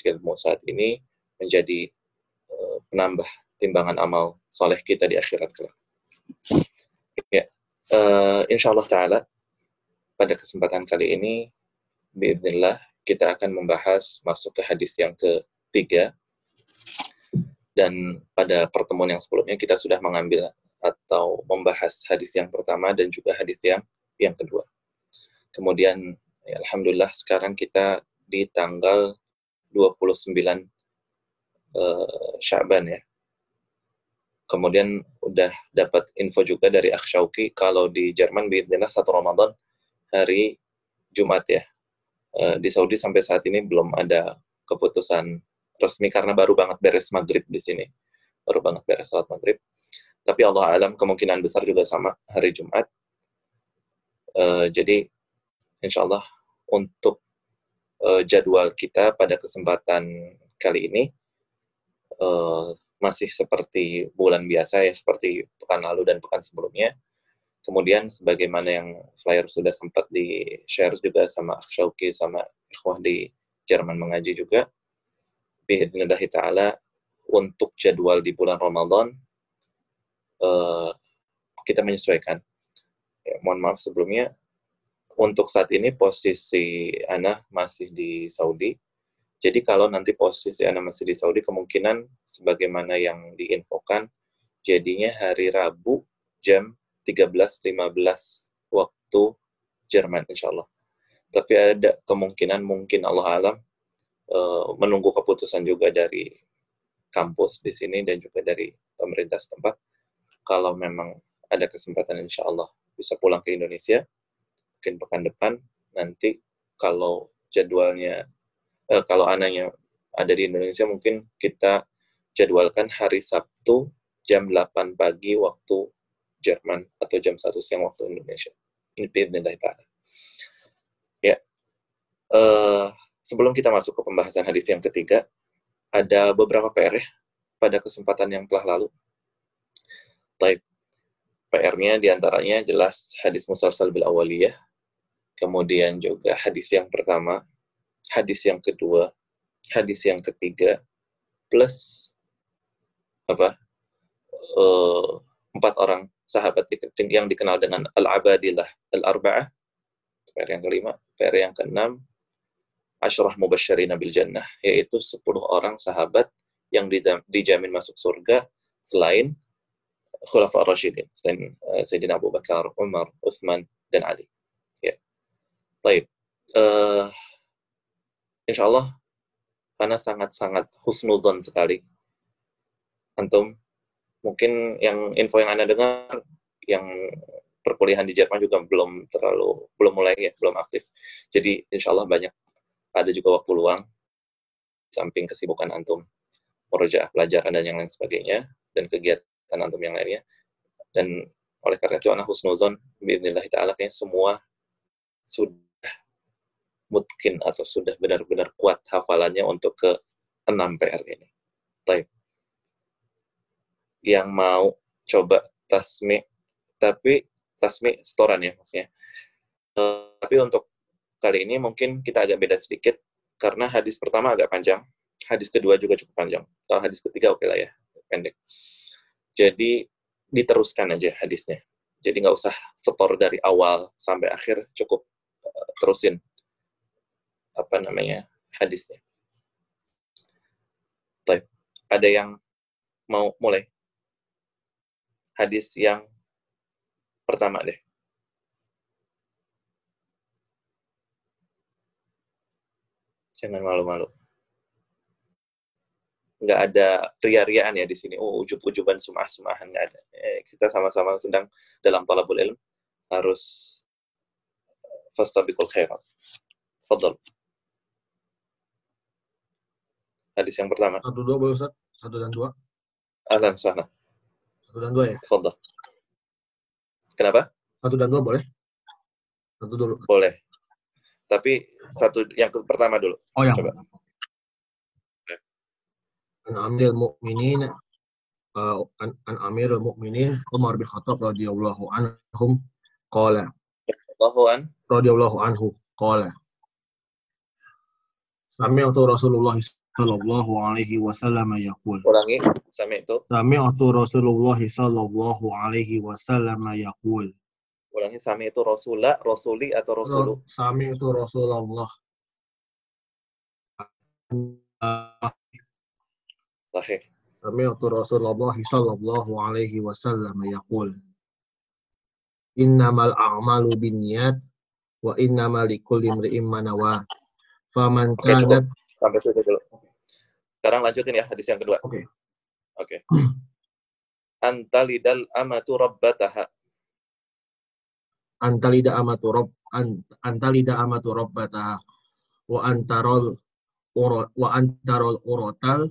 ilmu saat ini menjadi uh, penambah timbangan amal soleh kita di akhirat kelak. Ya, uh, insya Allah Taala pada kesempatan kali ini, Bismillah kita akan membahas masuk ke hadis yang ketiga. Dan pada pertemuan yang sebelumnya kita sudah mengambil atau membahas hadis yang pertama dan juga hadis yang yang kedua. Kemudian ya, alhamdulillah sekarang kita di tanggal 29 uh, Syaban ya. Kemudian udah dapat info juga dari Akshauki kalau di Jerman biidnillah satu Ramadan hari Jumat ya. Uh, di Saudi sampai saat ini belum ada keputusan resmi karena baru banget beres maghrib di sini. Baru banget beres salat maghrib. Tapi Allah alam kemungkinan besar juga sama hari Jumat. Uh, jadi insya Allah untuk uh, jadwal kita pada kesempatan kali ini uh, masih seperti bulan biasa ya, seperti pekan lalu dan pekan sebelumnya. Kemudian sebagaimana yang flyer sudah sempat di-share juga sama Akshauki sama ikhwah di Jerman mengaji juga. Biidnillahi ta'ala untuk jadwal di bulan Ramadan uh, kita menyesuaikan. Ya, mohon maaf sebelumnya, untuk saat ini posisi Ana masih di Saudi, jadi kalau nanti posisi Anda masih di Saudi, kemungkinan sebagaimana yang diinfokan, jadinya hari Rabu jam 13.15 waktu Jerman, insya Allah. Tapi ada kemungkinan mungkin Allah alam uh, menunggu keputusan juga dari kampus di sini dan juga dari pemerintah setempat. Kalau memang ada kesempatan insya Allah bisa pulang ke Indonesia, mungkin pekan depan, nanti kalau jadwalnya uh, kalau anaknya ada di Indonesia mungkin kita jadwalkan hari Sabtu jam 8 pagi waktu Jerman atau jam 1 siang waktu Indonesia. Ini dari ta'ala. Ya. Uh, sebelum kita masuk ke pembahasan hadis yang ketiga, ada beberapa PR ya pada kesempatan yang telah lalu. Type PR-nya di antaranya jelas hadis musalsal bil awaliyah, kemudian juga hadis yang pertama hadis yang kedua, hadis yang ketiga, plus apa uh, empat orang sahabat yang dikenal dengan al-abadilah al-arba'ah, PR yang kelima, PR yang keenam, asyrah mubasyari bil jannah, yaitu sepuluh orang sahabat yang dijamin masuk surga selain Khulafa Rashidin, selain uh, Sayyidina Abu Bakar, Umar, Uthman, dan Ali. Baik. Uh, insya Allah karena sangat-sangat husnuzon sekali. Antum, mungkin yang info yang Anda dengar, yang perkuliahan di Jerman juga belum terlalu, belum mulai ya, belum aktif. Jadi insya Allah banyak, ada juga waktu luang, samping kesibukan Antum, merujuk pelajaran dan yang lain sebagainya, dan kegiatan Antum yang lainnya. Dan oleh karena itu, anak husnuzon, bismillah ta'ala, kayaknya semua sudah mungkin atau sudah benar-benar kuat hafalannya untuk ke 6 PR ini. Baik. Yang mau coba tasmi, tapi tasmi setoran ya maksudnya. Uh, tapi untuk kali ini mungkin kita agak beda sedikit karena hadis pertama agak panjang, hadis kedua juga cukup panjang. Kalau hadis ketiga oke okay lah ya, pendek. Jadi diteruskan aja hadisnya. Jadi nggak usah setor dari awal sampai akhir, cukup uh, terusin apa namanya hadisnya. Baik. Ada yang mau mulai? Hadis yang pertama deh. Jangan malu-malu. Nggak ada ria-riaan ya di sini. Oh, ujub-ujuban sumah-sumahan nggak ada. Eh, kita sama-sama sedang dalam talabul ilm harus fastabiqul khairat. Fadal. Hadis yang pertama. Satu dua boleh Ustaz? Satu dan dua. Ahlan sana. Satu dan dua ya? Fadal. Kenapa? Satu dan dua boleh? Satu dulu. Boleh. Tapi satu yang pertama dulu. Oh yang Coba. An Amir Mukminin uh, an, an Amir Mukminin Umar bin Khattab radhiyallahu anhum qala radhiyallahu an radhiyallahu anhu qala Sami'tu Rasulullah sallallahu alaihi wasallam yaqul. Ulangi, sami'tu. Sami'tu Rasulullah sallallahu alaihi wasallam yaqul. Ulangi, sami'tu Rasulullah, Rasuli atau Rasulu? Sami'tu Rasulullah. Sahih. Sami'tu Rasulullah sallallahu alaihi wasallam yaqul. Innamal a'malu binniyat wa innamal likulli imri'in ma nawa. Faman kanat Sampai situ dulu. Sekarang lanjutin ya hadis yang kedua. Oke. Oke. Antalidal amatu rabbataha. antalida amatu rabb an, antalida amatu rabbataha wa antarol uro, wa antarol urotal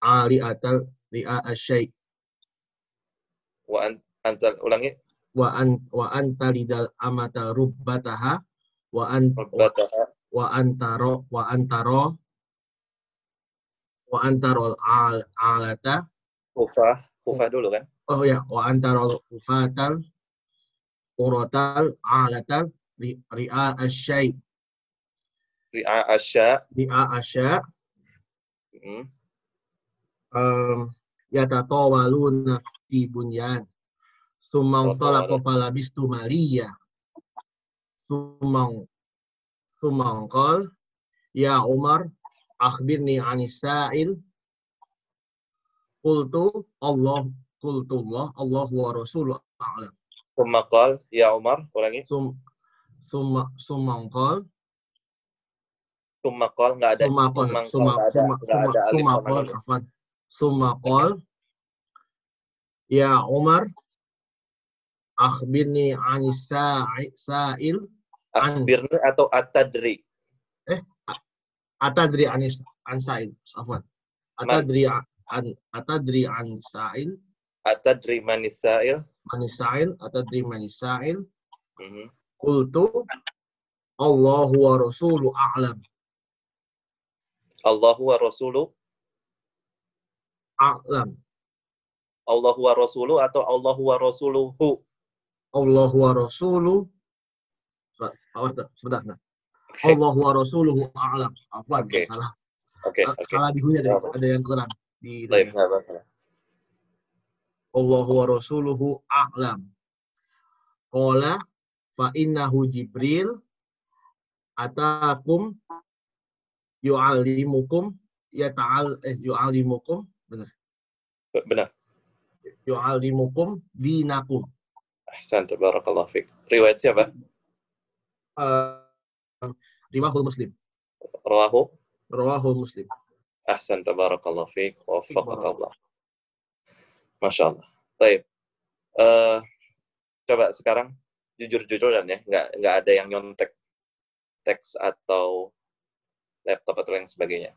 aliatal ri'a asyai Wa an, antal, ulangi. wa an wa antalidal amata rubbataha wa an wa, Rabbataha. wa antaro wa antaro wa antarol al alata Hufah. Hufah dulu kan? oh ya wa antarol ufatal urotal alatal ri- ri'a asyai Ri'a asya. ri'a asya Hmm. um, yatatawaluna fi bunyan summa talaqa falabistu maliya summa summa qal ya Umar akhbirni anis sa'il qultu Allah qultu Allah Allah wa rasuluh a'lam Thumma qal, ya Umar, ulangi. sum summa summa qal Thumma qal, nggak ada. summa qal summa summa summa summa qal nun. afwan summa qal ya Umar akhbirni anis sa'i- sa'il Akhbirni atau atadri? Atadri anis an sa'il afwan atadri an atadri an sa'il Atadri manis sa'il? manis sa'il atadri manis sa'il Mhm. Allahu wa rasulu a'lam Allahu wa rasulu. a'lam Allahu wa rasulu atau Allahu wa rasuluhu? Allahu wa rasulu Sebentar, sebentar, Oke, Allahu wa rasuluhu a'lam. Afwan, Oke. salah. oke, Sa- oke. Salah di ada, Apa? ada yang kurang di Baik. Allahu wa rasuluhu a'lam. Qala fa innahu Jibril atakum yu'allimukum yata'al eh yu'allimukum benar. Benar. Yu'allimukum dinakum. Ahsan, tabarakallah fiq. Riwayat siapa? Uh, riwahul Muslim. Rawahu? Rawahul Muslim. Ahsan, tabarakallah fiq. Waffaqak Allah. Masya Allah. Baik. Eh, coba sekarang jujur-jujuran ya, nggak nggak ada yang nyontek teks atau laptop atau yang sebagainya.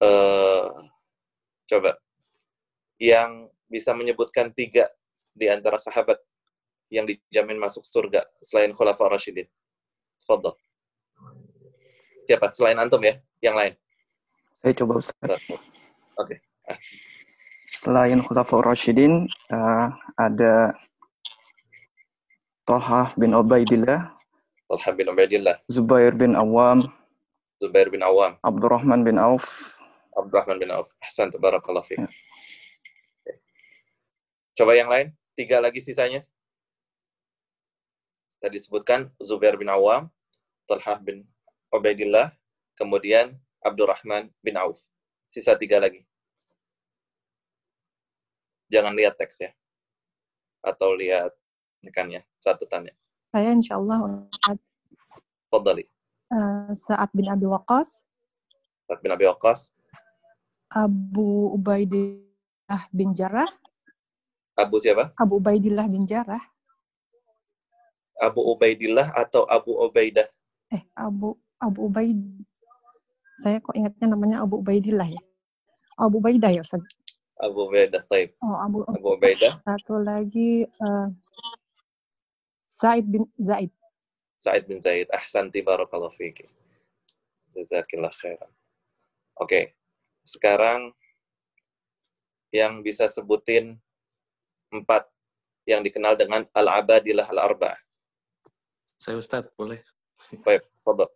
Eh, coba yang bisa menyebutkan tiga di antara sahabat yang dijamin masuk surga selain Khulafa Rashidin. Fadl. Siapa? Selain antum ya? Yang lain. Saya coba Ustaz. Oke. Selain Khulafaur Rashidin, eh, ada Tolhah bin Ubaidillah, Talha bin Ubaidillah, Zubair bin Awam, Zubair bin Awam, Abdurrahman bin Auf, Abdurrahman bin Auf. Ahsan, tabarakallah fiqh. Ya. Coba yang lain, tiga lagi sisanya. Tadi sebutkan Zubair bin Awam, Talha bin Ubaidillah, kemudian Abdurrahman bin Auf. Sisa tiga lagi. Jangan lihat teks ya. Atau lihat rekannya, catatannya. Saya insya Allah Ustaz Fadali. eh, Sa'ad bin Abi Waqqas, Sa'ad bin Abi Waqqas, Abu Ubaidillah bin Jarrah, Abu siapa? Abu Ubaidillah bin Jarrah, Abu Ubaidillah atau Abu Ubaidah? Eh Abu Abu Ubaid. Saya kok ingatnya namanya Abu Ubaidillah ya. Abu Ubaidah ya Ustaz. Abu Ubaidah, taib. Oh, Abu Abu Ubaidah, satu lagi eh, Said bin Zaid. Sa'id bin Zaid. Ahsanti barakallahu fiqh. Jazakillah khairan. Oke. Sekarang yang bisa sebutin empat yang dikenal dengan al-abadilah al-arba'ah. Saya Ustadz, boleh? Baik, fadal.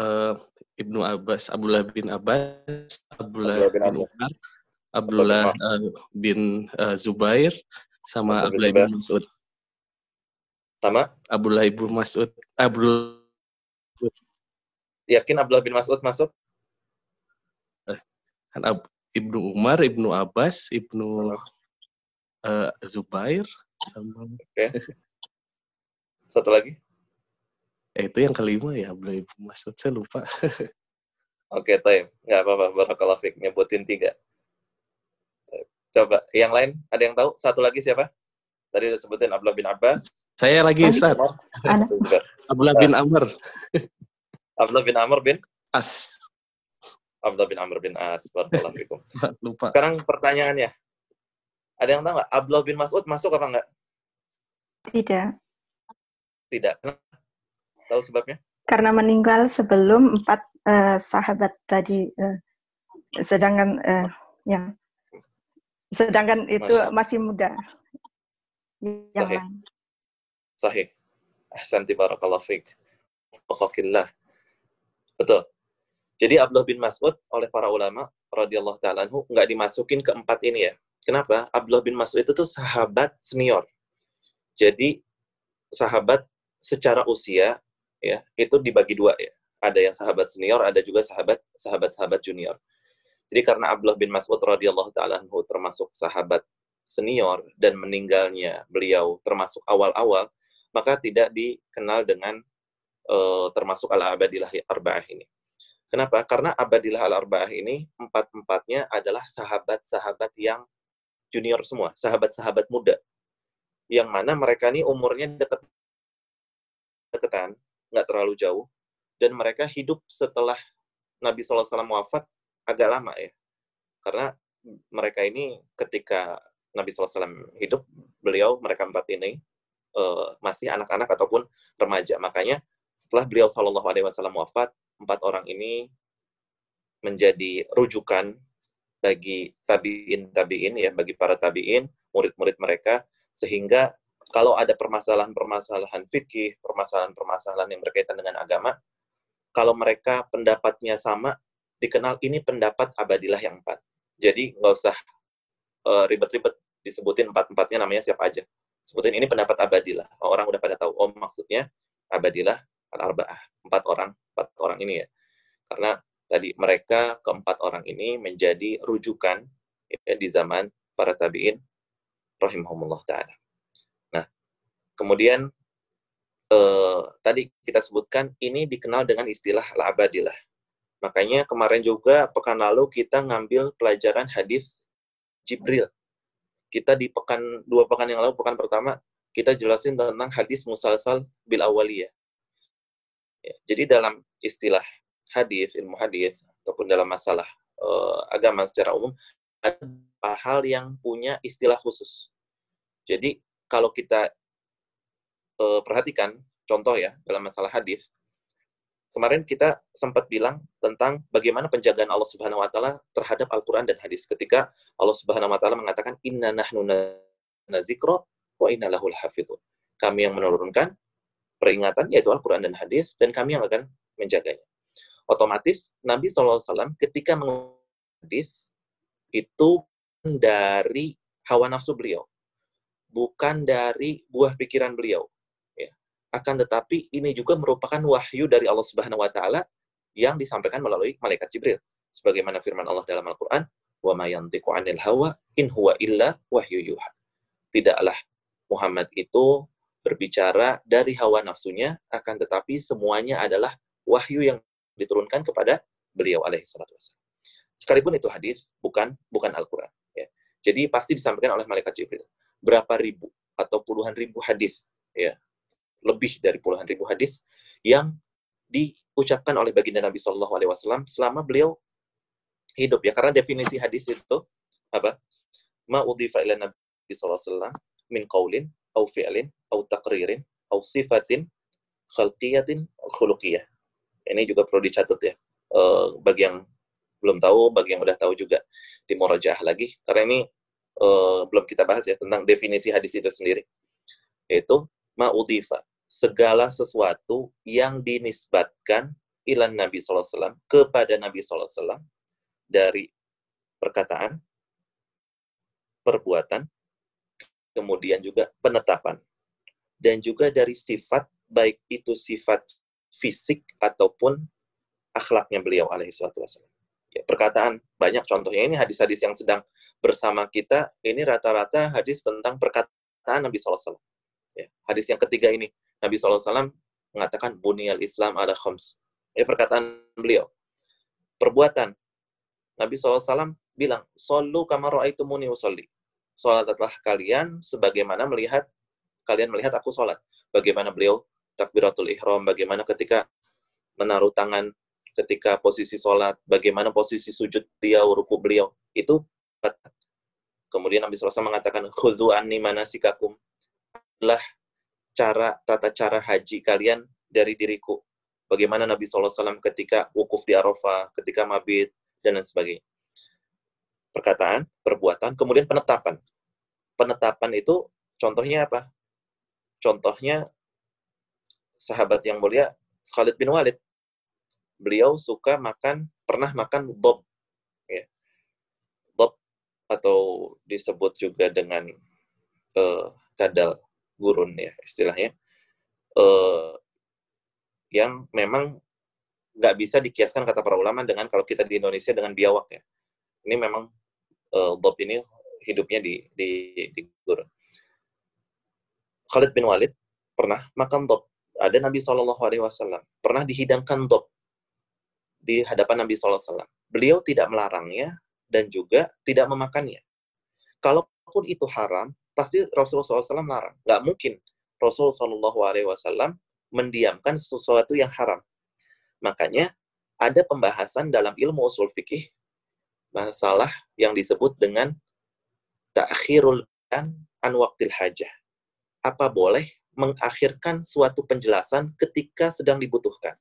eh, Ibnu Abbas, Abdullah bin Abbas, Abdullah, Abdullah bin. Umar, Abdullah eh, bin eh, Zubair, sama Abdullah bin Abdullah Mas'ud. Sama? Abdullah bin Mas'ud, Abdul Yakin Abdullah bin Mas'ud masuk? kan Ab- Ibnu Umar, Ibnu Abbas, Ibnu eh, Zubair, sama Satu lagi? Eh, itu yang kelima ya Abdullah bin Mas'ud saya lupa. Oke, time. Nggak apa-apa. Barakallahu fiik. Nyebutin tiga. Coba. Yang lain, ada yang tahu? Satu lagi siapa? Tadi udah sebutin Abdullah bin Abbas. Saya lagi Ustaz. Abdullah bin Amr. Abdullah bin Amr bin As. Abdullah bin Amr bin As. Barakallahu fiikum. lupa. Sekarang pertanyaannya. Ada yang tahu nggak? Abdullah bin Mas'ud masuk apa nggak? Tidak. Tidak. Tahu sebabnya? Karena meninggal sebelum empat eh, sahabat tadi. eh, sedangkan eh, ya, sedangkan itu Masya masih muda. Yang Sahih. lain. Sahih. Ahsanti barakallahu. Wafaqillah. Betul. Jadi Abdullah bin Mas'ud oleh para ulama radhiyallahu taala anhu nggak dimasukin ke empat ini ya. Kenapa? Abdullah bin Mas'ud itu tuh sahabat senior. Jadi sahabat secara usia ya itu dibagi dua ya. Ada yang sahabat senior, ada juga sahabat sahabat-sahabat junior. Jadi karena Abdullah bin Mas'ud radhiyallahu taala termasuk sahabat senior dan meninggalnya beliau termasuk awal-awal, maka tidak dikenal dengan eh, termasuk al-abadilah arba'ah ini. Kenapa? Karena abadilah al-arba'ah ini empat-empatnya adalah sahabat-sahabat yang junior semua, sahabat-sahabat muda. Yang mana mereka ini umurnya dekat deketan, nggak terlalu jauh, dan mereka hidup setelah Nabi SAW wafat agak lama ya. Karena mereka ini ketika Nabi SAW hidup, beliau, mereka empat ini, eh, masih anak-anak ataupun remaja. Makanya setelah beliau Shallallahu Alaihi Wasallam wafat, empat orang ini menjadi rujukan bagi tabiin tabiin ya bagi para tabiin murid-murid mereka sehingga kalau ada permasalahan-permasalahan fikih permasalahan-permasalahan yang berkaitan dengan agama kalau mereka pendapatnya sama dikenal ini pendapat abadilah yang empat. Jadi nggak usah eh, ribet-ribet disebutin empat-empatnya namanya siapa aja. Sebutin ini pendapat abadilah. Orang udah pada tahu oh maksudnya abadilah al-arba'ah. Empat orang empat orang ini ya. Karena tadi mereka keempat orang ini menjadi rujukan ya, di zaman para tabiin rahimahumullah taala. Kemudian eh, tadi kita sebutkan ini dikenal dengan istilah al-abadilah. Makanya kemarin juga pekan lalu kita ngambil pelajaran hadis Jibril. Kita di pekan dua pekan yang lalu pekan pertama kita jelasin tentang hadis musalsal bil awaliyah. Ya, jadi dalam istilah hadis, ilmu hadis ataupun dalam masalah eh, agama secara umum ada hal yang punya istilah khusus. Jadi kalau kita eh, perhatikan contoh ya dalam masalah hadis, kemarin kita sempat bilang tentang bagaimana penjagaan Allah Subhanahu wa taala terhadap Al-Qur'an dan hadis ketika Allah Subhanahu wa taala mengatakan inna nahnu nazikra wa inna lahul hafidhun. Kami yang menurunkan peringatan yaitu Al-Qur'an dan hadis dan kami yang akan menjaganya otomatis Nabi SAW ketika menghadis itu dari hawa nafsu beliau, bukan dari buah pikiran beliau. Akan tetapi ini juga merupakan wahyu dari Allah Subhanahu Wa Taala yang disampaikan melalui malaikat Jibril, sebagaimana firman Allah dalam Al-Quran, "Wa ma yantiqu 'anil hawa in huwa illa wahyu yuha." Tidaklah Muhammad itu berbicara dari hawa nafsunya, akan tetapi semuanya adalah wahyu yang diturunkan kepada beliau alaihi salatu wasallam. Sekalipun itu hadis, bukan bukan Al-Qur'an ya. Jadi pasti disampaikan oleh malaikat Jibril. Berapa ribu atau puluhan ribu hadis ya. Lebih dari puluhan ribu hadis yang diucapkan oleh baginda Nabi Shallallahu alaihi wasallam selama beliau hidup ya. Karena definisi hadis itu apa? Ma udhifa ila Nabi sallallahu alaihi wasallam min qaulin au fi'lin au taqririn au sifatin khalqiyatin khuluqiyah ini juga perlu dicatat ya eh, bagi yang belum tahu bagi yang udah tahu juga di murojaah lagi karena ini eh, belum kita bahas ya tentang definisi hadis itu sendiri yaitu ma'udhifa segala sesuatu yang dinisbatkan ilan Nabi SAW kepada Nabi SAW dari perkataan, perbuatan, kemudian juga penetapan. Dan juga dari sifat, baik itu sifat fisik ataupun akhlaknya beliau alaihi salatu wassalam. Ya, perkataan banyak contohnya ini hadis-hadis yang sedang bersama kita ini rata-rata hadis tentang perkataan Nabi SAW. Ya, hadis yang ketiga ini Nabi SAW mengatakan buniyal Islam ada khams. Ini perkataan beliau. Perbuatan. Nabi SAW bilang, Sallu kamar muni usolli. Salatlah kalian sebagaimana melihat kalian melihat aku sholat. Bagaimana beliau takbiratul ihram, bagaimana ketika menaruh tangan ketika posisi sholat, bagaimana posisi sujud beliau, ruku beliau. Itu kemudian Nabi SAW mengatakan, Khudhu anni manasikakum. Adalah cara, tata cara haji kalian dari diriku bagaimana Nabi SAW ketika wukuf di Arafah, ketika mabit, dan lain sebagainya. Perkataan, perbuatan, kemudian penetapan. Penetapan itu contohnya apa? Contohnya sahabat yang mulia Khalid bin Walid. Beliau suka makan, pernah makan bob. Ya. Bob atau disebut juga dengan uh, kadal gurun ya istilahnya. Uh, yang memang nggak bisa dikiaskan kata para ulama dengan kalau kita di Indonesia dengan biawak ya. Ini memang uh, Bob ini hidupnya di di, di gurun. Khalid bin Walid pernah makan Bob. Ada Nabi Shallallahu Alaihi Wasallam pernah dihidangkan Bob di hadapan Nabi SAW. Beliau tidak melarangnya dan juga tidak memakannya. Kalaupun itu haram, pasti Rasulullah SAW melarang. Nggak mungkin Rasulullah SAW mendiamkan sesuatu yang haram. Makanya ada pembahasan dalam ilmu usul fikih masalah yang disebut dengan ta'khirul an an waqtil hajah. Apa boleh mengakhirkan suatu penjelasan ketika sedang dibutuhkan?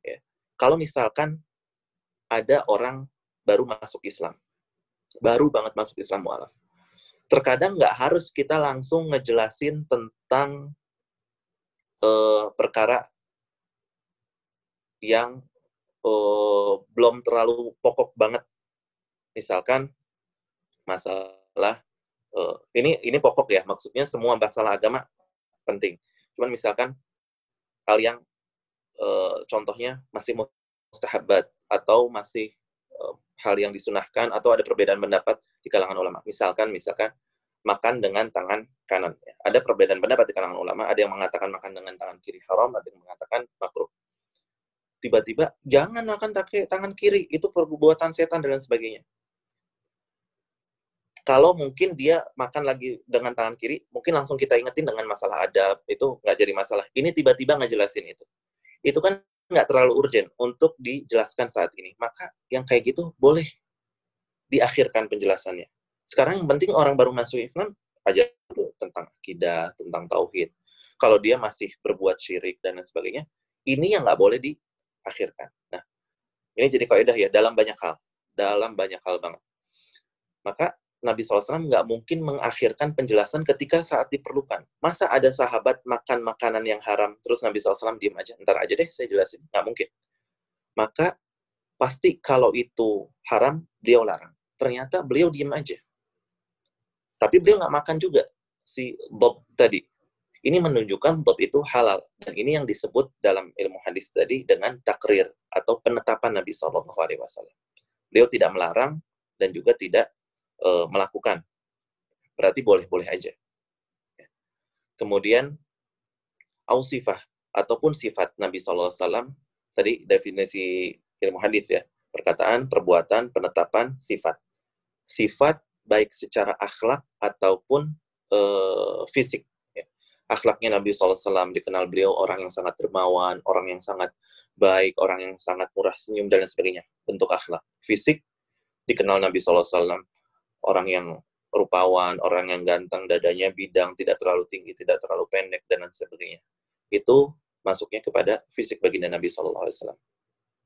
Ya. Kalau misalkan ada orang baru masuk Islam, baru banget masuk Islam mualaf. Terkadang nggak harus kita langsung ngejelasin tentang uh, perkara yang uh, belum terlalu pokok banget. Misalkan masalah uh, ini ini pokok ya, maksudnya semua masalah agama penting. Cuman misalkan hal yang uh, contohnya masih mustahabat atau masih uh, hal yang disunahkan atau ada perbedaan pendapat di kalangan ulama. Misalkan misalkan makan dengan tangan kanan. Ada perbedaan pendapat di kalangan ulama, ada yang mengatakan makan dengan tangan kiri haram, ada yang mengatakan makruh. Tiba-tiba, jangan makan pakai tangan kiri, itu perbuatan setan dan sebagainya. Kalau mungkin dia makan lagi dengan tangan kiri, mungkin langsung kita ingetin dengan masalah adab, itu nggak jadi masalah. Ini tiba-tiba ngejelasin itu. Itu kan nggak terlalu urgent untuk dijelaskan saat ini. Maka yang kayak gitu boleh diakhirkan penjelasannya sekarang yang penting orang baru masuk Islam aja tentang akidah, tentang tauhid. Kalau dia masih berbuat syirik dan lain sebagainya, ini yang nggak boleh diakhirkan. Nah, ini jadi kaidah ya dalam banyak hal, dalam banyak hal banget. Maka Nabi SAW nggak mungkin mengakhirkan penjelasan ketika saat diperlukan. Masa ada sahabat makan makanan yang haram, terus Nabi SAW diem aja, ntar aja deh saya jelasin. Nggak mungkin. Maka pasti kalau itu haram, beliau larang. Ternyata beliau diem aja. Tapi beliau nggak makan juga si Bob tadi. Ini menunjukkan Bob itu halal. Dan ini yang disebut dalam ilmu hadis tadi dengan takrir atau penetapan Nabi Shallallahu Alaihi Wasallam. Beliau tidak melarang dan juga tidak e, melakukan. Berarti boleh-boleh aja. Kemudian ausifah ataupun sifat Nabi Shallallahu Alaihi Wasallam tadi definisi ilmu hadis ya perkataan, perbuatan, penetapan, sifat. Sifat baik secara akhlak ataupun uh, fisik. Ya. Akhlaknya Nabi SAW dikenal beliau orang yang sangat dermawan, orang yang sangat baik, orang yang sangat murah senyum dan lain sebagainya. Bentuk akhlak. Fisik dikenal Nabi SAW orang yang rupawan, orang yang ganteng, dadanya bidang, tidak terlalu tinggi, tidak terlalu pendek dan lain sebagainya. Itu masuknya kepada fisik baginda Nabi SAW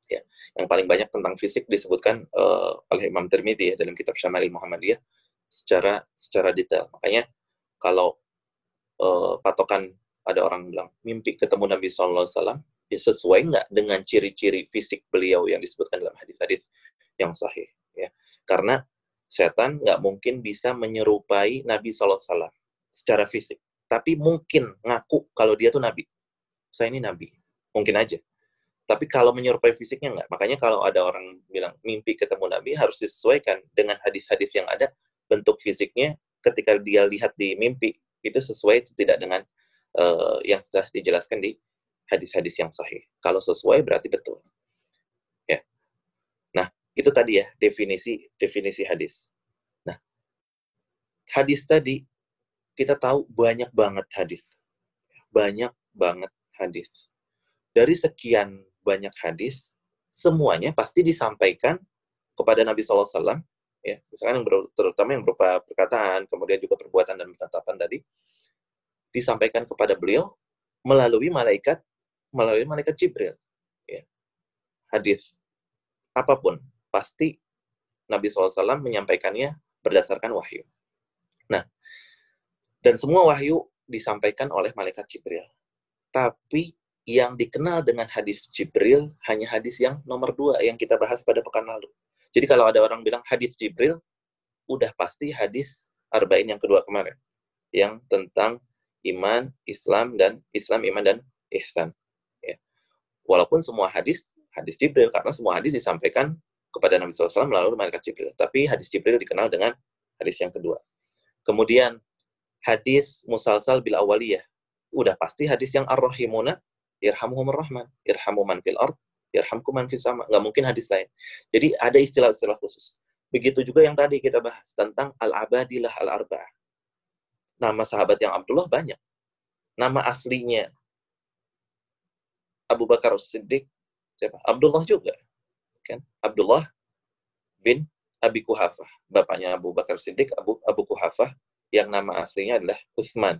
ya. Yang paling banyak tentang fisik disebutkan uh, oleh Imam Tirmidzi ya dalam kitab Syamali Muhammadiyah secara secara detail. Makanya kalau uh, patokan ada orang bilang mimpi ketemu Nabi Sallallahu Alaihi Wasallam ya sesuai nggak dengan ciri-ciri fisik beliau yang disebutkan dalam hadis-hadis yang sahih ya. Karena setan nggak mungkin bisa menyerupai Nabi SAW secara fisik. Tapi mungkin ngaku kalau dia tuh Nabi. Saya ini Nabi. Mungkin aja tapi kalau menyerupai fisiknya nggak makanya kalau ada orang bilang mimpi ketemu Nabi harus disesuaikan dengan hadis-hadis yang ada bentuk fisiknya ketika dia lihat di mimpi itu sesuai itu tidak dengan uh, yang sudah dijelaskan di hadis-hadis yang sahih. Kalau sesuai berarti betul. Ya. Nah, itu tadi ya definisi definisi hadis. Nah, hadis tadi kita tahu banyak banget hadis. Banyak banget hadis. Dari sekian banyak hadis, semuanya pasti disampaikan kepada Nabi SAW, ya, misalkan yang ber, terutama yang berupa perkataan, kemudian juga perbuatan dan penetapan tadi, disampaikan kepada beliau melalui malaikat melalui malaikat Jibril. Ya. Hadis apa pun pasti Nabi SAW menyampaikannya berdasarkan wahyu. Nah, dan semua wahyu disampaikan oleh malaikat Jibril. Tapi yang dikenal dengan hadis Jibril hanya hadis yang nomor dua yang kita bahas pada pekan lalu. Jadi kalau ada orang bilang hadis Jibril, udah pasti hadis Arba'in yang kedua kemarin. Yang tentang iman, Islam, dan Islam, iman, dan ihsan. Walaupun semua hadis, hadis Jibril, karena semua hadis disampaikan kepada Nabi SAW melalui malaikat Jibril. Tapi hadis Jibril dikenal dengan hadis yang kedua. Kemudian, hadis musalsal bil awaliyah. Udah pasti hadis yang ar-rahimuna, irhamuhumur rahman, irhamu man fil ard, irhamku man fis sama. Nggak mungkin hadis lain. Jadi ada istilah-istilah khusus. Begitu juga yang tadi kita bahas tentang al-abadilah al-arba'ah. Nama sahabat yang Abdullah banyak. Nama aslinya Abu Bakar Siddiq siapa? Abdullah juga. Kan? Abdullah bin Abi Kuhafah. Bapaknya Abu Bakar Siddiq, Abu Abu Kuhafah yang nama aslinya adalah Uthman.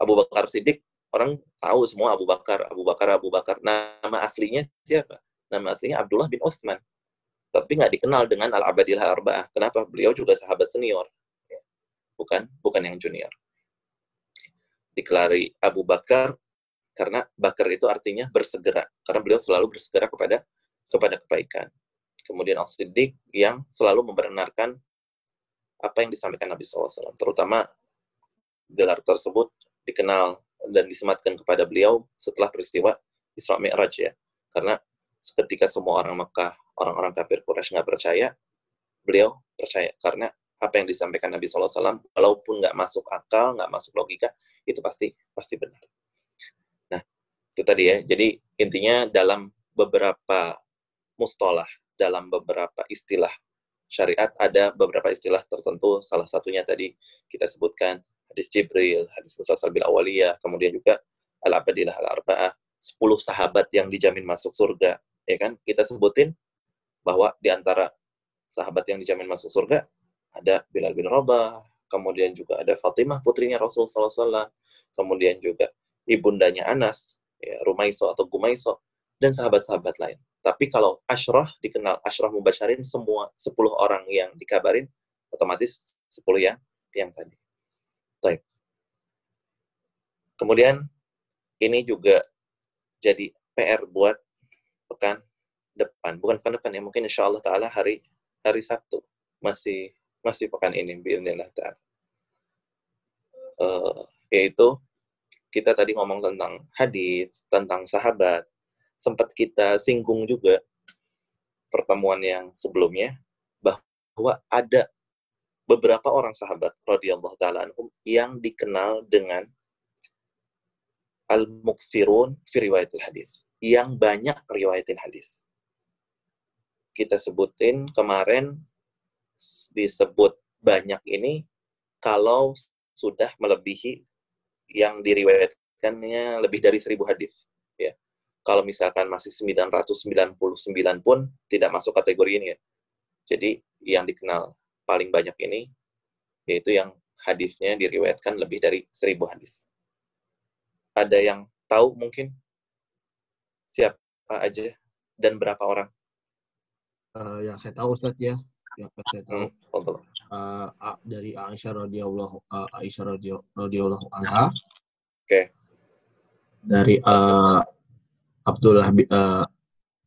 Abu Bakar Siddiq orang tahu semua Abu Bakar, Abu Bakar, Abu Bakar. Nama aslinya siapa? Nama aslinya Abdullah bin Uthman. Tapi nggak dikenal dengan Al-Abadillah Arba'ah. Kenapa? Beliau juga sahabat senior. Bukan bukan yang junior. Dikelari Abu Bakar karena bakar itu artinya bersegera karena beliau selalu bersegera kepada kepada kebaikan. Kemudian Al-Siddiq yang selalu membenarkan apa yang disampaikan Nabi SAW. Terutama gelar tersebut dikenal dan disematkan kepada beliau setelah peristiwa Isra Mi'raj ya. Karena ketika semua orang Mekah, orang-orang kafir Quraisy nggak percaya, beliau percaya. Karena apa yang disampaikan Nabi SAW, walaupun nggak masuk akal, nggak masuk logika, itu pasti pasti benar itu tadi ya. Jadi intinya dalam beberapa mustalah, dalam beberapa istilah syariat ada beberapa istilah tertentu. Salah satunya tadi kita sebutkan hadis Jibril, hadis Musa bil awaliyah, kemudian juga al-abadilah al-arba'ah, 10 sahabat yang dijamin masuk surga. Ya kan? Kita sebutin bahwa di antara sahabat yang dijamin masuk surga ada Bilal bin Rabah, kemudian juga ada Fatimah putrinya Rasul SAW, kemudian juga ibundanya Anas, ya, Rumaiso atau Gumaiso, dan sahabat-sahabat lain. Tapi kalau Ashrah dikenal Ashrah Mubasharin semua 10 orang yang dikabarin otomatis 10 yang yang tadi. Baik. Kemudian ini juga jadi PR buat pekan depan, bukan pekan depan ya, mungkin insya Allah Taala hari hari Sabtu masih masih pekan ini, biarlah Taala. Uh, yaitu kita tadi ngomong tentang hadis, tentang sahabat, sempat kita singgung juga pertemuan yang sebelumnya bahwa ada beberapa orang sahabat radhiyallahu taala anhum yang dikenal dengan al-mukthirun fi riwayatil hadis, yang banyak riwayatin hadis. Kita sebutin kemarin disebut banyak ini kalau sudah melebihi yang diriwayatkannya lebih dari seribu hadis. Ya. Kalau misalkan masih 999 pun tidak masuk kategori ini ya. Jadi yang dikenal paling banyak ini yaitu yang hadisnya diriwayatkan lebih dari seribu hadis. Ada yang tahu mungkin siapa aja dan berapa orang? Uh, yang saya tahu Ustadz ya, yang saya tahu. Hmm, uh, dari Aisyah radhiyallahu uh, Aisyah radhiyallahu anha. Oke. Okay. Dari uh, Abdullah bin eh,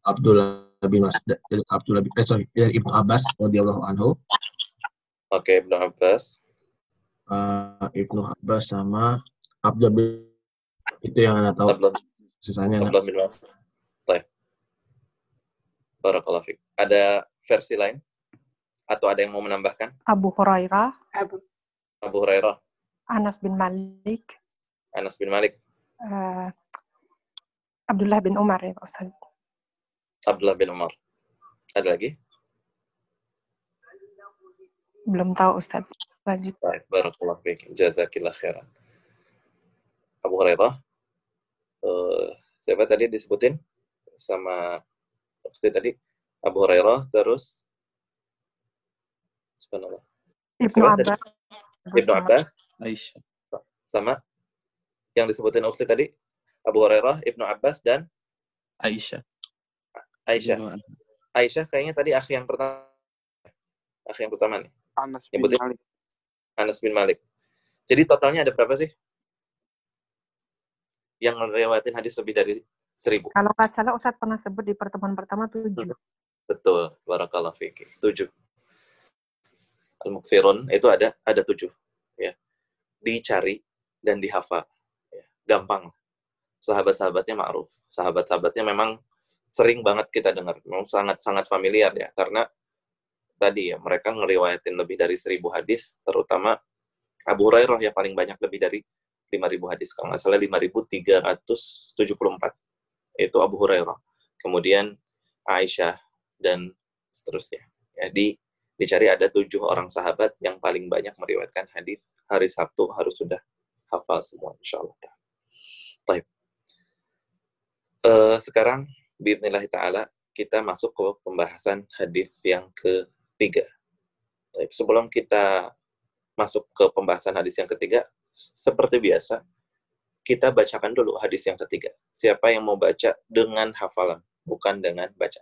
Abdullah bin Mas dari Abdullah bin eh, sorry dari Ibnu Abbas radhiyallahu anhu Oke, Ibnu Abbas. eh, Ibnu Abbas sama Abdullah bin itu yang anda tahu Abdullah, sisanya. Abdullah bin Mas'ud. Baik. Barakallahu fiik. Ada versi lain? Atau ada yang mau menambahkan? Abu Hurairah, Abu. Abu Hurairah, Anas bin Malik, Anas bin Malik, eh, Abdullah bin Umar ya Pak Ustaz. Abdullah bin Umar. Ada lagi? Belum tahu Ustaz. Lanjut. Baik, barakallahu fiik. Jazakillah khairan. Abu Hurairah. Eh, siapa tadi disebutin? Sama waktu tadi Abu Hurairah terus Subhanallah. Ibnu? Abbas. Ibnu Abbas Aisyah. sama yang disebutin Ukti tadi Abu Hurairah, Ibnu Abbas dan Aisyah. Aisyah. Aisyah kayaknya tadi akhi yang pertama. Akhi yang pertama nih, Anas bin Nyebutin. Malik. Anas bin Malik. Jadi totalnya ada berapa sih? Yang ngeriwayatin hadis lebih dari seribu. Kalau nggak salah Ustaz pernah sebut di pertemuan pertama tujuh. Betul, barakallah fikih. Tujuh. Al-Mukfirun itu ada ada tujuh. Ya. Dicari dan dihafal. Ya. Gampang. Sahabat-sahabatnya ma'ruf. Sahabat-sahabatnya memang sering banget kita dengar. Memang sangat-sangat familiar ya. Karena tadi ya, mereka ngeriwayatin lebih dari seribu hadis, terutama Abu Hurairah yang paling banyak lebih dari 5.000 hadis. Kalau nggak salah 5.374. Itu Abu Hurairah. Kemudian Aisyah dan seterusnya. Ya, di, dicari ada tujuh orang sahabat yang paling banyak meriwayatkan hadis hari Sabtu harus sudah hafal semua insya Allah. Baik. Eh, sekarang Bismillah ta'ala kita masuk ke pembahasan hadis yang ketiga tiga. Sebelum kita masuk ke pembahasan hadis yang ketiga, seperti biasa, kita bacakan dulu hadis yang ketiga. Siapa yang mau baca dengan hafalan, bukan dengan baca.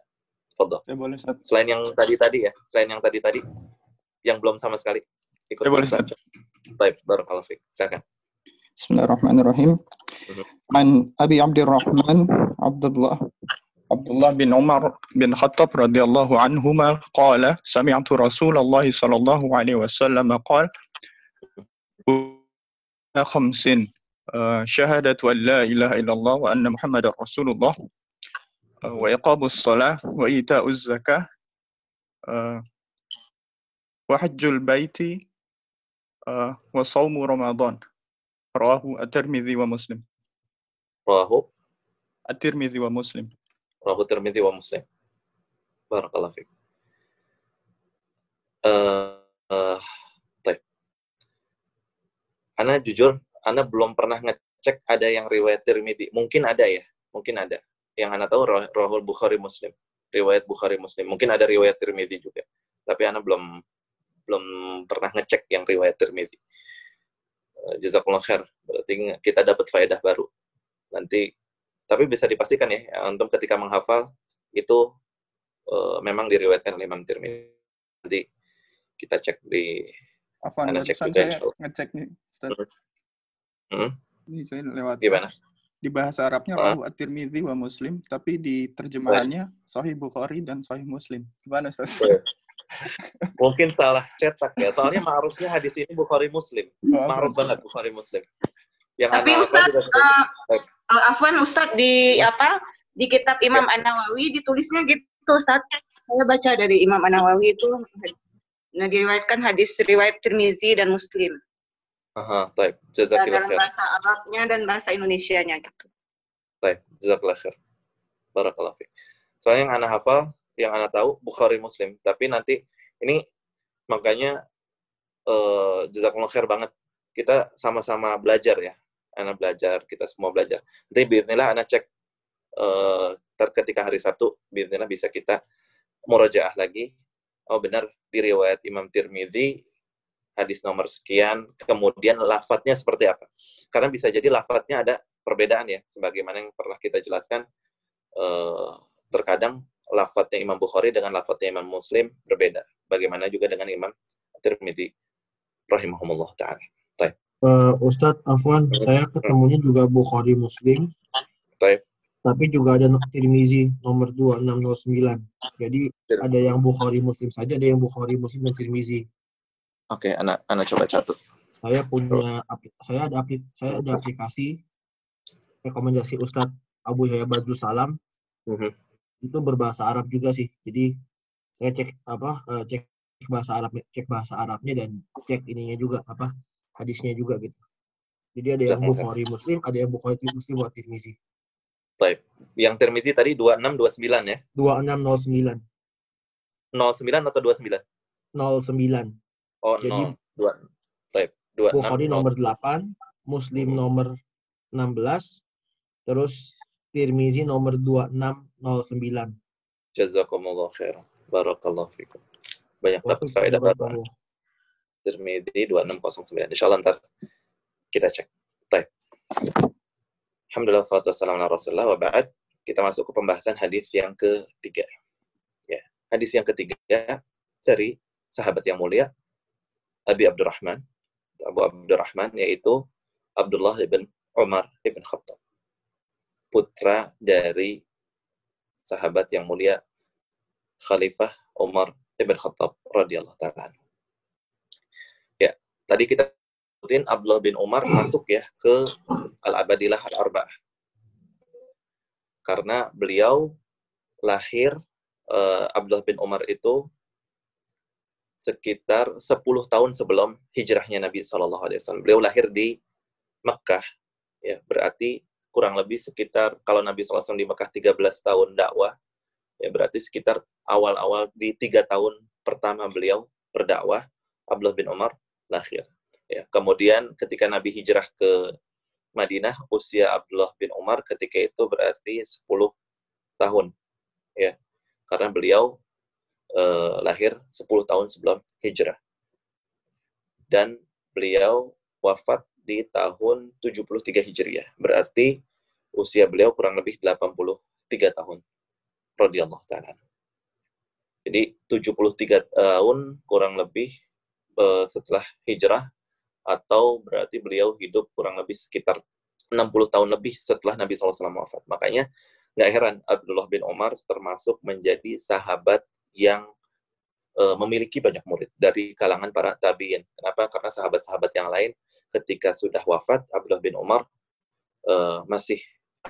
Foto. Ya, boleh, Sat. Selain yang tadi-tadi ya, selain yang tadi-tadi, yang belum sama sekali. Ikut ya, boleh, Sat. Baik, Barakallahu Fik. Silakan. Bismillahirrahmanirrahim. Mhm. An Abi Abdurrahman Abdullah عبد الله بن عمر بن الخطاب رضي الله عنهما قال سمعت رسول الله صلى الله عليه وسلم قال خمس آه، شهادة أن لا إله إلا الله وأن محمد رسول الله آه، وإقام الصلاة وإيتاء الزكاة آه، وحج البيت وصوم رمضان. رواه الترمذي ومسلم. Rahu, الترمذي ومسلم. Rahu Tirmidzi wa Muslim. Barakallahu fiik. Eh, eh, baik. Ana jujur, Ana belum pernah ngecek ada yang riwayat Tirmidzi. Mungkin ada ya, mungkin ada. Yang Ana tahu Rah- Rahul Bukhari Muslim. Riwayat Bukhari Muslim. Mungkin ada riwayat Tirmidzi juga. Tapi Ana belum belum pernah ngecek yang riwayat Tirmidzi. Eh, Jazakallah khair. Berarti kita dapat faedah baru. Nanti tapi bisa dipastikan ya, antum ketika menghafal itu eh, memang diriwayatkan oleh Imam Tirmidzi. Nanti kita cek di Anda cek juga, saya ngecek nih, Ustaz. Hmm, Ini saya lewat gimana? di bahasa Arabnya Ah. Rahu At-Tirmidzi wa Muslim, tapi di terjemahannya Sahih Bukhari dan Sahih Muslim. Gimana Ustaz? Mungkin salah cetak ya. Soalnya ma'rufnya hadis ini Bukhari Muslim. Oh, Ma'ruf banget Bukhari Muslim. Yang Tapi Ustaz, juga Baik. eh, Afwan Ustadz di apa di kitab Imam An-Nawawi ditulisnya gitu Ustaz. Saya baca dari Imam An-Nawawi itu nah, diriwayatkan hadis riwayat Tirmizi dan Muslim. Aha, taib. Nah, Jazakillah dalam bahasa Arabnya dan bahasa Indonesianya gitu. Taib. Jazakallah khair. Barakallah fiik. Soalnya yang anak hafal, yang anak tahu Bukhari Muslim. Tapi nanti ini makanya eh jazakallah khair banget. Kita sama-sama belajar ya. Anak belajar, kita semua belajar. Nanti bismillah anak cek ntar ketika hari Sabtu, bismillah bisa kita murojaah lagi. Oh benar, di riwayat Imam Tirmidzi hadis nomor sekian, kemudian lafadznya seperti apa. Karena bisa jadi lafadznya ada perbedaan ya, sebagaimana yang pernah kita jelaskan, eh, terkadang lafadznya Imam Bukhari dengan lafadznya Imam Muslim berbeda. Bagaimana juga dengan Imam Tirmidzi rahimahumullah ta'ala. Eh, Ustadz Afwan, saya ketemunya juga Bukhari Muslim. Baik. Tapi juga ada Tirmizi nomor 2609. Jadi Tir- ada yang Bukhari Muslim saja, ada yang Bukhari Muslim dan Tirmizi. Oke, anak anak coba catat. Saya punya saya ada saya ada aplikasi rekomendasi Ustadz Abu Yahya Badrus Salam Mhm. itu berbahasa Arab juga sih. Jadi saya cek apa eh, cek bahasa Arab cek bahasa Arabnya dan cek ininya juga apa hadisnya juga gitu. Jadi ada yang. Bukhari Muslim, ada yang Bukhari Muslim buat Tirmizi. Taib. Yang Tirmizi tadi 2629 ya. 2609 09 atau 29? 09. Oh, Jadi- 0. 2. Taib. 26. Bukhari nomor 8, Muslim Hmm. nomor 16, terus Tirmizi nomor 2609. Jazakumullah khairan. Barakallahu fikum. Banyak dapat faedah baru. Tirmidzi 2609. Insyaallah ntar kita cek. Baik. Alhamdulillah salatu wassalamu ala Rasulillah wa ba'd. Kita masuk ke pembahasan hadis yang ketiga. Ya, hadis yang ketiga dari sahabat yang mulia Abi Abdurrahman, Abu Abdurrahman yaitu Abdullah ibn Umar ibn Khattab. Putra dari sahabat yang mulia Khalifah Umar ibn Khattab radhiyallahu taala. Tadi kita sebutin Abdullah bin Umar masuk ya ke Al-Abadilah Al-Arba'ah. Karena beliau lahir eh, Abdullah bin Umar itu sekitar 10 tahun sebelum hijrahnya Nabi Wasallam. Beliau lahir di Mekah, ya berarti kurang lebih sekitar kalau Nabi SAW di Mekah 13 tahun dakwah, ya berarti sekitar awal-awal di tiga tahun pertama beliau berdakwah, Abdullah bin Umar lahir. Ya, kemudian ketika Nabi hijrah ke Madinah, usia Abdullah bin Umar ketika itu berarti 10 tahun. Ya, karena beliau eh, lahir 10 tahun sebelum hijrah. Dan beliau wafat di tahun 73 Hijriah. Berarti usia beliau kurang lebih 83 tahun. Radhiyallahu ta'ala. Jadi 73 tahun kurang lebih eh, setelah hijrah atau berarti beliau hidup kurang lebih sekitar 60 tahun lebih setelah Nabi SAW wafat. Makanya nggak heran Abdullah bin Umar termasuk menjadi sahabat yang eh, memiliki banyak murid dari kalangan para tabiin. Kenapa? Karena sahabat-sahabat yang lain ketika sudah wafat Abdullah bin Umar eh, masih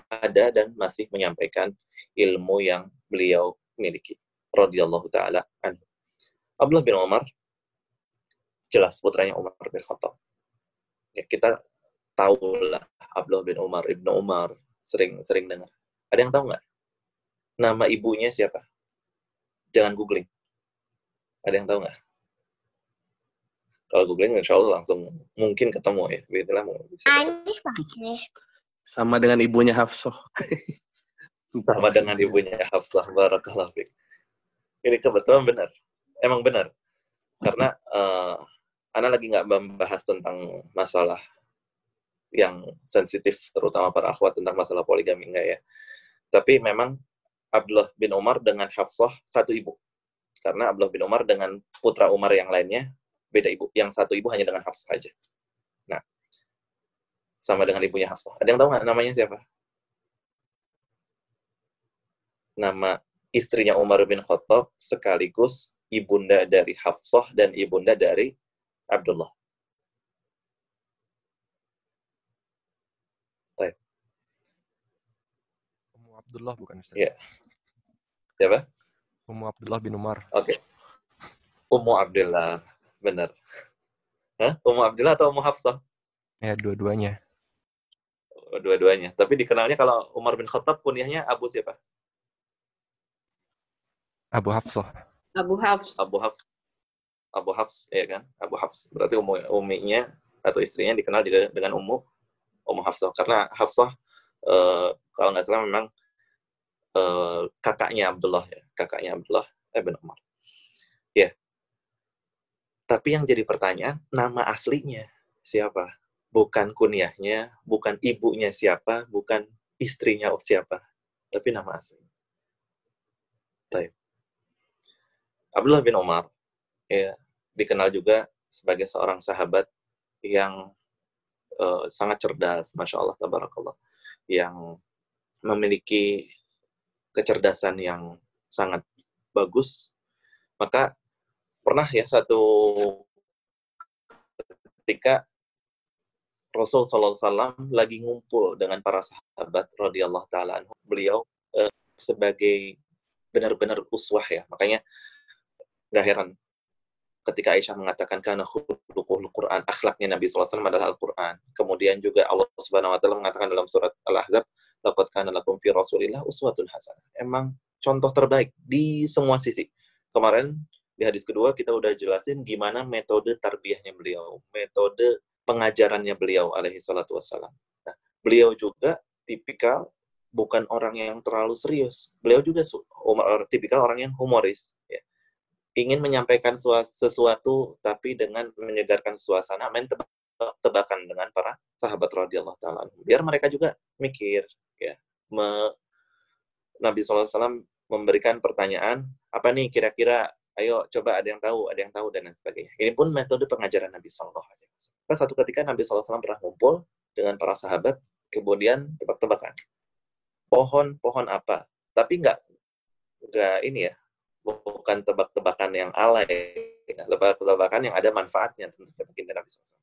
ada dan masih menyampaikan ilmu yang beliau miliki. Radhiyallahu taala anhu. Abdullah bin Umar jelas putranya Umar bin Khattab. Ya, kita tahu lah Abdullah bin Umar, Ibnu Umar, sering sering dengar. Ada yang tahu nggak? Nama ibunya siapa? Jangan googling. Ada yang tahu nggak? Kalau googling, insya Allah langsung mungkin ketemu ya. Bisa. Sama dengan ibunya Hafsah. sama dengan ibunya Hafsah barakallahu fiik. Ini kebetulan benar. Emang benar. Karena eh Ana lagi nggak membahas tentang masalah yang sensitif, terutama para akhwat tentang masalah poligami enggak ya. Tapi memang Abdullah bin Umar dengan Hafsah satu ibu. Karena Abdullah bin Umar dengan putra Umar yang lainnya beda ibu. Yang satu ibu hanya dengan Hafsah aja. Nah, sama dengan ibunya Hafsah. Ada yang tahu nggak namanya siapa? Nama istrinya Umar bin Khattab sekaligus ibunda dari Hafsah dan ibunda dari Abdullah. Baik. Ummu Abdullah bukan Ustaz. Iya. Siapa? Ummu Abdullah bin Umar. Oke. Ummu Abdullah. Benar. Hah? Ummu Abdullah atau Ummu Hafsah? Ya, dua-duanya. Oh, Dua-duanya. Tapi dikenalnya kalau Umar bin Khattab kunyahnya Abu siapa? Abu Hafsah. Abu Hafs. Abu Hafs. Abu Hafs, ya kan? Abu Hafs. Berarti ummu, uminya atau istrinya dikenal juga dengan Ummu Ummu Hafsah. Karena Hafsah eh, kalau nggak salah memang eh, kakaknya Abdullah ya, kakaknya Abdullah ibn Umar. Ya. Tapi yang jadi pertanyaan, nama aslinya siapa? Bukan kunyahnya, bukan ibunya siapa, bukan istrinya siapa, tapi nama asli. Baik. Abdullah bin Umar ya dikenal juga sebagai seorang sahabat yang eh, sangat cerdas, masya Allah, tabarakallah, yang memiliki kecerdasan yang sangat bagus, maka pernah ya satu ketika Rasul Wasallam lagi ngumpul dengan para sahabat radhiyallahu taala. Beliau eh, sebagai benar-benar uswah ya. Makanya nggak heran ketika Aisyah mengatakan karena khuluqul Quran, akhlaknya Nabi SAW adalah Al-Quran. Kemudian juga Allah Subhanahu wa taala mengatakan dalam surat Al-Ahzab, laqad kana lakum fi Rasulillah uswatun hasanah. Emang contoh terbaik di semua sisi. Kemarin di hadis kedua kita udah jelasin gimana metode tarbiyahnya beliau, metode pengajarannya beliau alaihi salatu wassalam. Nah, beliau juga tipikal bukan orang yang terlalu serius. Beliau juga tipikal orang yang humoris. Ingin menyampaikan sesuatu tapi dengan menyegarkan suasana main tebak-tebakan dengan para sahabat radhiyallahu taala biar mereka juga mikir ya. Me, Nabi SAW memberikan pertanyaan apa nih kira-kira? Ayo coba ada yang tahu ada yang tahu dan lain sebagainya. Ini pun metode pengajaran Nabi SAW pas satu ketika Nabi SAW pernah ngumpul dengan para sahabat kemudian tebak-tebakan. Pohon pohon apa? Tapi nggak nggak ini ya bukan tebak-tebakan yang alay, tebak-tebakan yang ada manfaatnya tentu mungkin Nabi SAW.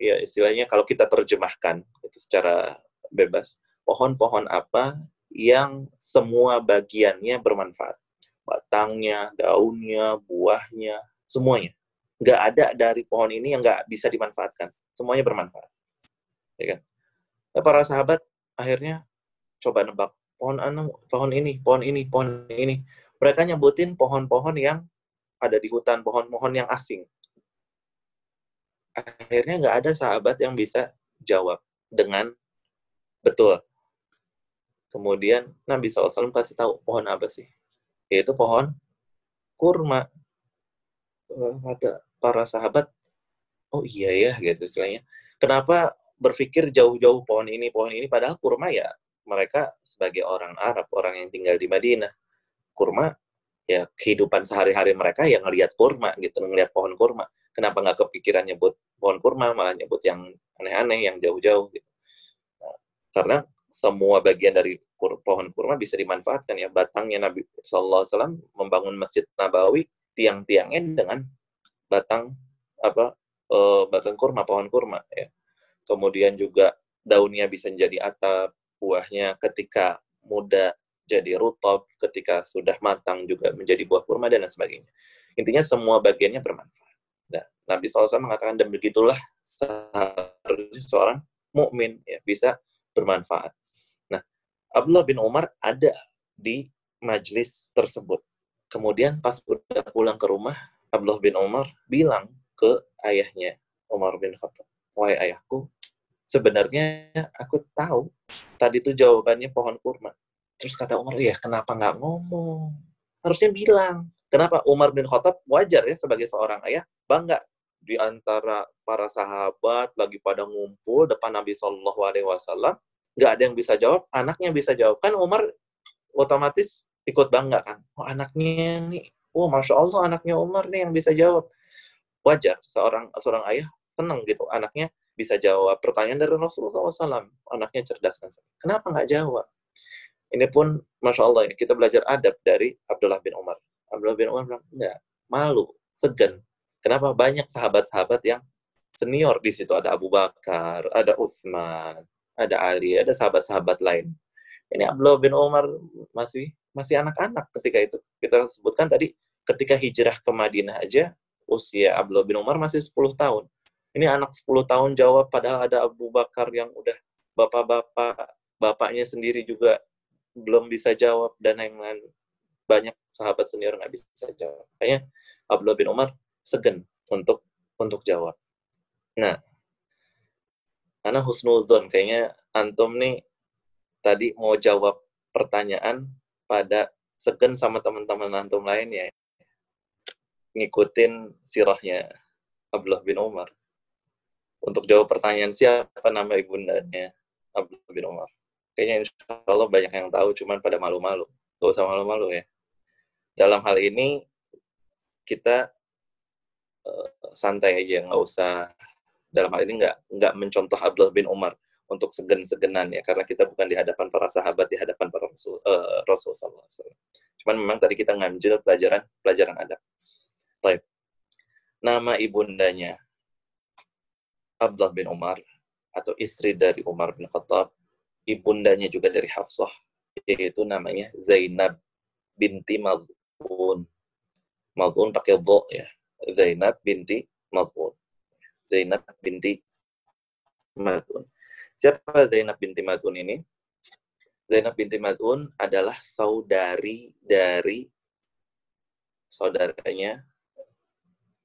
Ya istilahnya kalau kita terjemahkan itu secara bebas, pohon-pohon apa yang semua bagiannya bermanfaat, batangnya, daunnya, buahnya, semuanya. Nggak ada dari pohon ini yang nggak bisa dimanfaatkan, semuanya bermanfaat. Ya kan? Nah, para sahabat akhirnya coba nebak pohon anu, pohon ini, pohon ini, pohon ini mereka nyebutin pohon-pohon yang ada di hutan, pohon-pohon yang asing. Akhirnya nggak ada sahabat yang bisa jawab dengan betul. Kemudian Nabi SAW kasih tahu pohon apa sih? Yaitu pohon kurma. Kata para sahabat, oh iya ya gitu istilahnya. Kenapa berpikir jauh-jauh pohon ini, pohon ini, padahal kurma ya mereka sebagai orang Arab, orang yang tinggal di Madinah, kurma ya kehidupan sehari-hari mereka yang ngelihat kurma gitu ngelihat pohon kurma. Kenapa nggak kepikiran nyebut pohon kurma malah nyebut yang aneh-aneh yang jauh-jauh gitu. Nah, karena semua bagian dari kur, pohon kurma bisa dimanfaatkan ya. Batangnya Nabi Sallallahu Alaihi membangun masjid Nabawi tiang-tiangnya dengan batang apa uh, batang kurma pohon kurma ya. Kemudian juga daunnya bisa menjadi atap buahnya ketika muda jadi rutob, ketika sudah matang juga menjadi buah kurma dan lain sebagainya. Intinya semua bagiannya bermanfaat. Nah, Nabi SAW mengatakan dan begitulah seharusnya seorang mukmin ya bisa bermanfaat. Nah, Abdullah bin Umar ada di majelis tersebut. Kemudian pas udah pulang ke rumah, Abdullah bin Umar bilang ke ayahnya, Umar bin Khattab, wahai ayahku, sebenarnya aku tahu tadi itu jawabannya pohon kurma. Terus kata Umar, ya kenapa nggak ngomong? Harusnya bilang. Kenapa Umar bin Khattab wajar ya sebagai seorang ayah bangga di antara para sahabat lagi pada ngumpul depan Nabi Shallallahu Alaihi Wasallam nggak ada yang bisa jawab, anaknya bisa jawab kan Umar otomatis ikut bangga kan, oh anaknya nih, oh masya Allah anaknya Umar nih yang bisa jawab, wajar seorang seorang ayah seneng gitu anaknya bisa jawab pertanyaan dari Rasulullah SAW, anaknya cerdas kan, kenapa nggak jawab? Ini pun, Masya Allah, ya, kita belajar adab dari Abdullah bin Umar. Abdullah bin Umar bilang, enggak, malu, segan. Kenapa? Banyak sahabat-sahabat yang senior di situ. Ada Abu Bakar, ada Utsman, ada Ali, ada sahabat-sahabat lain. Ini Abdullah bin Umar masih masih anak-anak ketika itu. Kita sebutkan tadi, ketika hijrah ke Madinah aja, usia Abdullah bin Umar masih 10 tahun. Ini anak 10 tahun jawab, padahal ada Abu Bakar yang udah bapak-bapak, bapaknya sendiri juga belum bisa jawab dan yang lain banyak sahabat senior nggak bisa jawab. Kayaknya Abdullah bin Umar segen untuk untuk jawab. Nah, karena husnuzon kayaknya antum nih tadi mau jawab pertanyaan pada segen sama teman-teman antum lain ya ngikutin sirahnya Abdullah bin Umar untuk jawab pertanyaan siapa nama ibundanya Abdullah bin Umar kayaknya insya Allah banyak yang tahu, cuman pada malu-malu. Gak usah malu-malu ya. Dalam hal ini, kita uh, santai aja, nggak usah dalam hal ini nggak nggak mencontoh Abdullah bin Umar. untuk segen-segenan ya karena kita bukan di hadapan para sahabat di hadapan para rasul uh, rasul sallallahu. Cuman memang tadi kita ngambil pelajaran pelajaran adab. Baik. Nama ibundanya Abdullah bin Umar atau istri dari Umar bin Khattab, ibundanya juga dari Hafsah, yaitu namanya Zainab binti Mazun. Mazun pakai dho ya. Zainab binti Mazun. Zainab binti Mazun. Siapa Zainab binti Mazun ini? Zainab binti Mazun adalah saudari dari saudaranya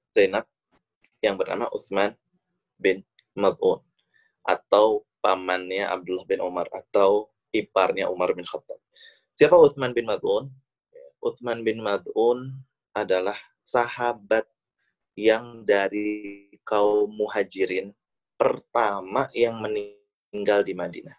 Zainab yang bernama Utsman bin Maz'un atau pamannya Abdullah bin Umar atau iparnya Umar bin Khattab. Siapa Utsman bin Maz'un? Utsman bin Maz'un adalah sahabat yang dari kaum muhajirin pertama yang meninggal di Madinah.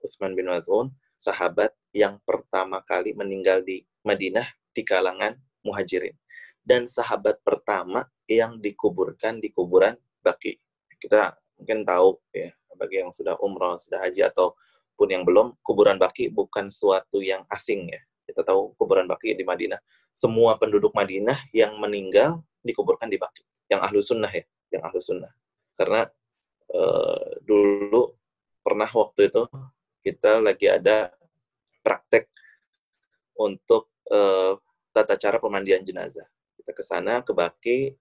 Utsman bin Maz'un sahabat yang pertama kali meninggal di Madinah di kalangan muhajirin dan sahabat pertama yang dikuburkan di kuburan Baki. Kita mungkin tahu ya, bagi yang sudah umroh, sudah haji ataupun yang belum, kuburan Baki bukan suatu yang asing ya. Kita tahu kuburan Baki di Madinah, semua penduduk Madinah yang meninggal dikuburkan di Baki. Yang ahlu sunnah ya, yang ahlu sunnah. Karena uh, dulu pernah waktu itu kita lagi ada praktek untuk uh, tata cara pemandian jenazah kita ke sana ke Baki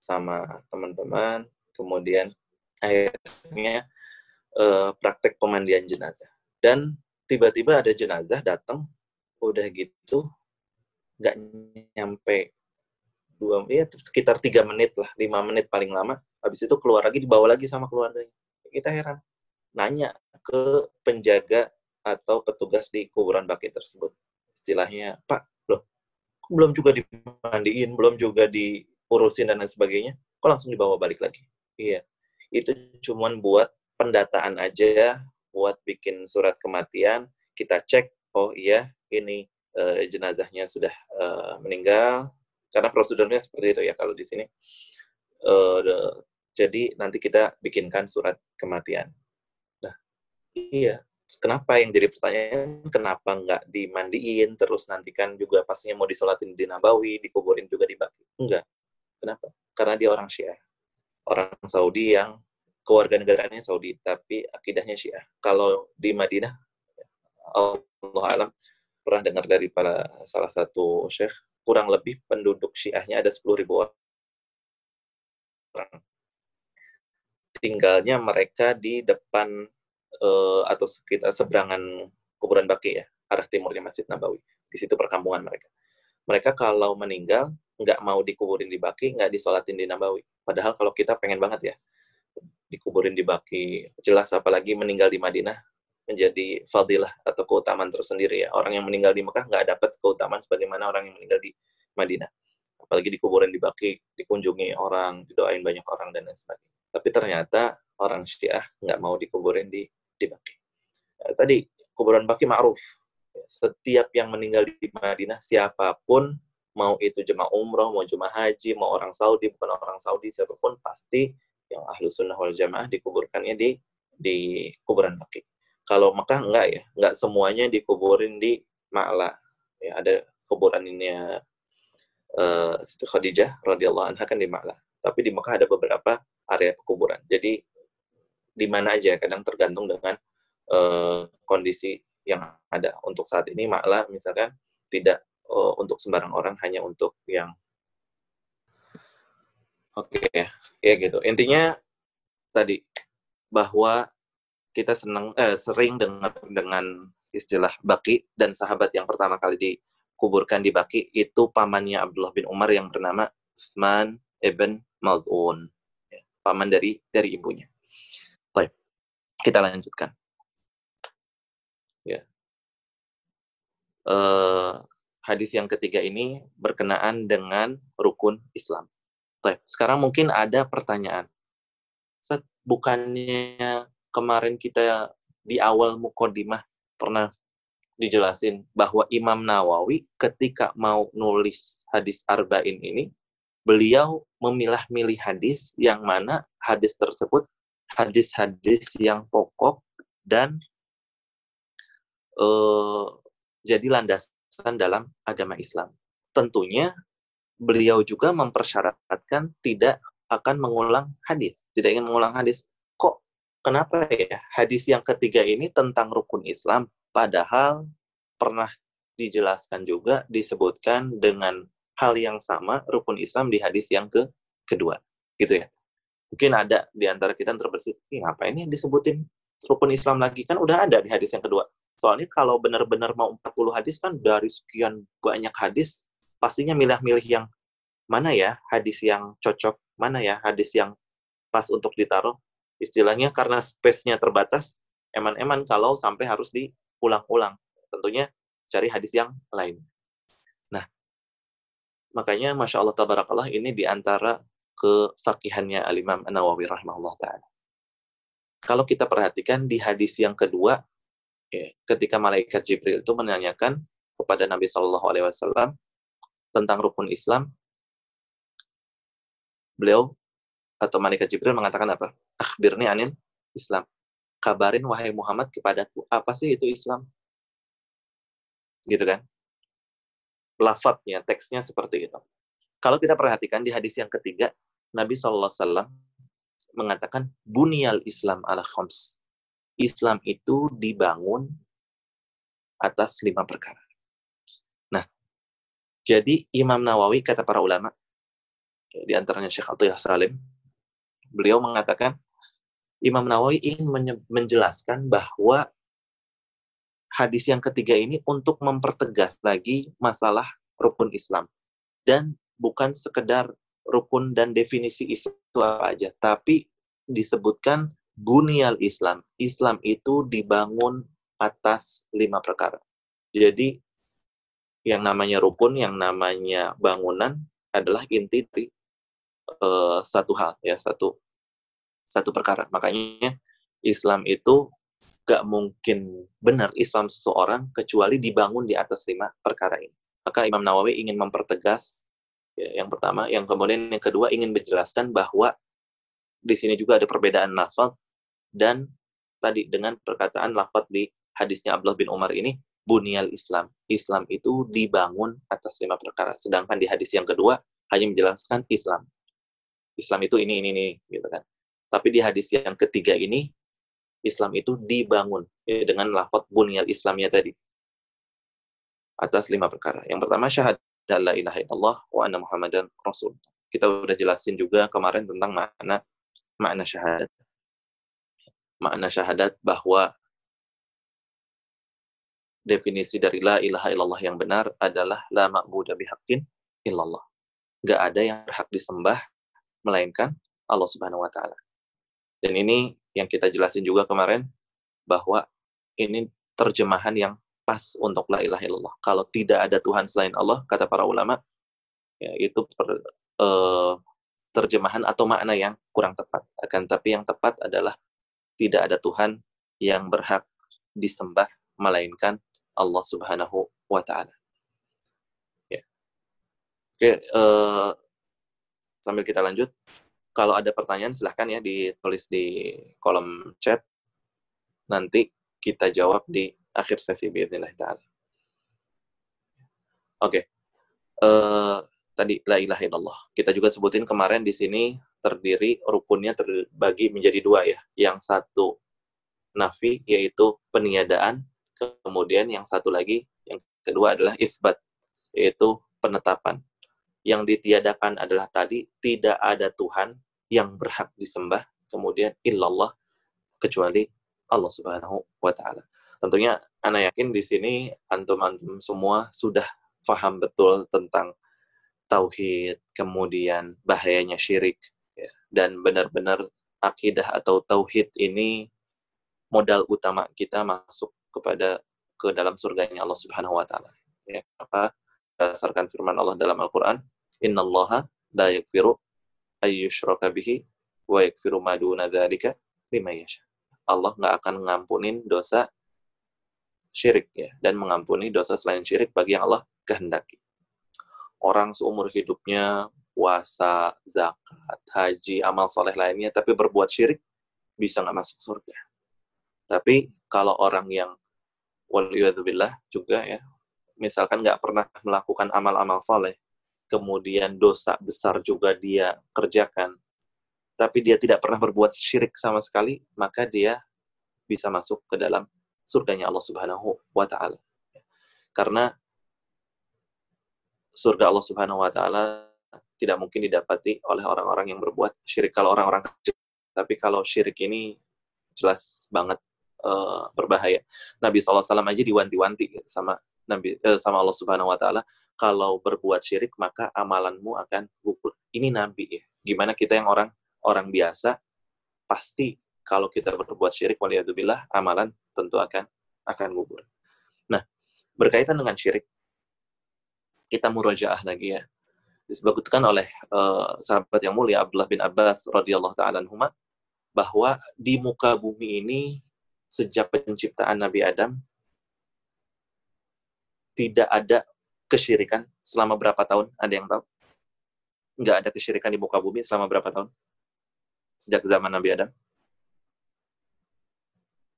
sama teman-teman kemudian akhirnya uh, praktek pemandian jenazah. Dan tiba-tiba ada jenazah datang udah gitu nggak nyampe dua ya sekitar tiga menit lah lima menit paling lama. Habis itu keluar lagi dibawa lagi sama keluarganya. Kita heran nanya ke penjaga atau petugas di kuburan baki tersebut. Istilahnya pak belum juga dimandiin, belum juga diurusin dan lain sebagainya, kok langsung dibawa balik lagi? Iya, itu cuman buat pendataan aja, buat bikin surat kematian, kita cek, oh iya, ini uh, jenazahnya sudah uh, meninggal, karena prosedurnya seperti itu ya kalau di sini. Uh, jadi nanti kita bikinkan surat kematian. Nah, iya, kenapa yang jadi pertanyaan? Kenapa nggak dimandiin? Terus nanti kan juga pastinya mau disolatin di Nabawi dikuburin juga di Baki. Enggak. Kenapa? Karena dia orang Syiah. Orang Saudi yang keluarga negaranya Saudi tapi akidahnya Syiah kalau di Madinah Allah alam pernah dengar dari para salah satu syekh kurang lebih penduduk Syiahnya ada 10.000 orang tinggalnya mereka di depan uh, atau sekitar seberangan kuburan Baki ya, arah timurnya Masjid Nabawi. Di situ perkampungan mereka. Mereka kalau meninggal nggak mau dikuburin di Baki, nggak disolatin di Nabawi. Padahal kalau kita pengen banget ya dikuburin di Baki, jelas apalagi meninggal di Madinah menjadi fadilah atau keutamaan tersendiri ya. Orang yang meninggal di Mekah nggak dapat keutamaan sebagaimana orang yang meninggal di Madinah. Apalagi dikuburin di Baki, dikunjungi orang, didoain banyak orang dan lain sebagainya. Tapi ternyata orang Syiah nggak mau dikuburin di di Baki. Nah, tadi kuburan Baki ma'ruf. Setiap yang meninggal di Madinah, siapa pun, mau itu jemaah umroh, mau jemaah haji, mau orang Saudi, bukan orang Saudi, siapa pun pasti yang ahlu sunnah wal jamaah dikuburkannya di di kuburan Baki. Kalau Mekah enggak ya, enggak semuanya dikuburin di Ma'la. Ya, ada kuburan ini uh, Khadijah radhiyallahu anha kan di Ma'la. Tapi di Mekah ada beberapa area pekuburan. Jadi di mana aja kadang tergantung dengan uh, kondisi yang ada untuk saat ini malah misalkan tidak uh, untuk sembarang orang hanya untuk yang oke okay, ya gitu intinya tadi bahwa kita senang eh, sering dengar dengan istilah baki dan sahabat yang pertama kali dikuburkan di baki itu pamannya Abdullah bin Umar yang bernama Uthman ibn Maz'un ya, paman dari dari ibunya Baik, kita lanjutkan. Ya. Uh, hadis yang ketiga ini berkenaan dengan rukun Islam. Sekarang mungkin ada pertanyaan. Set, bukannya kemarin kita di awal mukodimah pernah dijelasin bahwa Imam Nawawi ketika mau nulis hadis arba'in ini, beliau memilah-milih hadis yang mana hadis tersebut hadis-hadis yang pokok dan eh, jadi landasan dalam agama Islam. Tentunya beliau juga mempersyaratkan tidak akan mengulang hadis, tidak ingin mengulang hadis. Kok? Kenapa ya? Hadis yang ketiga ini tentang rukun Islam padahal pernah dijelaskan juga disebutkan dengan hal yang sama rukun Islam di hadis yang ke kedua. Gitu ya. Mungkin ada di antara kita yang terbersih ngapain ini disebutin rukun Islam lagi? Kan udah ada di hadis yang kedua. Soalnya kalau benar-benar mau 40 hadis kan dari sekian banyak hadis pastinya milih-milih yang mana ya hadis yang cocok mana ya hadis yang pas untuk ditaruh istilahnya karena space-nya terbatas eman-eman kalau sampai harus diulang-ulang tentunya cari hadis yang lain. Nah, makanya Masya Allah Tabarakallah ini di antara kefakihannya Al-Imam An-Nawawi rahimahullah ta'ala. Kalau kita perhatikan di hadis yang kedua, ya, ketika malaikat Jibril itu menanyakan kepada Nabi Shallallahu Alaihi Wasallam tentang rukun Islam, beliau atau malaikat Jibril mengatakan apa? Akhbirni anil Islam. Kabarin wahai Muhammad kepadaku, apa sih itu Islam? gitu kan lafadznya teksnya seperti itu kalau kita perhatikan di hadis yang ketiga Nabi saw mengatakan bunyal Islam ala khams Islam itu dibangun atas lima perkara jadi Imam Nawawi kata para ulama di antaranya Syekh Atiyah Salim beliau mengatakan Imam Nawawi ingin menjelaskan bahwa hadis yang ketiga ini untuk mempertegas lagi masalah rukun Islam. Dan bukan sekedar rukun dan definisi Islam itu apa aja, tapi disebutkan bunyal Islam. Islam itu dibangun atas lima perkara. Jadi yang namanya rukun, yang namanya bangunan adalah inti dari uh, satu hal ya satu satu perkara. Makanya Islam itu gak mungkin benar Islam seseorang kecuali dibangun di atas lima perkara ini. Maka Imam Nawawi ingin mempertegas ya, yang pertama, yang kemudian yang kedua ingin menjelaskan bahwa di sini juga ada perbedaan lafaz dan tadi dengan perkataan lafaz di hadisnya Abdullah bin Umar ini bunyal Islam. Islam itu dibangun atas lima perkara. Sedangkan di hadis yang kedua hanya menjelaskan Islam. Islam itu ini ini ini gitu kan. Tapi di hadis yang ketiga ini Islam itu dibangun ya, dengan lafaz bunyal Islamnya tadi atas lima perkara. Yang pertama syahadat la ilaha illallah wa anna muhammadan rasul. Kita udah jelasin juga kemarin tentang makna makna syahadat. Makna syahadat bahwa definisi dari la ilaha illallah yang benar adalah la ma'budu bihaqqin illallah. Gak ada yang berhak disembah melainkan Allah Subhanahu wa taala. Dan ini yang kita jelasin juga kemarin bahwa ini terjemahan yang pas untuk la ilaha illallah. Kalau tidak ada Tuhan selain Allah, kata para ulama, ya itu per, uh, terjemahan atau makna yang kurang tepat. Akan tapi yang tepat adalah tidak ada Tuhan yang berhak disembah melainkan Allah Subhanahu wa taala. Ya. Oke, uh, sambil kita lanjut, kalau ada pertanyaan silahkan ya ditulis di kolom chat. Nanti kita jawab di akhir sesi biidznillah ta'ala. Oke. Uh, tadi la ilaha illallah. Kita juga sebutin kemarin di sini terdiri rukunnya terbagi menjadi dua ya. Yang satu nafi yaitu peniadaan, kemudian yang satu lagi yang kedua adalah isbat yaitu penetapan. Yang ditiadakan adalah tadi tidak ada Tuhan yang berhak disembah kemudian illallah kecuali Allah Subhanahu wa taala. Tentunya anak yakin di sini antum-antum semua sudah paham betul tentang tauhid, kemudian bahayanya syirik ya. dan benar-benar akidah atau tauhid ini modal utama kita masuk kepada ke dalam surganya Allah Subhanahu wa taala. Ya, apa berdasarkan firman Allah dalam Al-Qur'an, "Innallaha la yaghfiru ayyushraka bihi wa yakfiru ma duna dzalika liman yasha. Allah nggak akan ngampunin dosa syirik ya dan mengampuni dosa selain syirik bagi yang Allah kehendaki. Orang seumur hidupnya puasa, zakat, haji, amal soleh lainnya, tapi berbuat syirik bisa nggak masuk surga. Tapi kalau orang yang waliyadzubillah juga ya, misalkan nggak pernah melakukan amal-amal soleh, kemudian dosa besar juga dia kerjakan, tapi dia tidak pernah berbuat syirik sama sekali, maka dia bisa masuk ke dalam surganya Allah Subhanahu wa taala. Karena surga Allah Subhanahu wa taala tidak mungkin didapati oleh orang-orang yang berbuat syirik kalau orang-orang kecil. Tapi kalau syirik ini jelas banget uh, berbahaya. Nabi SAW aja diwanti-wanti sama Nabi uh, sama Allah Subhanahu wa taala kalau berbuat syirik maka amalanmu akan gugur. Ini Nabi ya. Gimana kita yang orang orang biasa pasti kalau kita berbuat syirik waliyadzubillah amalan tentu akan akan gugur. Nah, berkaitan dengan syirik kita murojaah lagi ya. Disebutkan oleh uh, sahabat yang mulia Abdullah bin Abbas radhiyallahu taala bahwa di muka bumi ini sejak penciptaan Nabi Adam tidak ada kesyirikan selama berapa tahun? Ada yang tahu? Nggak ada kesyirikan di muka bumi selama berapa tahun? Sejak zaman Nabi Adam?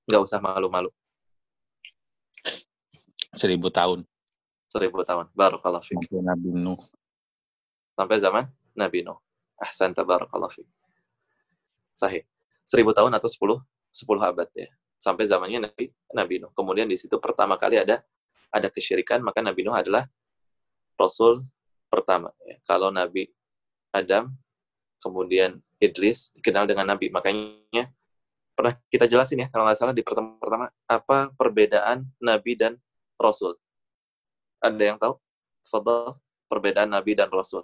Nggak usah malu-malu. Seribu tahun. Seribu tahun. Barakallahu fiqh. Sampai Nabi Nuh. Sampai zaman Nabi Nuh. Ahsan tabarakallahu fiqh. Sahih. Seribu tahun atau sepuluh? Sepuluh abad ya. Sampai zamannya Nabi Nabi Nuh. Kemudian di situ pertama kali ada ada kesyirikan, maka Nabi Nuh adalah Rasul pertama. Ya. Kalau Nabi Adam, kemudian Idris dikenal dengan Nabi. Makanya pernah kita jelasin ya, kalau nggak salah di pertemuan pertama, apa perbedaan Nabi dan Rasul. Ada yang tahu? Fadal, perbedaan Nabi dan Rasul.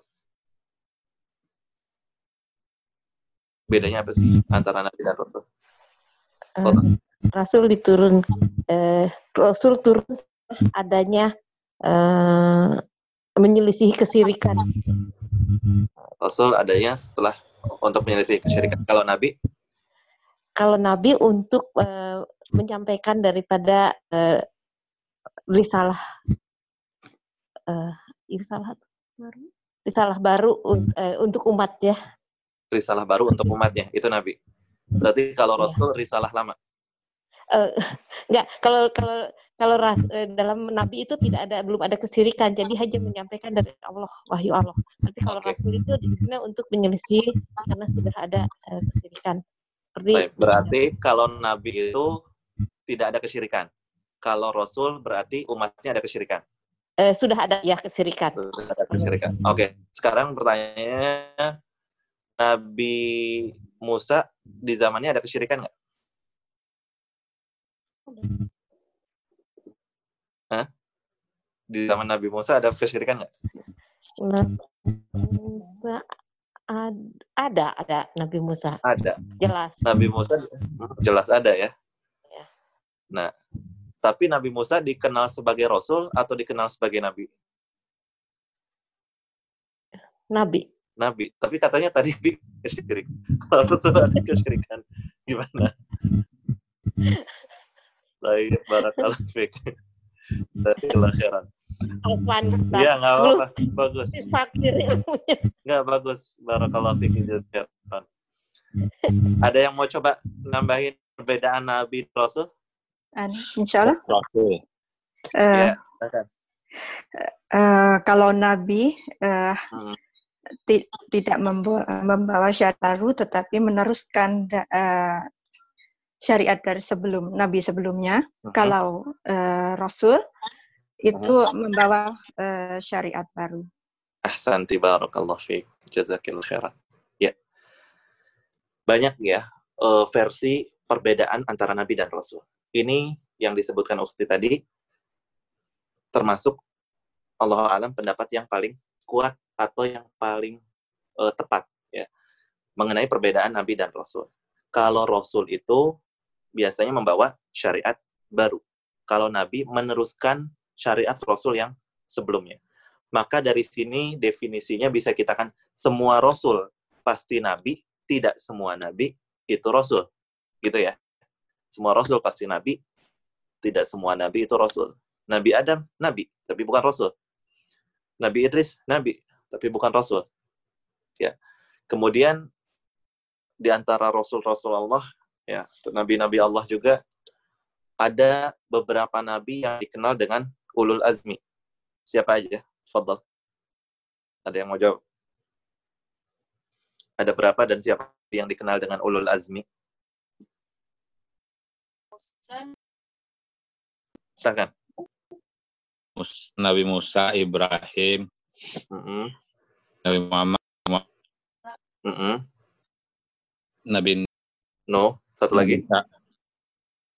Bedanya apa sih antara Nabi dan Rasul? Uh, Rasul diturun, eh, Rasul turun adanya uh, menyelisihi kesirikan. Rasul adanya setelah untuk menyelisihi kesyirikan. Kalau Nabi? Kalau Nabi untuk uh, menyampaikan daripada uh, risalah uh, risalah baru risalah baru uh, untuk umat ya risalah baru untuk umatnya itu nabi berarti kalau rasul ya. risalah lama uh, enggak kalau kalau kalau ras, uh, dalam nabi itu tidak ada belum ada kesirikan jadi hanya menyampaikan dari Allah wahyu Allah tapi kalau okay. rasul itu di sini untuk menyelisih karena sudah ada uh, kesirikan seperti Baik, berarti kalau nabi itu tidak ada kesirikan kalau rasul berarti umatnya ada kesirikan eh, sudah ada ya kesirikan. Sudah ada kesirikan. Oke, okay. sekarang pertanyaannya Nabi Musa di zamannya ada kesirikan nggak? Hah? Di zaman Nabi Musa ada kesirikan nggak? Nabi Musa ada, ada Nabi Musa. Ada. Jelas. Nabi Musa jelas ada ya. ya. Nah, tapi Nabi Musa dikenal sebagai Rasul atau dikenal sebagai Nabi? Nabi. Nabi. Tapi katanya tadi kesyirik. Kalau Rasul ada kesyirikan, gimana? Baik, barakallah fiik. Dari akhiran. Iya, nggak apa-apa. Bagus. Nggak bagus. Barakallah fiik. Ada yang mau coba nambahin perbedaan Nabi Rasul? Insya Allah. Uh, ya, uh, kalau Nabi uh, hmm. tidak membawa, membawa syariat baru, tetapi meneruskan uh, syariat dari sebelum Nabi sebelumnya. Uh-huh. Kalau uh, Rasul itu uh-huh. membawa uh, syariat baru. Ahsanti barakallah fiik. Jazakillah khairan. Ya. Banyak ya uh, versi perbedaan antara Nabi dan Rasul ini yang disebutkan Ukti tadi termasuk Allah alam pendapat yang paling kuat atau yang paling uh, tepat ya mengenai perbedaan nabi dan rasul. Kalau rasul itu biasanya membawa syariat baru. Kalau nabi meneruskan syariat rasul yang sebelumnya. Maka dari sini definisinya bisa kita kan semua rasul pasti nabi, tidak semua nabi itu rasul. Gitu ya semua rasul pasti nabi. Tidak semua nabi itu rasul. Nabi Adam nabi, tapi bukan rasul. Nabi Idris nabi, tapi bukan rasul. Ya. Kemudian di antara rasul-rasul Allah, ya, nabi-nabi Allah juga ada beberapa nabi yang dikenal dengan ulul azmi. Siapa aja? Fadl. Ada yang mau jawab? Ada berapa dan siapa yang dikenal dengan ulul azmi? Silakan. Mus- Nabi Musa, Ibrahim, Mm-mm. Nabi Muhammad, Mm-mm. Nabi No, satu lagi. Isa,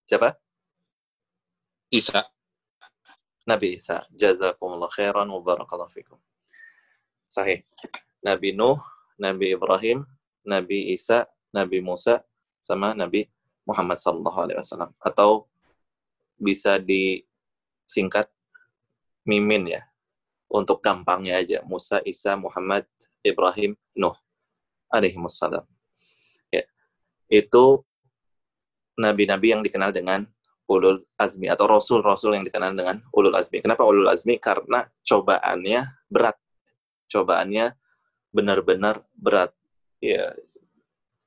Siapa? Isa. Nabi Isa. Jazakumullah khairan wa barakallahu fikum. Sahih. Nabi Nuh, Nabi Ibrahim, Nabi Isa, Nabi Musa, sama Nabi Muhammad sallallahu alaihi wasallam. Atau bisa disingkat Mimin ya. Untuk gampangnya aja. Musa, Isa, Muhammad, Ibrahim, Nuh. Ya. Itu nabi-nabi yang dikenal dengan ulul azmi atau rasul-rasul yang dikenal dengan ulul azmi. Kenapa ulul azmi? Karena cobaannya berat. Cobaannya benar-benar berat. Ya,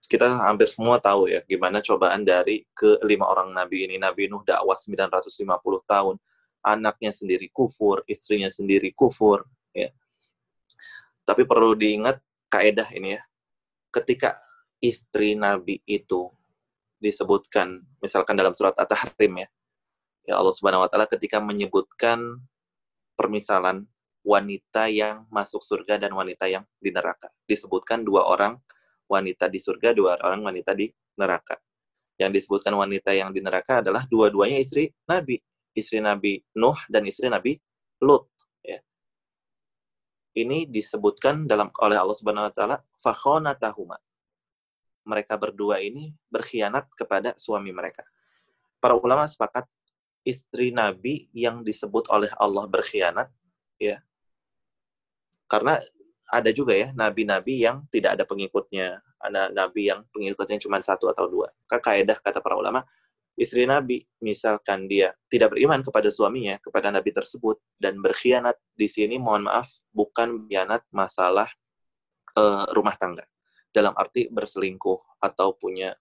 kita hampir semua tahu ya gimana cobaan dari kelima orang nabi ini. Nabi Nuh dakwah 950 tahun. Anaknya sendiri kufur, istrinya sendiri kufur. Ya. Tapi perlu diingat kaedah ini ya. Ketika istri nabi itu disebutkan misalkan dalam surat At-Tahrim ya. Ya Allah Subhanahu wa taala ketika menyebutkan permisalan wanita yang masuk surga dan wanita yang di neraka. Disebutkan dua orang wanita di surga, dua orang wanita di neraka. Yang disebutkan wanita yang di neraka adalah dua-duanya istri Nabi, istri Nabi Nuh dan istri Nabi Lut ya. Ini disebutkan dalam oleh Allah Subhanahu wa taala fakhonatahuma mereka berdua ini berkhianat kepada suami mereka. Para ulama sepakat istri Nabi yang disebut oleh Allah berkhianat, ya, karena ada juga ya nabi-nabi yang tidak ada pengikutnya, ada nabi yang pengikutnya cuma satu atau dua. Kaidah kata para ulama, istri nabi misalkan dia tidak beriman kepada suaminya, kepada nabi tersebut dan berkhianat di sini mohon maaf bukan berkhianat masalah uh, rumah tangga dalam arti berselingkuh atau punya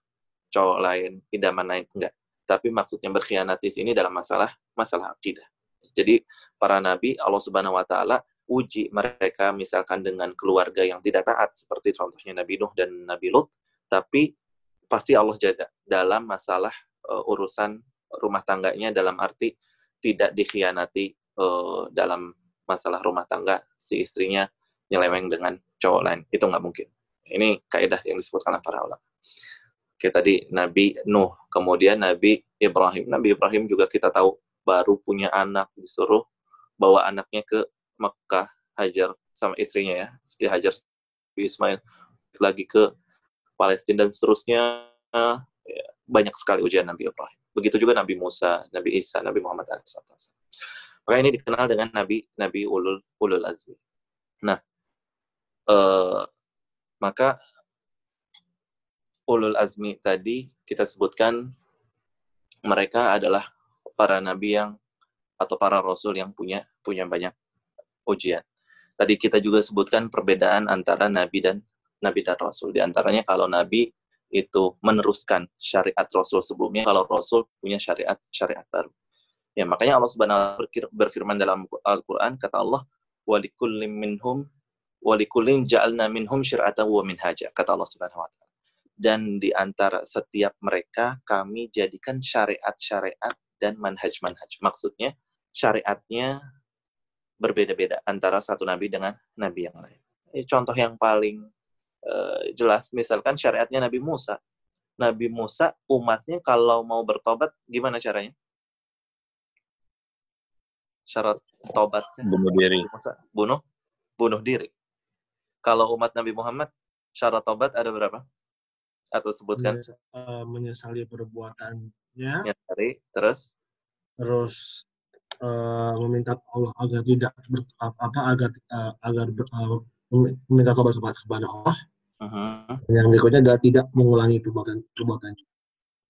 cowok lain, idaman lain enggak. Tapi maksudnya berkhianat di sini dalam masalah masalah akidah. Jadi para nabi Allah Subhanahu wa taala uji mereka misalkan dengan keluarga yang tidak taat seperti contohnya Nabi Nuh dan Nabi Lut, tapi pasti Allah jaga dalam masalah uh, urusan rumah tangganya dalam arti tidak dikhianati uh, dalam masalah rumah tangga si istrinya nyeleweng dengan cowok lain. Itu nggak mungkin. Ini kaidah yang disebutkan para ulama. Oke, tadi Nabi Nuh, kemudian Nabi Ibrahim. Nabi Ibrahim juga kita tahu baru punya anak, disuruh bawa anaknya ke Mekah, Hajar sama istrinya ya. Istri Hajar Ismail lagi ke Palestina dan seterusnya. Ya, banyak sekali ujian Nabi Ibrahim. Begitu juga Nabi Musa, Nabi Isa, Nabi Muhammad SAW. Maka ini dikenal dengan Nabi Nabi Ulul Ulul Azmi. Nah, eh, maka ulul azmi tadi kita sebutkan mereka adalah para nabi yang atau para rasul yang punya punya banyak ujian. Tadi kita juga sebutkan perbedaan antara nabi dan nabi dan rasul. Di antaranya kalau nabi itu meneruskan syariat rasul sebelumnya, kalau rasul punya syariat syariat baru. Ya, makanya Allah Subhanahu wa berfirman dalam Al-Qur'an kata Allah, "Walikullim minhum walikulin ja'alna minhum syir'atan wa minhaja kata Allah Subhanahu wa taala. Dan di antara setiap mereka kami jadikan syariat-syariat dan manhaj-manhaj. Maksudnya syariatnya berbeda-beda antara satu nabi dengan nabi yang lain. Contoh yang paling uh, jelas misalkan syariatnya Nabi Musa. Nabi Musa umatnya kalau mau bertobat gimana caranya? Syarat tobatnya Bunuh diri. Musa, bunuh bunuh diri. Kalau umat Nabi Muhammad syarat tobat ada berapa? Atau sebutkan eh, menyesali perbuatannya, menyadari terus terus eh, meminta Allah agar tidak ber, apa agar eh, agar ber- eh, meminta tobat kepada, kepada Allah. Dan yang berikutnya adalah tidak mengulangi perbuatan perbuatan.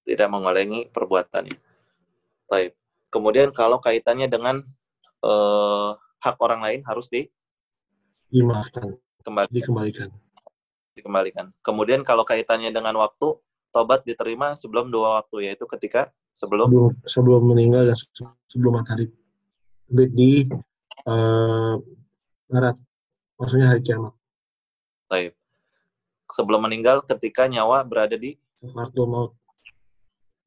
tidak mengulangi perbuatannya. Baik. Kemudian kalau kaitannya dengan eh, hak orang lain harus Dimaafkan, dikembalikan. dikembalikan. dikembalikan. Kemudian kalau kaitannya dengan waktu, tobat diterima sebelum dua waktu, yaitu ketika Sebelum sebelum sebelum meninggal dan se- sebelum matahari terbit di eh, barat. Maksudnya hari kiamat. Baik. Sebelum meninggal ketika nyawa berada di Sakaratul maut.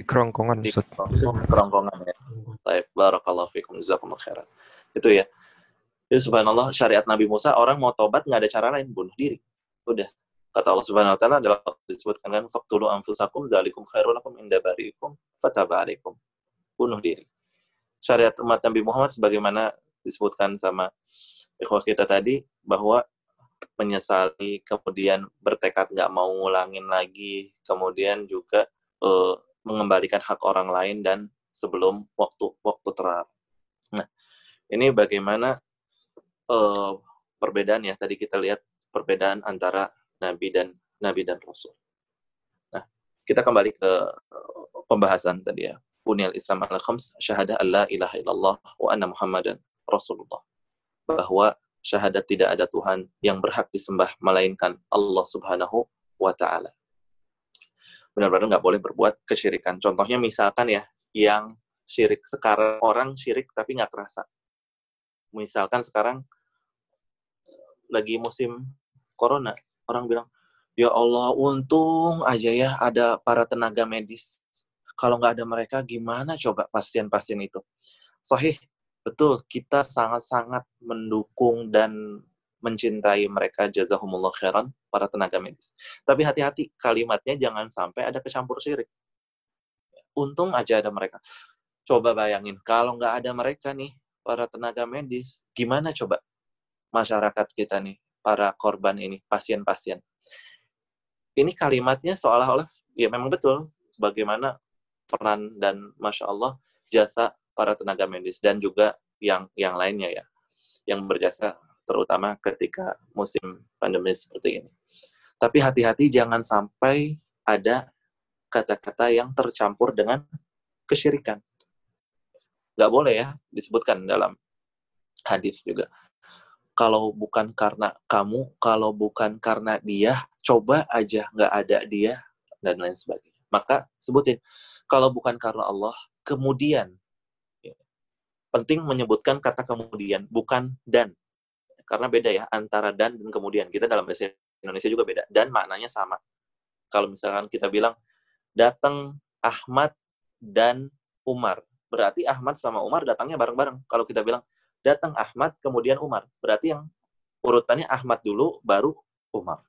Di kerongkongan, di kerongkongan ya. Baik, barakallahu fikum jazakumullah khairan. Itu ya. Jadi subhanallah syariat Nabi Musa orang mau tobat nggak ada cara lain bunuh diri. Udah. Kata Allah Subhanahu wa taala adalah disebutkan kan faqtulu anfusakum zalikum khairul lakum inda bariikum fataba alaikum. Bunuh diri. Syariat umat Nabi Muhammad sebagaimana disebutkan sama ikhwah kita tadi bahwa menyesali kemudian bertekad nggak mau ngulangin lagi kemudian juga eh, mengembalikan hak orang lain dan sebelum waktu waktu terlarang. Nah, ini bagaimana eh, perbedaan ya tadi kita lihat perbedaan antara nabi dan nabi dan rasul. Nah, kita kembali ke eh, pembahasan tadi ya. Bunyal Islam ala khams syahadah alla ilaha illallah wa anna Muhammadan Rasulullah. Bahwa syahadat tidak ada Tuhan yang berhak disembah melainkan Allah Subhanahu wa taala. Benar-benar nggak boleh berbuat kesyirikan. Contohnya misalkan ya, yang syirik sekarang orang syirik tapi nggak terasa. Misalkan sekarang lagi musim corona, orang bilang, ya Allah untung aja ya ada para tenaga medis. Kalau nggak ada mereka gimana coba pasien-pasien itu? Sahih, betul. Kita sangat-sangat mendukung dan mencintai mereka jazahumullah khairan para tenaga medis. Tapi hati-hati kalimatnya jangan sampai ada kecampur syirik. Untung aja ada mereka. Coba bayangin kalau nggak ada mereka nih para tenaga medis, gimana coba masyarakat kita nih para korban ini pasien-pasien. Ini kalimatnya seolah-olah ya memang betul bagaimana peran dan masya Allah jasa para tenaga medis dan juga yang yang lainnya ya yang berjasa terutama ketika musim pandemi seperti ini. Tapi hati-hati jangan sampai ada kata-kata yang tercampur dengan kesyirikan. Nggak boleh ya disebutkan dalam hadis juga. Kalau bukan karena kamu, kalau bukan karena dia, coba aja nggak ada dia, dan lain sebagainya. Maka sebutin, kalau bukan karena Allah, kemudian. Ya. Penting menyebutkan kata kemudian, bukan dan karena beda ya antara dan dan kemudian kita dalam bahasa Indonesia juga beda dan maknanya sama kalau misalkan kita bilang datang Ahmad dan Umar berarti Ahmad sama Umar datangnya bareng-bareng. Kalau kita bilang datang Ahmad kemudian Umar. Berarti yang urutannya Ahmad dulu baru Umar.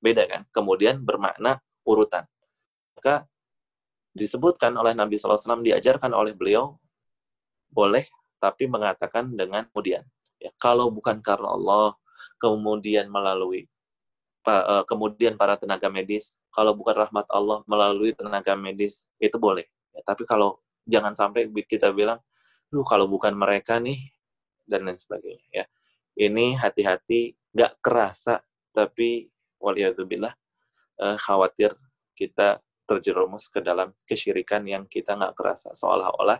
Beda kan? Kemudian bermakna urutan. Maka disebutkan oleh Nabi SAW diajarkan oleh beliau boleh tapi mengatakan dengan kemudian. Ya kalau bukan karena Allah kemudian melalui uh, kemudian para tenaga medis kalau bukan rahmat Allah melalui tenaga medis itu boleh. Ya, tapi kalau jangan sampai kita bilang lu kalau bukan mereka nih dan lain sebagainya ya ini hati-hati nggak kerasa tapi waliyadzubillah uh, khawatir kita terjerumus ke dalam kesyirikan yang kita nggak kerasa seolah-olah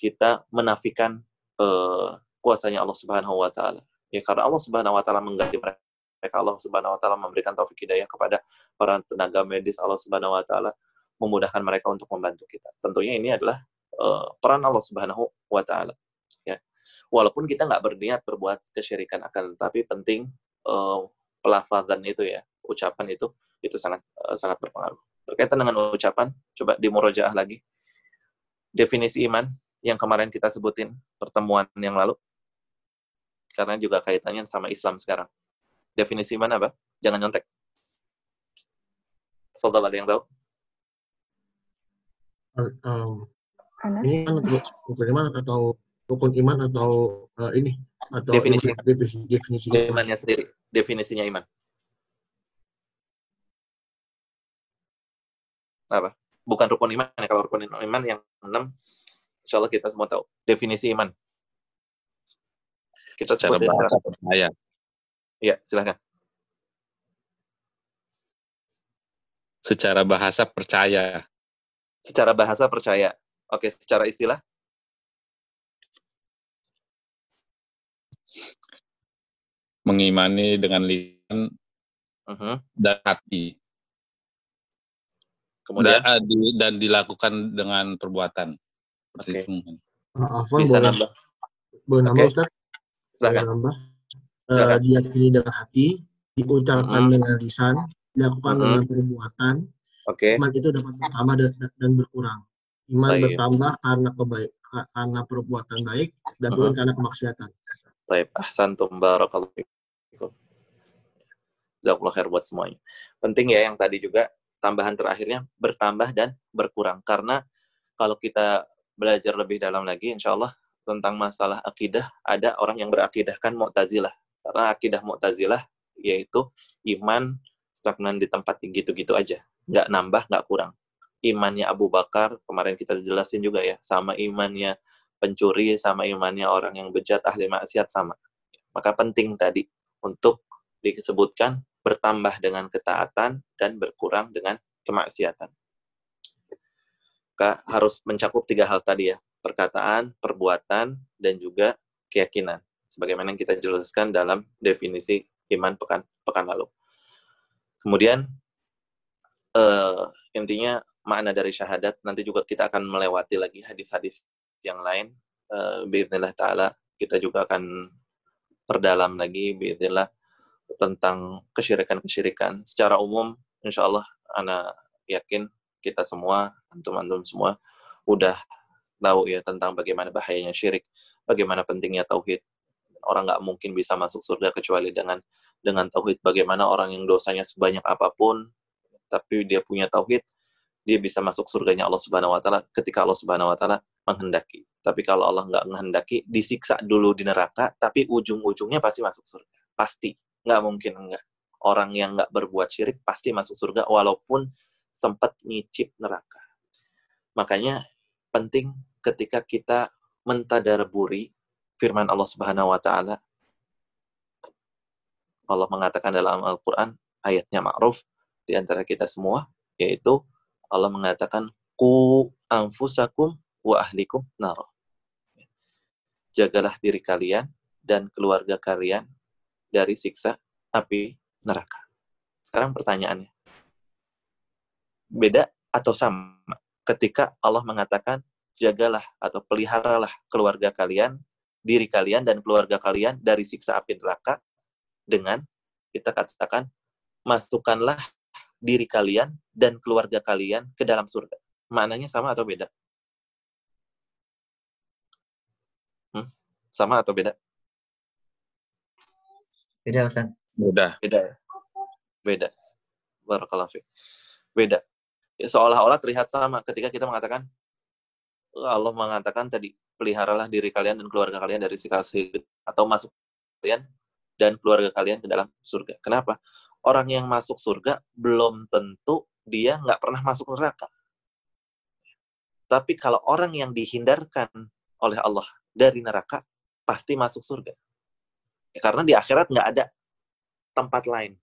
kita menafikan uh, kuasanya Allah Subhanahu wa taala. Ya karena Allah Subhanahu wa taala mengganti mereka Allah Subhanahu wa taala memberikan taufik hidayah kepada para tenaga medis Allah Subhanahu wa taala memudahkan mereka untuk membantu kita. Tentunya ini adalah uh, peran Allah Subhanahu wa taala. Ya. Walaupun kita nggak berniat berbuat kesyirikan akan tetapi penting uh, pelafazan itu ya, ucapan itu itu sangat uh, sangat berpengaruh. Berkaitan dengan ucapan, coba dimurojaah lagi. Definisi iman yang kemarin kita sebutin pertemuan yang lalu karena juga kaitannya sama Islam sekarang. Definisi mana, Pak? Jangan nyontek. Fadal ada yang tahu? Um, ini kan rukun iman atau rukun iman atau uh, ini atau definisi definisi definisi imannya sendiri. Definisinya iman. Apa? Bukan rukun iman ya. Kalau rukun iman yang enam insya Allah kita semua tahu. Definisi iman. Kita secara sebutin bahasa percaya. Iya, silahkan. Secara bahasa percaya. Secara bahasa percaya. Oke, secara istilah? Mengimani dengan lisan uh-huh. dan hati. Kemudian Da- di- dan dilakukan dengan perbuatan. Oke. mungkin. Ah, Afwan bisa boleh nambah. boleh nambah Oke. Ustaz? Boleh Silakan. nambah. Silakan. diyakini dengan hati, diucapkan Mhm. dengan lisan, dilakukan Mhm. dengan perbuatan. Oke. Iman itu dapat bertambah dan, dan berkurang. Iman Baik. bertambah karena kebaik karena perbuatan baik dan turun karena kemaksiatan. Baik, ahsantum barakallahu fikum. Khair buat semuanya. Penting ya yang tadi juga tambahan terakhirnya bertambah dan berkurang karena kalau kita belajar lebih dalam lagi insya Allah tentang masalah akidah ada orang yang berakidahkan Mu'tazilah karena akidah Mu'tazilah yaitu iman stagnan di tempat gitu-gitu aja nggak nambah nggak kurang imannya Abu Bakar kemarin kita jelasin juga ya sama imannya pencuri sama imannya orang yang bejat ahli maksiat sama. Maka penting tadi untuk disebutkan bertambah dengan ketaatan dan berkurang dengan kemaksiatan. Maka harus mencakup tiga hal tadi ya perkataan perbuatan dan juga keyakinan. Sebagaimana yang kita jelaskan dalam definisi iman pekan pekan lalu. Kemudian eh, intinya makna dari syahadat nanti juga kita akan melewati lagi hadis-hadis yang lain. Eh biidznillah taala kita juga akan perdalam lagi biidznillah tentang kesyirikan-kesyirikan. Secara umum insya Allah anak yakin kita semua antum-antum semua udah tahu ya tentang bagaimana bahayanya syirik bagaimana pentingnya tauhid. Orang nggak mungkin bisa masuk surga kecuali dengan dengan tauhid. Bagaimana orang yang dosanya sebanyak apa pun tapi dia punya tauhid dia bisa masuk surganya Allah Subhanahu wa taala ketika Allah Subhanahu wa taala menghendaki. Tapi kalau Allah nggak menghendaki, disiksa dulu di neraka, tapi ujung-ujungnya pasti masuk surga. Pasti. Nggak mungkin enggak. Orang yang nggak berbuat syirik pasti masuk surga walaupun sempat nyicip neraka. Makanya penting ketika kita mentadabburi firman Allah Subhanahu wa taala Allah mengatakan dalam Al-Qur'an ayatnya ma'ruf di antara kita semua yaitu Allah mengatakan ku anfusakum wa ahlikum nar. Jagalah diri kalian dan keluarga kalian dari siksa api neraka. Sekarang pertanyaannya. Beda atau sama ketika Allah mengatakan jagalah atau peliharalah keluarga kalian, diri kalian dan keluarga kalian dari siksa api neraka dengan kita katakan masukkanlah diri kalian dan keluarga kalian ke dalam surga. Maknanya sama atau beda? Hmm? Sama atau beda? Beda Ustaz. Beda. Beda. ya? Beda. Barakallahu fiik. Beda. Ya, seolah-olah terlihat sama ketika kita mengatakan Allah mengatakan tadi peliharalah diri kalian dan keluarga kalian dari siksa atau masuk kalian dan keluarga kalian ke dalam surga. Kenapa? Orang yang masuk surga belum tentu dia nggak pernah masuk neraka. Tapi kalau orang yang dihindarkan oleh Allah dari neraka, pasti masuk surga. Karena di akhirat nggak ada tempat lain.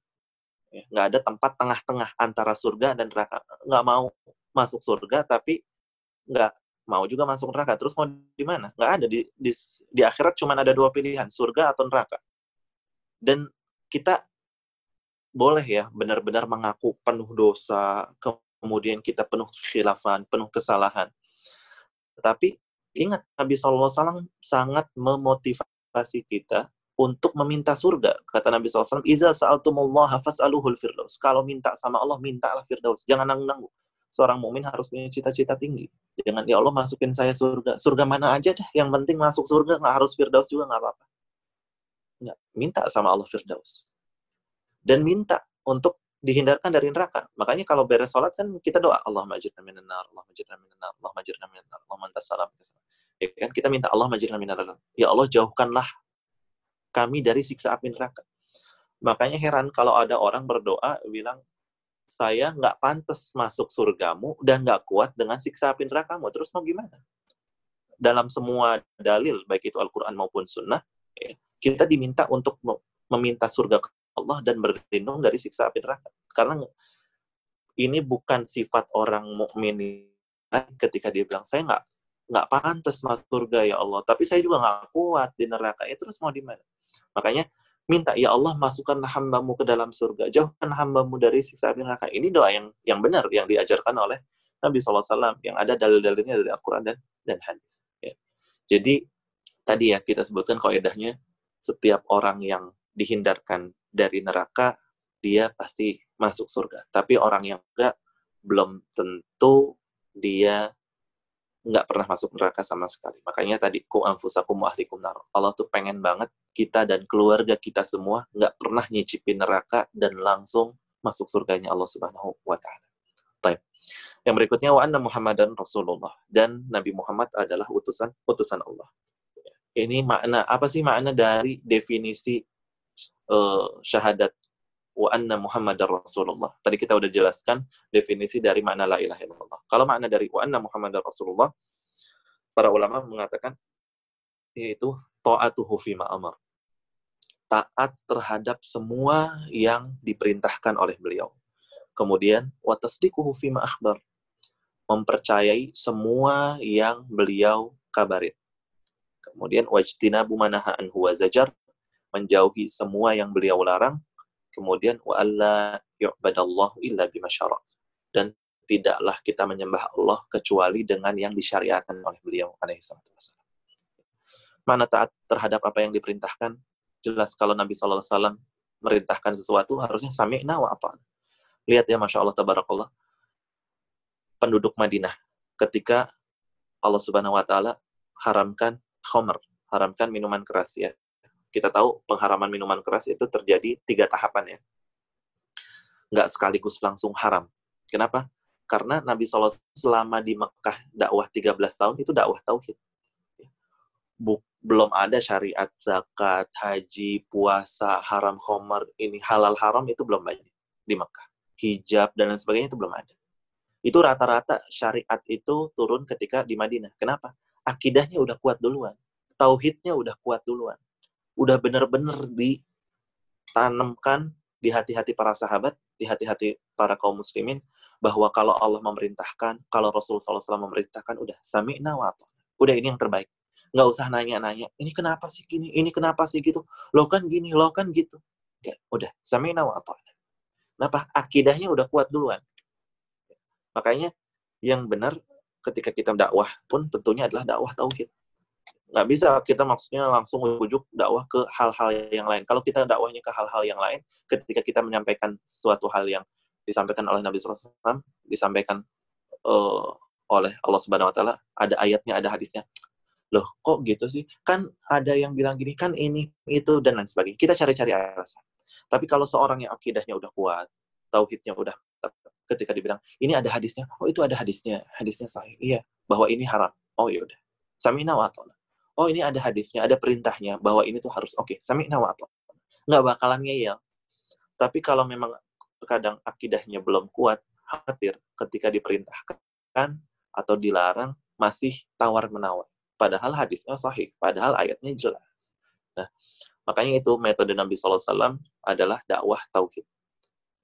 Ya, nggak ada tempat tengah-tengah antara surga dan neraka. Nggak mau masuk surga, tapi nggak mau juga masuk neraka. Terus mau di mana? Nggak ada. Di, di, di akhirat cuma ada dua pilihan, surga atau neraka. Dan kita boleh ya benar-benar mengaku penuh dosa, kemudian kita penuh khilafan, penuh kesalahan. Tetapi ingat Nabi SAW sangat memotivasi kita untuk meminta surga. Kata Nabi SAW, Iza sa'altumullaha fas'aluhul firdaus. Kalau minta sama Allah, mintalah firdaus. Jangan nanggung-nanggung. Seorang mukmin harus punya cita-cita tinggi. Jangan, ya Allah masukin saya surga. Surga mana aja deh. Yang penting masuk surga, nggak harus firdaus juga nggak apa-apa. Nggak, minta sama Allah firdaus. Dan minta untuk dihindarkan dari neraka. Makanya kalau beres sholat kan kita doa Allah majirna minan Allah majirna minan Allah majirna minan Allah mantas salam. Ya kan kita minta Allah majirna minan. Ya Allah jauhkanlah kami dari siksa api neraka. Makanya heran kalau ada orang berdoa bilang saya nggak pantas masuk surgamu dan nggak kuat dengan siksa api nerakamu. Terus mau gimana? Dalam semua dalil, baik itu Al-Quran maupun Sunnah, ya, kita diminta untuk meminta surga Allah dan berlindung dari siksa api neraka. Karena ini bukan sifat orang mukmin ketika dia bilang saya nggak nggak pantas masuk surga ya Allah, tapi saya juga nggak kuat di neraka. Ya terus mau di mana? Makanya minta ya Allah masukkanlah hambamu ke dalam surga jauhkan hambamu dari siksa api neraka ini doa yang yang benar yang diajarkan oleh Nabi SAW yang ada dalil-dalilnya dari Al-Quran dan dan hadis ya. jadi tadi ya kita sebutkan kaidahnya setiap orang yang dihindarkan dari neraka dia pasti masuk surga tapi orang yang enggak belum tentu dia nggak pernah masuk neraka sama sekali. Makanya tadi ku anfusakum ahlikum nar. Allah tuh pengen banget kita dan keluarga kita semua nggak pernah nyicipin neraka dan langsung masuk surganya Allah Subhanahu wa taala. Baik. Yang berikutnya wa anna Muhammadan Rasulullah dan Nabi Muhammad adalah utusan utusan Allah. Ini makna apa sih makna dari definisi uh, syahadat wa anna Muhammadar Rasulullah. Tadi kita udah jelaskan definisi dari makna la ilaha illallah. Kalau makna dari wa anna Muhammadar Rasulullah, para ulama mengatakan yaitu ta'atuhu fima amar. Taat terhadap semua yang diperintahkan oleh beliau. Kemudian wa tasdiquhu fima akhbar. Mempercayai semua yang beliau kabarin. Kemudian wajtinabu manaha anhu wa zajar menjauhi semua yang beliau larang kemudian wa alla yu'badallahu illa bima dan tidaklah kita menyembah Allah kecuali dengan yang disyariatkan oleh beliau alaihi. Mana taat terhadap apa yang diperintahkan? Jelas kalau Nabi sallallahu alaihi wasallam merintahkan sesuatu harusnya sami'na wa ata'na. Lihat ya Masya Allah tabarakallah. Penduduk Madinah ketika Allah Subhanahu wa taala haramkan khomer, haramkan minuman keras ya kita tahu pengharaman minuman keras itu terjadi tiga tahapan ya. Nggak sekaligus langsung haram. Kenapa? Karena Nabi SAW selama di Mekah dakwah 13 tahun itu dakwah tauhid. Belum ada syariat zakat, haji, puasa, haram khomer, ini halal haram itu belum banyak di Mekah. Hijab dan lain sebagainya itu belum ada. Itu rata-rata syariat itu turun ketika di Madinah. Kenapa? Akidahnya udah kuat duluan. Tauhidnya udah kuat duluan udah bener-bener ditanamkan di hati-hati para sahabat, di hati-hati para kaum muslimin, bahwa kalau Allah memerintahkan, kalau Rasulullah SAW memerintahkan, udah sami'na wa Udah ini yang terbaik. Nggak usah nanya-nanya, ini kenapa sih gini, ini kenapa sih gitu, lo kan gini, lo kan gitu. Oke, udah, sami'na wa Kenapa? Akidahnya udah kuat duluan. Makanya yang benar ketika kita dakwah pun tentunya adalah dakwah tauhid nggak bisa kita maksudnya langsung ujuk dakwah ke hal-hal yang lain. Kalau kita dakwahnya ke hal-hal yang lain, ketika kita menyampaikan suatu hal yang disampaikan oleh Nabi SAW, disampaikan uh, oleh Allah Subhanahu Wa Taala, ada ayatnya, ada hadisnya. Loh, kok gitu sih? Kan ada yang bilang gini, kan ini, itu, dan lain sebagainya. Kita cari-cari alasan. Tapi kalau seorang yang akidahnya udah kuat, tauhidnya udah ketika dibilang ini ada hadisnya, oh itu ada hadisnya, hadisnya sahih, iya, bahwa ini haram. Oh iya udah, samina wa oh ini ada hadisnya, ada perintahnya bahwa ini tuh harus oke, okay, sami'na wa Nggak bakalan ngeyel. Tapi kalau memang kadang akidahnya belum kuat, khawatir ketika diperintahkan atau dilarang masih tawar-menawar. Padahal hadisnya sahih, padahal ayatnya jelas. Nah, makanya itu metode Nabi SAW adalah dakwah tauhid.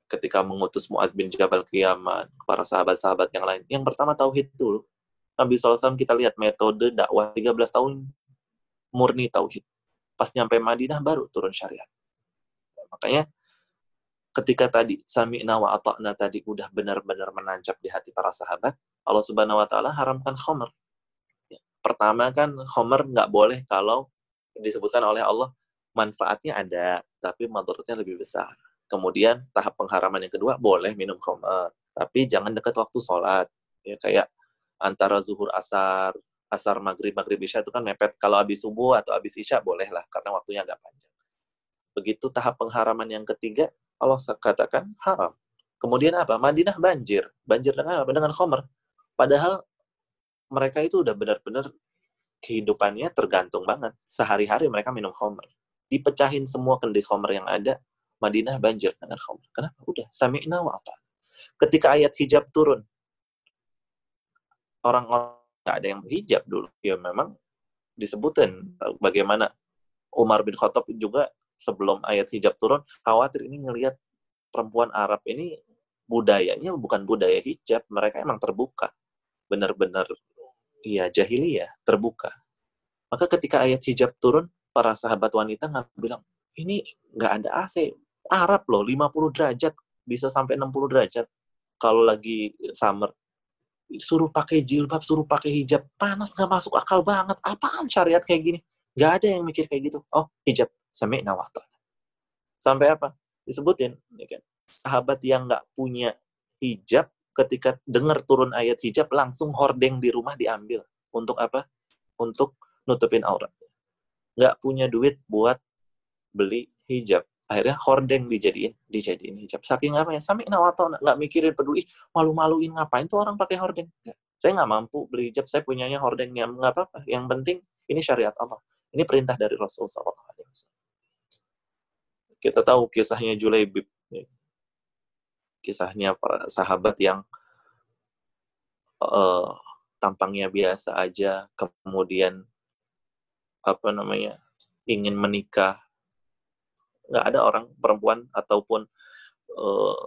Ketika mengutus Mu'ad bin Jabal ke Yaman, para sahabat-sahabat yang lain, yang pertama tauhid dulu. Nabi SAW kita lihat metode dakwah 13 tahun murni tauhid. Pas nyampe Madinah baru turun syariat. Makanya ketika tadi sami nawa ata'na tadi udah benar-benar menancap di hati para sahabat, Allah Subhanahu wa taala haramkan khomer. Ya, pertama kan khomer nggak boleh kalau disebutkan oleh Allah manfaatnya ada, tapi mudaratnya lebih besar. Kemudian tahap pengharaman yang kedua boleh minum khomer, tapi jangan dekat waktu sholat. Ya, kayak antara zuhur asar asar maghrib maghrib isya itu kan mepet. Kalau habis subuh atau habis isya boleh lah karena waktunya agak panjang. Begitu tahap pengharaman yang ketiga Allah katakan haram. Kemudian apa? Madinah banjir. Banjir dengan apa? Dengan khomer padahal mereka itu udah benar-benar kehidupannya tergantung banget. Sehari-hari mereka minum khomer dipecahin semua kendi khomer yang ada Madinah banjir dengan khomer kenapa? Udah sami'na wa ketika ayat hijab turun orang-orang nggak ada yang berhijab dulu. Ya memang disebutin bagaimana Umar bin Khattab juga sebelum ayat hijab turun khawatir ini ngelihat perempuan Arab ini budayanya bukan budaya hijab, mereka emang terbuka. Benar-benar ya jahiliyah, terbuka. Maka ketika ayat hijab turun, para sahabat wanita nggak bilang, ini nggak ada AC. Arab loh, 50 derajat, bisa sampai 60 derajat kalau lagi summer. Suruh pakai jilbab, suruh pakai hijab, panas nggak masuk akal banget. Apaan syariat kayak gini? Nggak ada yang mikir kayak gitu. Oh, hijab, sami'na wa. Sampai apa? Disebutin, ya kan? sahabat yang nggak punya hijab, ketika dengar turun ayat hijab, langsung hordeng di rumah diambil. Untuk apa? Untuk nutupin aurat. Nggak punya duit buat beli hijab. Akhirnya hordeng dijadiin, dijadiin hijab. Saking apa ya? Sampai nawato nggak mikirin peduli, malu-maluin ngapain tuh orang pakai hordeng. Saya nggak mampu beli hijab, saya punyanya hordeng yang nggak apa-apa. Yang penting ini syariat Allah. Ini perintah dari Rasul SAW. Kita tahu kisahnya Julaibib. Kisahnya para sahabat yang uh, tampangnya biasa aja, kemudian apa namanya ingin menikah, nggak ada orang perempuan ataupun uh,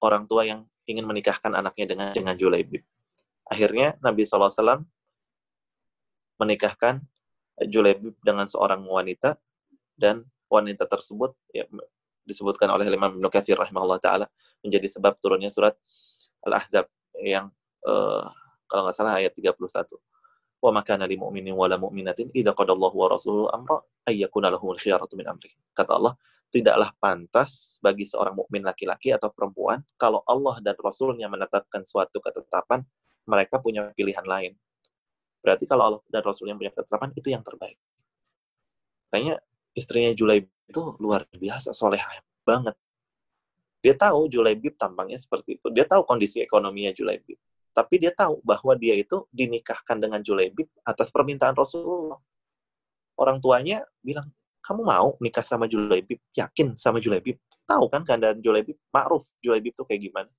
orang tua yang ingin menikahkan anaknya dengan dengan Julaibib. Akhirnya Nabi SAW menikahkan Julaibib dengan seorang wanita dan wanita tersebut ya, disebutkan oleh Imam Ibnu Katsir rahimahullah taala menjadi sebab turunnya surat Al-Ahzab yang uh, kalau nggak salah ayat 31. Wa makana lil mu'minin wala mu'minatin idza qadallahu wa rasuluhu amra ay yakuna lahumul khiyaratu min amri. Kata Allah, tidaklah pantas bagi seorang mukmin laki-laki atau perempuan kalau Allah dan Rasulnya menetapkan suatu ketetapan, mereka punya pilihan lain. Berarti kalau Allah dan Rasulnya punya ketetapan, itu yang terbaik. Kayaknya istrinya Julaibib itu luar biasa, solehah banget. Dia tahu Julaibib tampangnya seperti itu. Dia tahu kondisi ekonominya Julaibib. Tapi dia tahu bahwa dia itu dinikahkan dengan Julaibib atas permintaan Rasulullah. Orang tuanya bilang, kamu mau nikah sama Julaibib? Yakin sama Julaibib? Tahu kan keadaan Julaibib? Ma'ruf Julaibib tuh kayak gimana?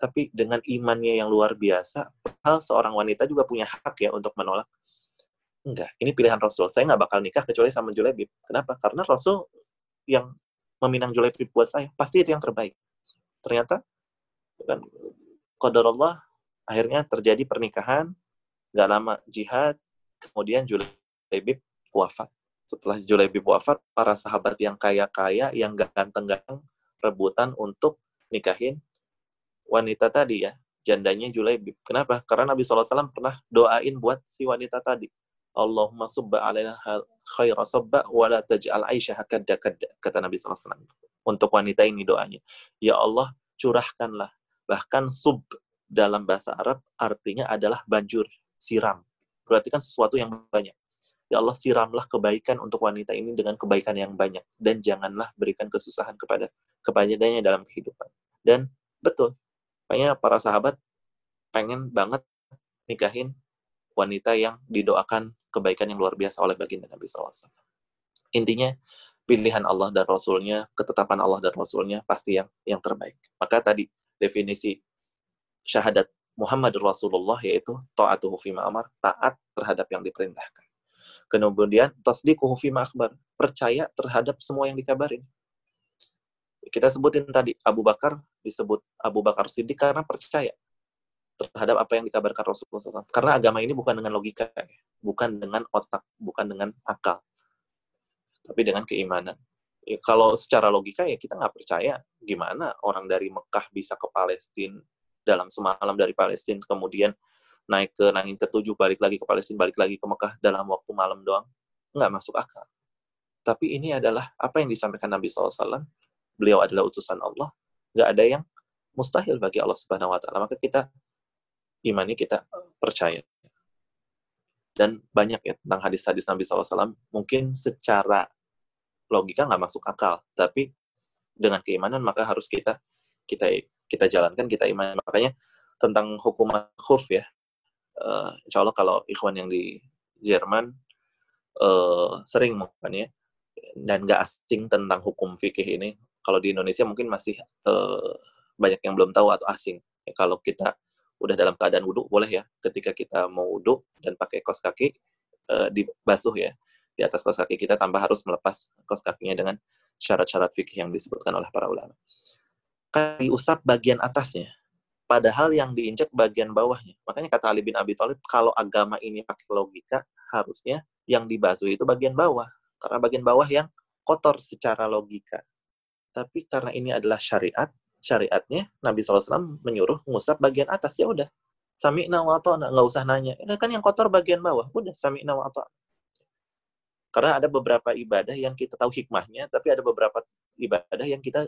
Tapi dengan imannya yang luar biasa, hal seorang wanita juga punya hak ya untuk menolak. Enggak, ini pilihan Rasul. Saya nggak bakal nikah kecuali sama Julaibib. Kenapa? Karena Rasul yang meminang Julaibib buat saya, pasti itu yang terbaik. Ternyata, kan, Qadar Allah, akhirnya terjadi pernikahan, nggak lama jihad, kemudian Julaibib wafat setelah Julaibib wafat, para sahabat yang kaya-kaya, yang ganteng-ganteng, rebutan untuk nikahin wanita tadi ya, jandanya Julaibib. Kenapa? Karena Nabi SAW pernah doain buat si wanita tadi. Allahumma subba alaina khaira sabba wa la taj'al aisyah kadda kadda kata Nabi SAW. Untuk wanita ini doanya. Ya Allah, curahkanlah. Bahkan sub dalam bahasa Arab artinya adalah banjur, siram. Berarti kan sesuatu yang banyak. Ya Allah siramlah kebaikan untuk wanita ini dengan kebaikan yang banyak dan janganlah berikan kesusahan kepada kepadanya dalam kehidupan. Dan betul, kayaknya para sahabat pengen banget nikahin wanita yang didoakan kebaikan yang luar biasa oleh baginda Nabi SAW. Intinya, pilihan Allah dan Rasulnya, ketetapan Allah dan Rasulnya pasti yang yang terbaik. Maka tadi definisi syahadat Muhammad Rasulullah yaitu ta'atuhu fima amar, taat terhadap yang diperintahkan. Kemudian tasdiquhu fi akhbar, percaya terhadap semua yang dikabarin. Kita sebutin tadi Abu Bakar disebut Abu Bakar Siddiq karena percaya terhadap apa yang dikabarkan Rasulullah SAW. Karena agama ini bukan dengan logika, bukan dengan otak, bukan dengan akal, tapi dengan keimanan. Ya, kalau secara logika ya kita nggak percaya gimana orang dari Mekah bisa ke Palestina dalam semalam dari Palestina kemudian naik ke langit ketujuh, balik lagi ke Palestina, balik lagi ke Mekah dalam waktu malam doang, nggak masuk akal. Tapi ini adalah apa yang disampaikan Nabi SAW. Beliau adalah utusan Allah. Nggak ada yang mustahil bagi Allah Subhanahu Wa Taala. Maka kita imani kita percaya. Dan banyak ya tentang hadis-hadis Nabi SAW. Mungkin secara logika nggak masuk akal, tapi dengan keimanan maka harus kita kita kita jalankan, kita iman. Makanya tentang hukuman khuf ya, uh, insya Allah kalau ikhwan yang di Jerman uh, sering ya dan nggak asing tentang hukum fikih ini kalau di Indonesia mungkin masih uh, banyak yang belum tahu atau asing. Ya, kalau kita udah dalam keadaan wudhu boleh ya ketika kita mau wudhu dan pakai kos kaki uh, dibasuh ya di atas kos kaki kita tanpa harus melepas kos kakinya dengan syarat-syarat fikih yang disebutkan oleh para ulama. Kali usap bagian atasnya, padahal yang diinjak bagian bawahnya. Makanya kata Ali bin Abi Thalib, kalau agama ini pakai logika, harusnya yang dibasuh itu bagian bawah. Karena bagian bawah yang kotor secara logika. Tapi karena ini adalah syariat, syariatnya Nabi SAW menyuruh mengusap bagian atas. Ya udah, sami'na wa ta'na, nggak usah nanya. Ini kan yang kotor bagian bawah. Udah, sami'na wa ta'na. Karena ada beberapa ibadah yang kita tahu hikmahnya, tapi ada beberapa ibadah yang kita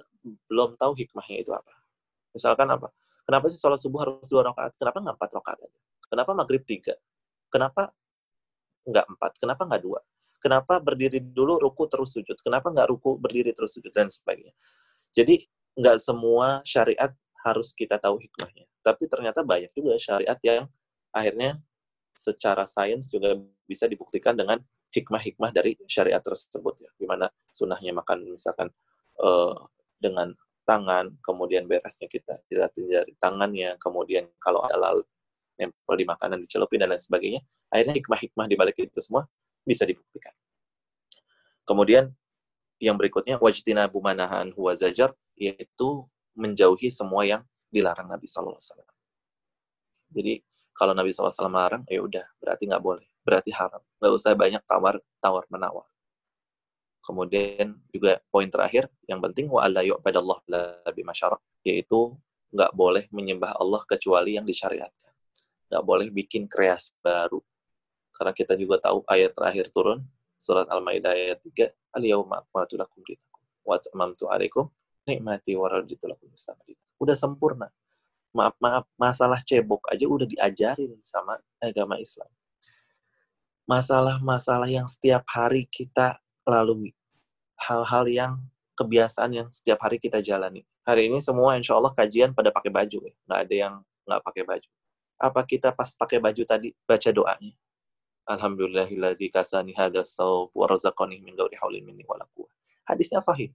belum tahu hikmahnya itu apa. Misalkan apa? Kenapa sih sholat subuh harus dua rakaat? Kenapa nggak empat rakaat aja? Kenapa maghrib tiga? Kenapa nggak empat? Kenapa nggak dua? Kenapa berdiri dulu ruku terus sujud? Kenapa nggak ruku berdiri terus sujud dan sebagainya? Jadi nggak semua syariat harus kita tahu hikmahnya. Tapi ternyata banyak juga syariat yang akhirnya secara sains juga bisa dibuktikan dengan hikmah-hikmah dari syariat tersebut ya. Gimana sunnahnya makan misalkan uh, dengan tangan, kemudian beresnya kita dilatih dari tangannya, kemudian kalau ada lalat nempel di makanan dicelupin dan lain sebagainya, akhirnya hikmah-hikmah di balik itu semua bisa dibuktikan. Kemudian yang berikutnya wajtina bumanahan huwa zajar yaitu menjauhi semua yang dilarang Nabi SAW. Jadi kalau Nabi SAW melarang, ya udah berarti nggak boleh, berarti haram. Nggak usah banyak tawar tawar menawar. Kemudian juga poin terakhir yang penting wa alla yu'badallah lebih masyarakat yaitu nggak boleh menyembah Allah kecuali yang disyariatkan. Nggak boleh bikin kreasi baru. Karena kita juga tahu ayat terakhir turun surat Al-Maidah ayat 3 al-yauma akmaltu lakum dinakum wa atmamtu alaikum nikmati wa raditu Udah sempurna. Maaf maaf masalah cebok aja udah diajarin sama agama Islam. Masalah-masalah yang setiap hari kita lalui hal-hal yang kebiasaan yang setiap hari kita jalani. Hari ini semua insya Allah kajian pada pakai baju, ya. nggak ada yang nggak pakai baju. Apa kita pas pakai baju tadi baca doanya? Alhamdulillahilladzi kasani hadza sawb wa razaqani min ghairi haulin minni wala Hadisnya sahih.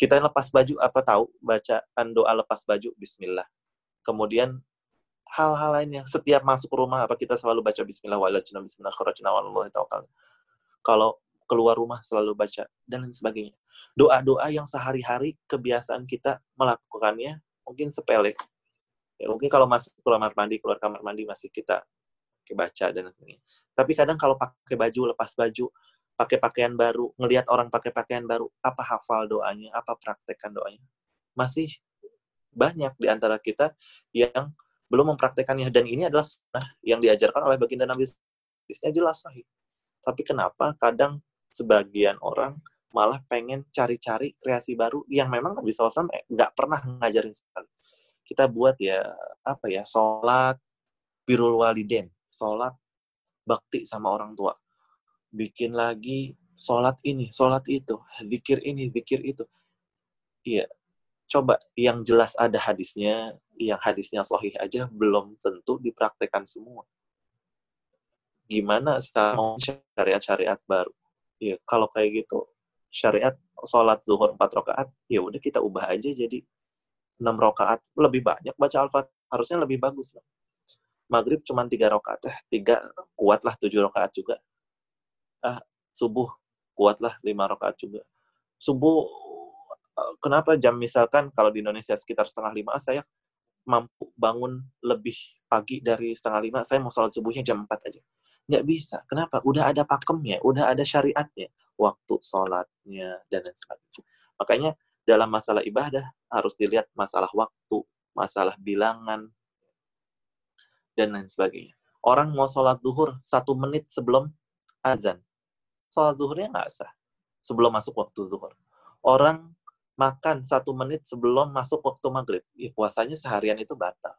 Kita lepas baju apa tahu bacaan doa lepas baju bismillah. Kemudian hal-hal lainnya setiap masuk rumah apa kita selalu baca bismillah wa bismillah kharajna wa Kalau keluar rumah selalu baca dan lain sebagainya. Doa-doa yang sehari-hari kebiasaan kita melakukannya mungkin sepele. Ya, mungkin kalau masuk kamar mandi, keluar kamar mandi masih kita baca dan sebagainya. Tapi kadang kalau pakai baju, lepas baju, pakai pakaian baru, ngelihat orang pakai pakaian baru, apa hafal doanya, apa praktekkan doanya. Masih banyak di antara kita yang belum mempraktekannya dan ini adalah yang diajarkan oleh baginda Nabi hadisnya jelas sahih. Tapi kenapa kadang sebagian orang malah pengen cari-cari kreasi baru yang memang Nabi SAW nggak pernah ngajarin sekali. Kita buat ya apa ya sholat birul waliden, sholat bakti sama orang tua. Bikin lagi sholat ini, sholat itu, zikir ini, zikir itu. Iya, coba yang jelas ada hadisnya, yang hadisnya sahih aja belum tentu dipraktekkan semua. Gimana sekarang syariat-syariat baru? ya kalau kayak gitu syariat sholat zuhur empat rakaat ya udah kita ubah aja jadi enam rakaat lebih banyak baca al-fatihah harusnya lebih bagus lah. maghrib cuma tiga rakaat eh tiga kuatlah tujuh rakaat juga ah subuh kuatlah lima rakaat juga subuh kenapa jam misalkan kalau di Indonesia sekitar setengah lima saya mampu bangun lebih pagi dari setengah lima saya mau sholat subuhnya jam empat aja Nggak bisa. Kenapa? Udah ada pakemnya, udah ada syariatnya. Waktu sholatnya, dan lain sebagainya. Makanya dalam masalah ibadah harus dilihat masalah waktu, masalah bilangan, dan lain sebagainya. Orang mau sholat duhur satu menit sebelum azan. Sholat zuhurnya nggak sah sebelum masuk waktu zuhur. Orang makan satu menit sebelum masuk waktu maghrib. Ya, puasanya seharian itu batal.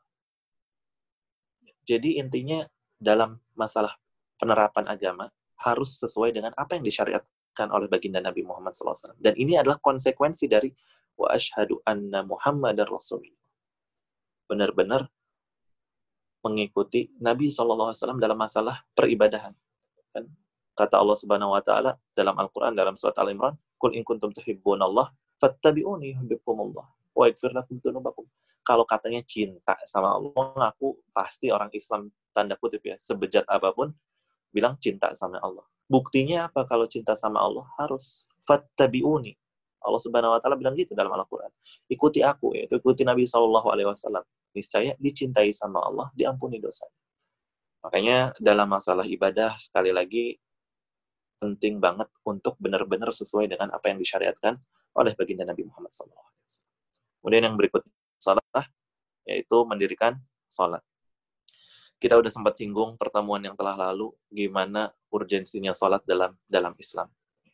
Jadi intinya dalam masalah penerapan agama harus sesuai dengan apa yang disyariatkan oleh baginda Nabi Muhammad SAW. Dan ini adalah konsekuensi dari wa ashadu anna Muhammad Rasulullah. Benar-benar mengikuti Nabi SAW dalam masalah peribadahan. Kan? Kata Allah Subhanahu wa taala dalam Al-Qur'an dalam surat Al-Imran, "Qul in kuntum fattabi'uni yuhibbukumullah wa yaghfir lakum dzunubakum." Kalau katanya cinta sama Allah, aku pasti orang Islam tanda kutip ya, sebejat apa pun bilang cinta sama Allah. Buktinya apa kalau cinta sama Allah? Harus fattabi'uni. Allah Subhanahu wa taala bilang gitu dalam Al-Qur'an. Ikuti aku yaitu ikuti Nabi sallallahu alaihi wasallam. Niscaya dicintai sama Allah, diampuni dosa. Makanya dalam masalah ibadah sekali lagi penting banget untuk benar-benar sesuai dengan apa yang disyariatkan oleh baginda Nabi Muhammad SAW. Kemudian yang berikutnya salah yaitu mendirikan sholat. Kita udah sempat singgung pertemuan yang telah lalu gimana urgensinya sholat dalam dalam Islam.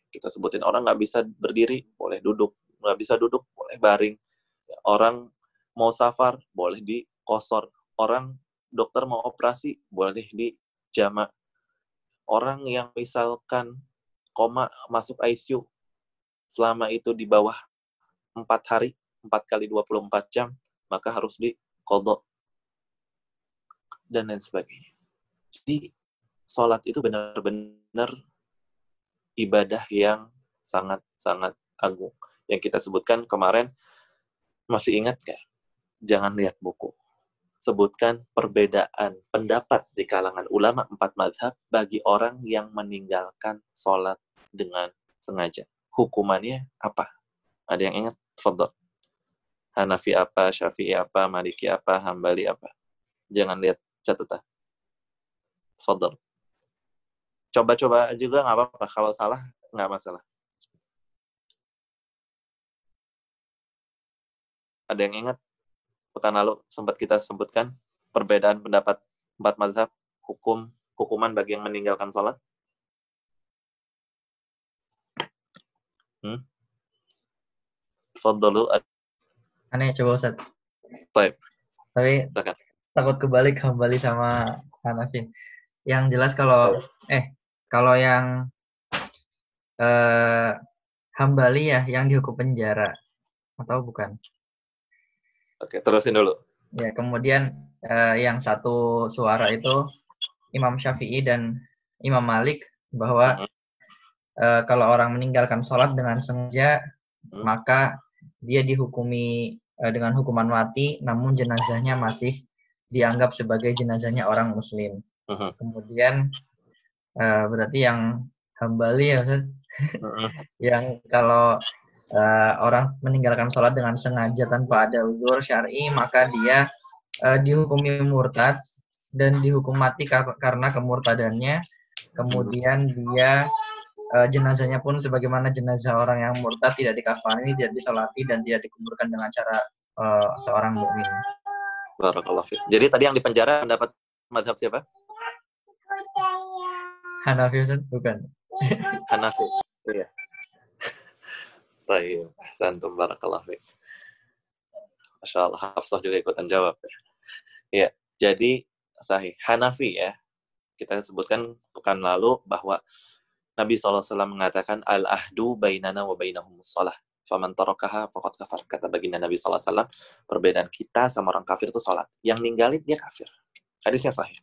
Kita sebutin orang nggak bisa berdiri, boleh duduk, nggak bisa duduk, boleh baring. Orang mau safar, boleh di kosor. Orang dokter mau operasi, boleh di jama. Orang yang misalkan koma masuk ICU selama itu di bawah empat hari, empat kali 24 jam, maka harus di kodok dan lain sebagainya. Jadi sholat itu benar-benar ibadah yang sangat-sangat agung. Yang kita sebutkan kemarin, masih ingat gak? Jangan lihat buku sebutkan perbedaan pendapat di kalangan ulama empat madhab bagi orang yang meninggalkan sholat dengan sengaja. Hukumannya apa? Ada yang ingat? Fadol. Hanafi apa, Syafi'i apa, Maliki apa, Hambali apa. Jangan lihat catatan. Fadol. Coba-coba juga nggak apa-apa. Kalau salah, nggak masalah. Ada yang ingat? pekan lalu sempat kita sebutkan perbedaan pendapat empat mazhab hukum hukuman bagi yang meninggalkan sholat? Hmm? Fadlu. Aneh coba Ustaz. Baik. Tapi Silakan. takut kebalik kembali sama Hanafi. Yang jelas kalau eh kalau yang eh Hambali ya yang dihukum penjara atau bukan? Oke, terusin dulu. Ya, kemudian eh, yang satu suara itu Imam Syafi'i dan Imam Malik bahwa eh, kalau orang meninggalkan sholat dengan sengaja maka dia dihukumi eh, dengan hukuman mati, namun jenazahnya masih dianggap sebagai jenazahnya orang Muslim. Kemudian eh, berarti yang hambali ya, Ustaz? yang kalau uh, orang meninggalkan sholat dengan sengaja tanpa ada uzur syar'i maka dia uh, dihukumi murtad dan dihukum mati kar karena kemurtadannya kemudian dia uh, jenazahnya pun sebagaimana jenazah orang yang murtad tidak dikafani tidak disolati dan tidak dikuburkan dengan cara uh, seorang mukmin. Barakallah. Jadi tadi yang di penjara mendapat madhab siapa? Hanafi Ustaz? Bukan. Hanafi. Iya. Baik, Ahsantum barakallah. Masya Allah, Hafsah juga ikutan jawab. Ya, ya jadi sahih. Hanafi ya, kita sebutkan pekan lalu bahwa Nabi SAW mengatakan al-ahdu bainana wa bainahum salah. Faman tarakaha faqad kafar. Kata baginda Nabi SAW, perbedaan kita sama orang kafir itu salat. Yang ninggalin dia kafir. Hadisnya sahih.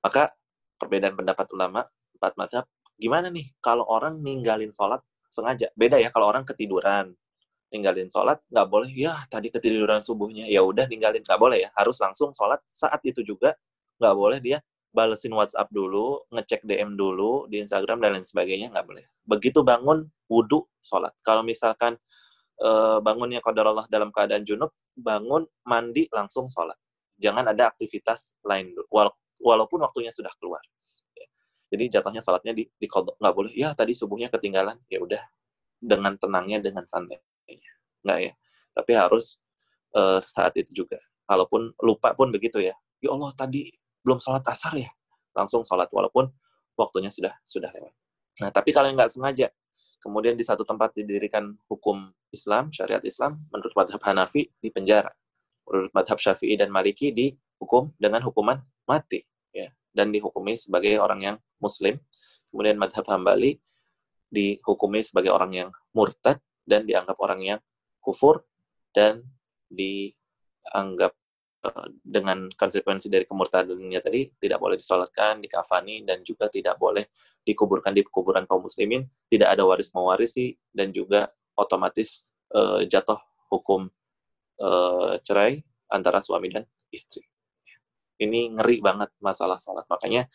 Maka perbedaan pendapat ulama, empat mazhab, gimana nih kalau orang ninggalin salat sengaja. Beda ya kalau orang ketiduran, ninggalin sholat nggak boleh. Ya tadi ketiduran subuhnya, ya udah ninggalin nggak boleh ya. Harus langsung sholat saat itu juga nggak boleh dia balesin WhatsApp dulu, ngecek DM dulu di Instagram dan lain sebagainya nggak boleh. Begitu bangun wudhu sholat. Kalau misalkan e, bangunnya kodar Allah dalam keadaan junub, bangun mandi langsung sholat. Jangan ada aktivitas lain dulu, walaupun waktunya sudah keluar. Jadi jatuhnya salatnya di, di kodok. Nggak boleh, ya tadi subuhnya ketinggalan. Ya udah, dengan tenangnya, dengan santai. Nggak ya. Tapi harus uh, saat itu juga. Kalaupun lupa pun begitu ya. Ya Allah, tadi belum sholat asar ya. Langsung sholat, walaupun waktunya sudah sudah lewat. Nah, tapi kalau nggak sengaja, kemudian di satu tempat didirikan hukum Islam, syariat Islam, menurut madhab Hanafi, di penjara. Menurut madhab Syafi'i dan Maliki, dihukum dengan hukuman mati. Ya dan dihukumi sebagai orang yang muslim. Kemudian madhab Hambali dihukumi sebagai orang yang murtad dan dianggap orang yang kufur dan dianggap dengan konsekuensi dari kemurtadannya tadi tidak boleh disolatkan, dikafani dan juga tidak boleh dikuburkan di kuburan kaum muslimin, tidak ada waris mewarisi dan juga otomatis uh, jatuh hukum uh, cerai antara suami dan istri ini ngeri banget masalah sholat. Makanya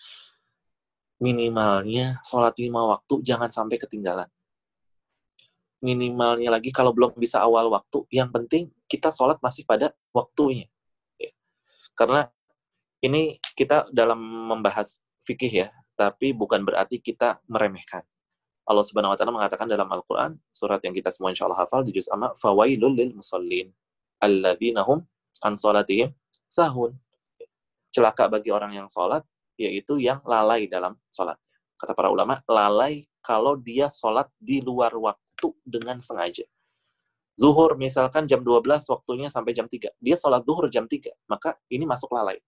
minimalnya sholat lima waktu jangan sampai ketinggalan. Minimalnya lagi kalau belum bisa awal waktu, yang penting kita sholat masih pada waktunya. Karena ini kita dalam membahas fikih ya, tapi bukan berarti kita meremehkan. Allah Subhanahu wa taala mengatakan dalam Al-Qur'an surat yang kita semua insyaallah hafal di juz amma fawailul lil musallin alladzina hum an salatihim sahun. Celaka bagi orang yang sholat yaitu yang lalai dalam sholat. Kata para ulama, lalai kalau dia sholat di luar waktu dengan sengaja. Zuhur misalkan jam 12 waktunya sampai jam 3. Dia sholat zuhur jam 3, maka ini masuk lalai.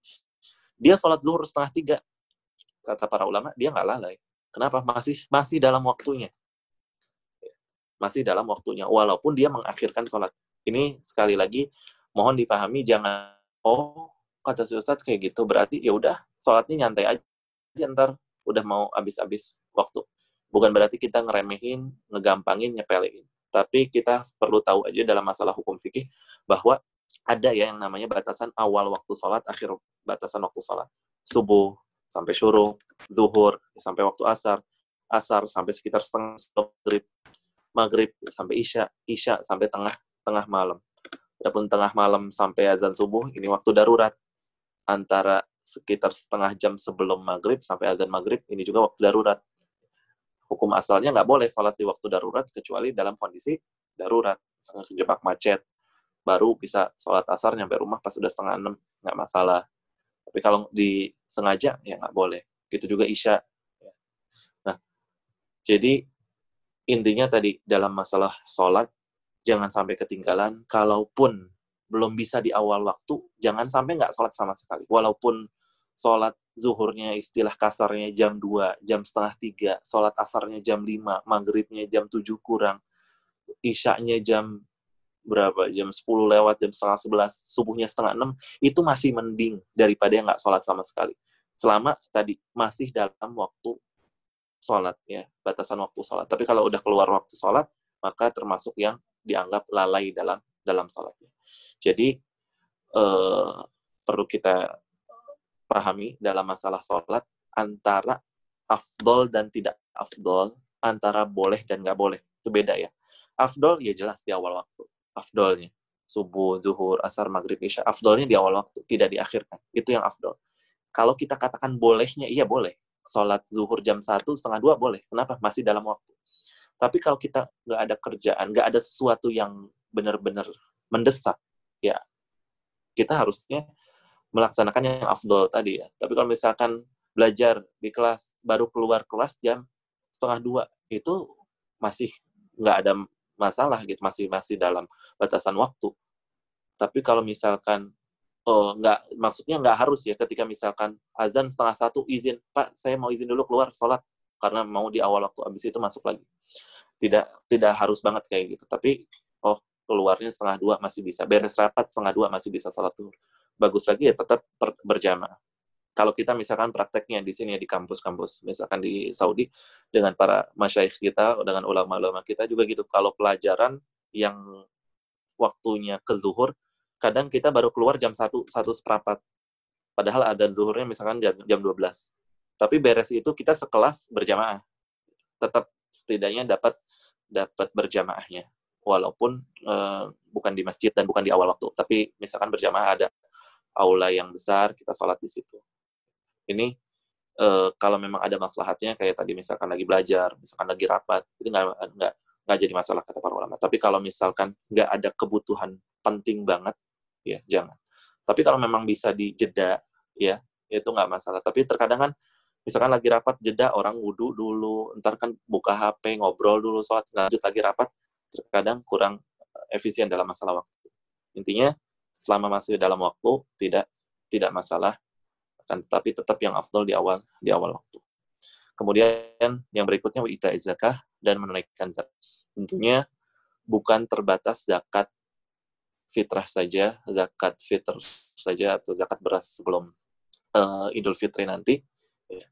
Dia sholat zuhur setengah 3, kata para ulama, dia nggak lalai. Kenapa? Masih masih dalam waktunya. Masih dalam waktunya. Walaupun dia mengakhirkan sholat. Ini sekali lagi mohon dipahami jangan oh kata si Ustadz kayak gitu berarti ya udah sholatnya nyantai aja ntar udah mau habis-habis waktu. Bukan berarti kita ngeremehin, ngegampangin, nyepelein. Tapi kita perlu tahu aja dalam masalah hukum fikih bahwa ada ya yang namanya batasan awal waktu sholat, akhir batasan waktu sholat. Subuh, sampai syuruk, zuhur sampai waktu asar, asar sampai sekitar setengah maghrib, maghrib sampai isya, isya sampai tengah tengah malam. Adapun tengah malam sampai azan subuh ini waktu darurat antara sekitar setengah jam sebelum maghrib sampai azan maghrib ini juga waktu darurat. Hukum asalnya nggak boleh sholat di waktu darurat kecuali dalam kondisi darurat, misalnya kejebak macet, baru bisa sholat asar nyampe rumah pas sudah setengah enam nggak masalah tapi kalau disengaja ya nggak boleh. Gitu juga isya. Nah, jadi intinya tadi dalam masalah sholat jangan sampai ketinggalan. Kalaupun belum bisa di awal waktu, jangan sampai nggak sholat sama sekali. Walaupun sholat zuhurnya istilah kasarnya jam 2, jam setengah 3, sholat asarnya jam 5, maghribnya jam 7 kurang, isyanya jam berapa jam 10 lewat jam setengah 11 subuhnya setengah 6 itu masih mending daripada yang nggak sholat sama sekali. Selama tadi masih dalam waktu sholat ya batasan waktu sholat. Tapi kalau udah keluar waktu sholat maka termasuk yang dianggap lalai dalam dalam sholatnya. Jadi eh, perlu kita pahami dalam masalah sholat antara afdol dan tidak afdol antara boleh dan nggak boleh itu beda ya afdol ya jelas di awal waktu afdolnya. Subuh, zuhur, asar, maghrib, isya. Afdolnya di awal waktu, tidak diakhirkan. Itu yang afdol. Kalau kita katakan bolehnya, iya boleh. Sholat zuhur jam satu setengah dua boleh. Kenapa? Masih dalam waktu. Tapi kalau kita nggak ada kerjaan, nggak ada sesuatu yang benar-benar mendesak, ya kita harusnya melaksanakan yang afdol tadi ya. Tapi kalau misalkan belajar di kelas, baru keluar kelas jam setengah dua, itu masih nggak ada masalah gitu masih masih dalam batasan waktu. Tapi kalau misalkan oh nggak maksudnya nggak harus ya ketika misalkan azan setengah satu izin pak saya mau izin dulu keluar sholat karena mau di awal waktu habis itu masuk lagi. Tidak tidak harus banget kayak gitu. Tapi oh keluarnya setengah dua masih bisa beres rapat setengah dua masih bisa sholat tuh bagus lagi ya tetap berjamaah kalau kita misalkan prakteknya di sini ya di kampus-kampus, misalkan di Saudi dengan para masyaikh kita, dengan ulama-ulama kita juga gitu. Kalau pelajaran yang waktunya ke zuhur, kadang kita baru keluar jam satu satu seperempat. Padahal ada zuhurnya misalkan jam, jam 12. Tapi beres itu kita sekelas berjamaah. Tetap setidaknya dapat dapat berjamaahnya. Walaupun uh, bukan di masjid dan bukan di awal waktu, tapi misalkan berjamaah ada aula yang besar, kita sholat di situ ini uh, kalau memang ada maslahatnya kayak tadi misalkan lagi belajar, misalkan lagi rapat, itu nggak nggak jadi masalah kata para ulama. Tapi kalau misalkan nggak ada kebutuhan penting banget, ya jangan. Tapi kalau memang bisa dijeda, ya itu nggak masalah. Tapi terkadang kan misalkan lagi rapat jeda orang wudhu dulu, ntar kan buka HP ngobrol dulu, sholat lanjut lagi rapat, terkadang kurang efisien dalam masalah waktu. Intinya selama masih dalam waktu tidak tidak masalah kan tapi tetap yang afdol di awal di awal waktu. Kemudian yang berikutnya wita zakah dan menunaikan zakat. Tentunya bukan terbatas zakat fitrah saja, zakat fitr saja atau zakat beras sebelum uh, Idul Fitri nanti. Ya.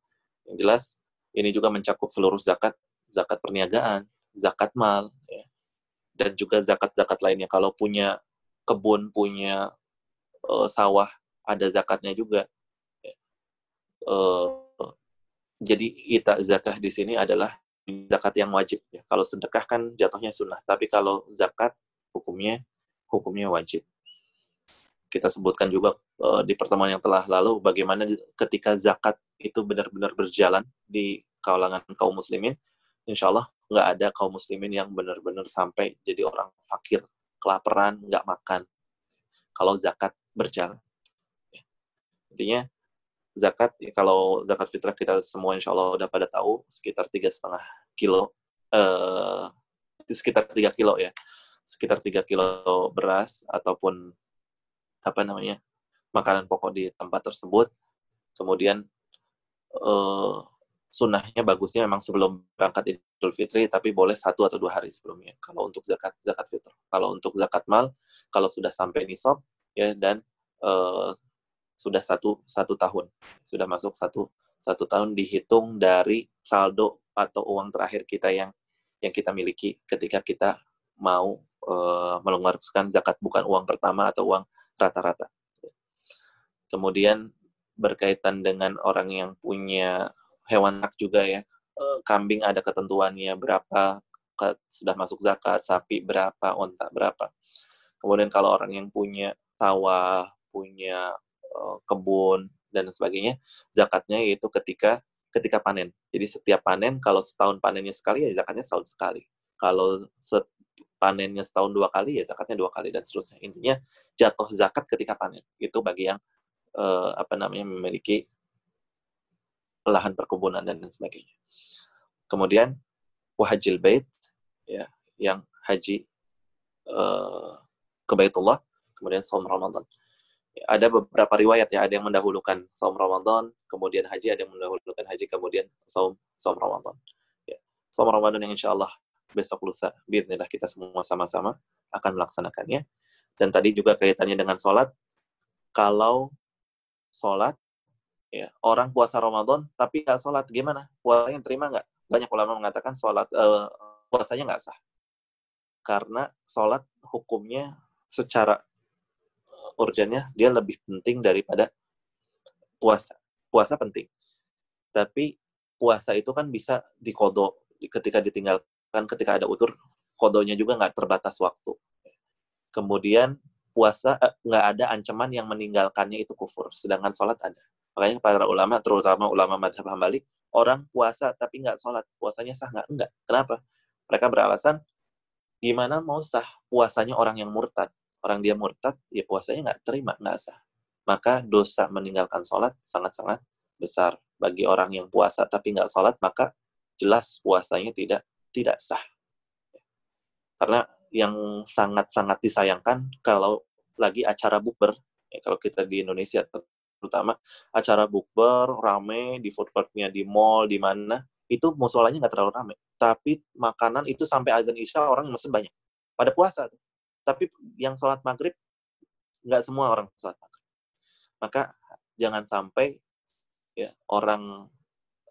Yang jelas ini juga mencakup seluruh zakat, zakat perniagaan, zakat mal, ya. dan juga zakat-zakat lainnya. Kalau punya kebun, punya uh, sawah, ada zakatnya juga uh, jadi ita zakah di sini adalah zakat yang wajib ya. Kalau sedekah kan jatuhnya sunnah, tapi kalau zakat hukumnya hukumnya wajib. Kita sebutkan juga uh, di pertemuan yang telah lalu bagaimana ketika zakat itu benar-benar berjalan di kalangan kaum muslimin, insya Allah nggak ada kaum muslimin yang benar-benar sampai jadi orang fakir, kelaparan, nggak makan. Kalau zakat berjalan. Intinya zakat kalau zakat fitrah kita semua insya Allah udah pada tahu sekitar tiga setengah kilo eh, sekitar tiga kilo ya sekitar tiga kilo beras ataupun apa namanya makanan pokok di tempat tersebut kemudian eh, sunnahnya bagusnya memang sebelum berangkat Idul Fitri tapi boleh satu atau dua hari sebelumnya. Kalau untuk zakat zakat fitr kalau untuk zakat mal kalau sudah sampai nisab ya dan eh, sudah satu satu tahun. Sudah masuk satu satu tahun dihitung dari saldo atau uang terakhir kita yang yang kita miliki ketika kita mau e, mengeluarkan zakat bukan uang pertama atau uang rata-rata. Kemudian berkaitan dengan orang yang punya hewan ternak juga ya, e, kambing ada ketentuannya berapa sudah masuk zakat, sapi berapa, onta berapa. Kemudian kalau orang yang punya sawah, punya Eh, kebun dan sebagainya zakatnya yaitu ketika ketika panen. Jadi setiap panen kalau setahun panennya sekali ya zakatnya setahun sekali. Kalau set, panennya setahun dua kali ya zakatnya dua kali dan seterusnya. Intinya jatuh zakat ketika panen. Itu bagi yang uh, apa namanya memiliki lahan perkebunan dan sebagainya kemudian wahajil bait ya yang haji uh, ke Baitullah kemudian saum Ramadan ada beberapa riwayat ya, ada yang mendahulukan saum Ramadan, kemudian haji, ada yang mendahulukan haji, kemudian saum saum Ramadan. Ya. Saum Ramadan yang insya Allah besok lusa, biarlah kita semua sama-sama akan melaksanakannya. Dan tadi juga kaitannya dengan sholat, kalau sholat, ya, orang puasa Ramadan tapi nggak sholat, gimana? Puasanya terima nggak? Banyak ulama mengatakan sholat, uh, puasanya nggak sah. Karena sholat hukumnya secara urgennya dia lebih penting daripada puasa. Puasa penting. Tapi puasa itu kan bisa dikodo ketika ditinggalkan, ketika ada utur, kodonya juga nggak terbatas waktu. Kemudian puasa eh, nggak ada ancaman yang meninggalkannya itu kufur, sedangkan sholat ada. Makanya para ulama, terutama ulama madhab hambali, orang puasa tapi nggak sholat, puasanya sah nggak? Enggak. Kenapa? Mereka beralasan, gimana mau sah puasanya orang yang murtad? orang dia murtad, ya puasanya nggak terima, nggak sah. Maka dosa meninggalkan sholat sangat-sangat besar. Bagi orang yang puasa tapi nggak sholat, maka jelas puasanya tidak tidak sah. Karena yang sangat-sangat disayangkan kalau lagi acara bukber, ya, kalau kita di Indonesia terutama acara bukber rame di food courtnya di mall di mana itu musolanya nggak terlalu rame. Tapi makanan itu sampai azan isya orang mesen banyak. Pada puasa tapi yang sholat maghrib nggak semua orang sholat maghrib. Maka jangan sampai ya orang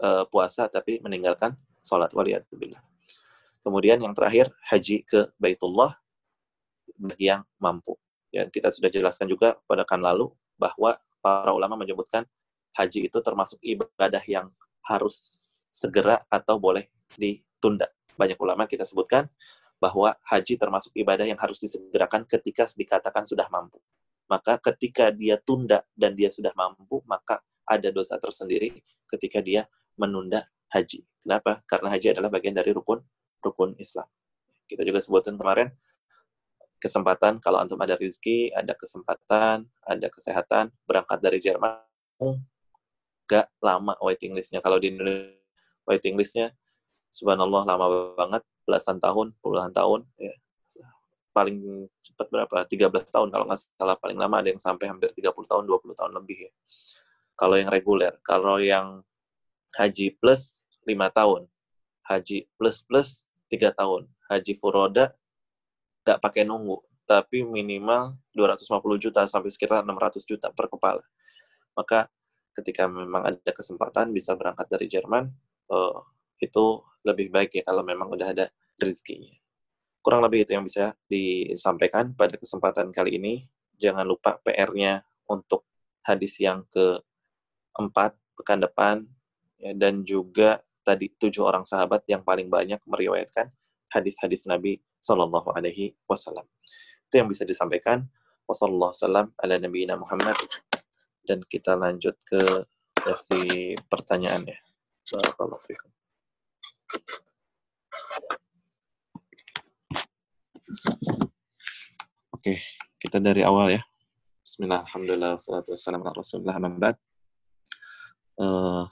uh, puasa tapi meninggalkan sholat. Waliyatubillah kemudian yang terakhir haji ke Baitullah bagi yang mampu. Ya kita sudah jelaskan juga pada kan lalu bahwa para ulama menyebutkan haji itu termasuk ibadah yang harus segera atau boleh ditunda banyak ulama kita sebutkan bahwa haji termasuk ibadah yang harus disegerakan ketika dikatakan sudah mampu. Maka ketika dia tunda dan dia sudah mampu, maka ada dosa tersendiri ketika dia menunda haji. Kenapa? Karena haji adalah bagian dari rukun rukun Islam. Kita juga sebutkan kemarin kesempatan kalau antum ada rezeki, ada kesempatan, ada kesehatan, berangkat dari Jerman, gak lama waiting listnya. Kalau di Indonesia waiting listnya subhanallah lama banget belasan tahun puluhan tahun ya. Paling cepat berapa? 13 tahun kalau nggak salah paling lama ada yang sampai hampir 30 tahun 20 tahun lebih ya. Kalau yang reguler kalau yang haji plus lima tahun haji plus plus tiga tahun haji furoda nggak pakai nunggu tapi minimal 250 juta sampai sekitar 600 juta per kepala maka ketika memang ada kesempatan bisa berangkat dari Jerman uh, itu lebih baik ya kalau memang udah ada rezekinya. Kurang lebih itu yang bisa disampaikan pada kesempatan kali ini. Jangan lupa PR-nya untuk hadis yang keempat pekan depan ya, dan juga tadi tujuh orang sahabat yang paling banyak meriwayatkan hadis-hadis Nabi Shallallahu Alaihi Wasallam. Itu yang bisa disampaikan. Wassalamualaikum warahmatullahi wabarakatuh. dan kita lanjut ke sesi pertanyaan ya. Barakallahu fikum. Oke, kita dari awal ya. Bismillah, alhamdulillah, salatu wassalamu ala rasulullah, amambad. Uh,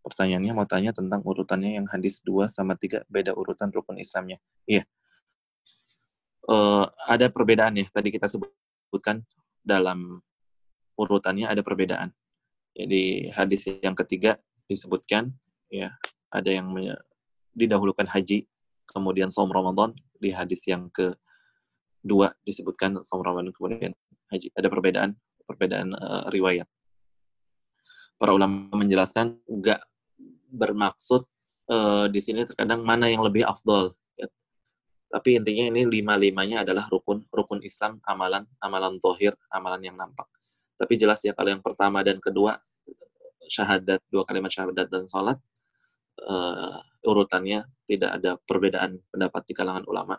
pertanyaannya mau tanya tentang urutannya yang hadis 2 sama 3, beda urutan rukun Islamnya. Iya. Uh, ada perbedaan ya, tadi kita sebutkan dalam urutannya ada perbedaan. Jadi hadis yang ketiga disebutkan ya ada yang didahulukan haji, kemudian saum Ramadan di hadis yang ke dua disebutkan saum Ramadan kemudian haji. Ada perbedaan perbedaan uh, riwayat. Para ulama menjelaskan enggak bermaksud uh, di sini terkadang mana yang lebih afdol. Ya. Tapi intinya ini lima-limanya adalah rukun rukun Islam, amalan amalan tohir, amalan yang nampak. Tapi jelas ya kalau yang pertama dan kedua syahadat dua kalimat syahadat dan sholat uh, urutannya tidak ada perbedaan pendapat di kalangan ulama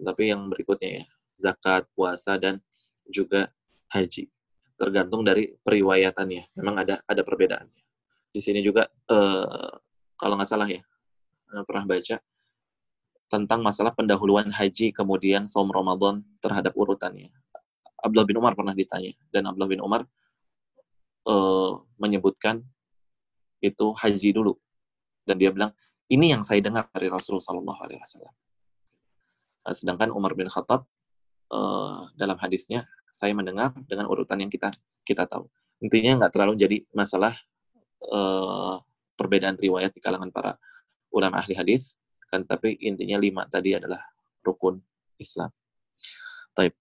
tapi yang berikutnya ya, zakat, puasa dan juga haji. Tergantung dari periwayatannya. Memang ada ada perbedaannya. Di sini juga eh, kalau nggak salah ya, pernah baca tentang masalah pendahuluan haji kemudian saum Ramadan terhadap urutannya. Abdullah bin Umar pernah ditanya dan Abdullah bin Umar eh, menyebutkan itu haji dulu dan dia bilang ini yang saya dengar dari Rasulullah Shallallahu. Nah, sedangkan Umar bin Khattab uh, dalam hadisnya saya mendengar dengan urutan yang kita kita tahu. Intinya nggak terlalu jadi masalah uh, perbedaan riwayat di kalangan para ulama ahli hadis, kan tapi intinya lima tadi adalah rukun Islam. Taib.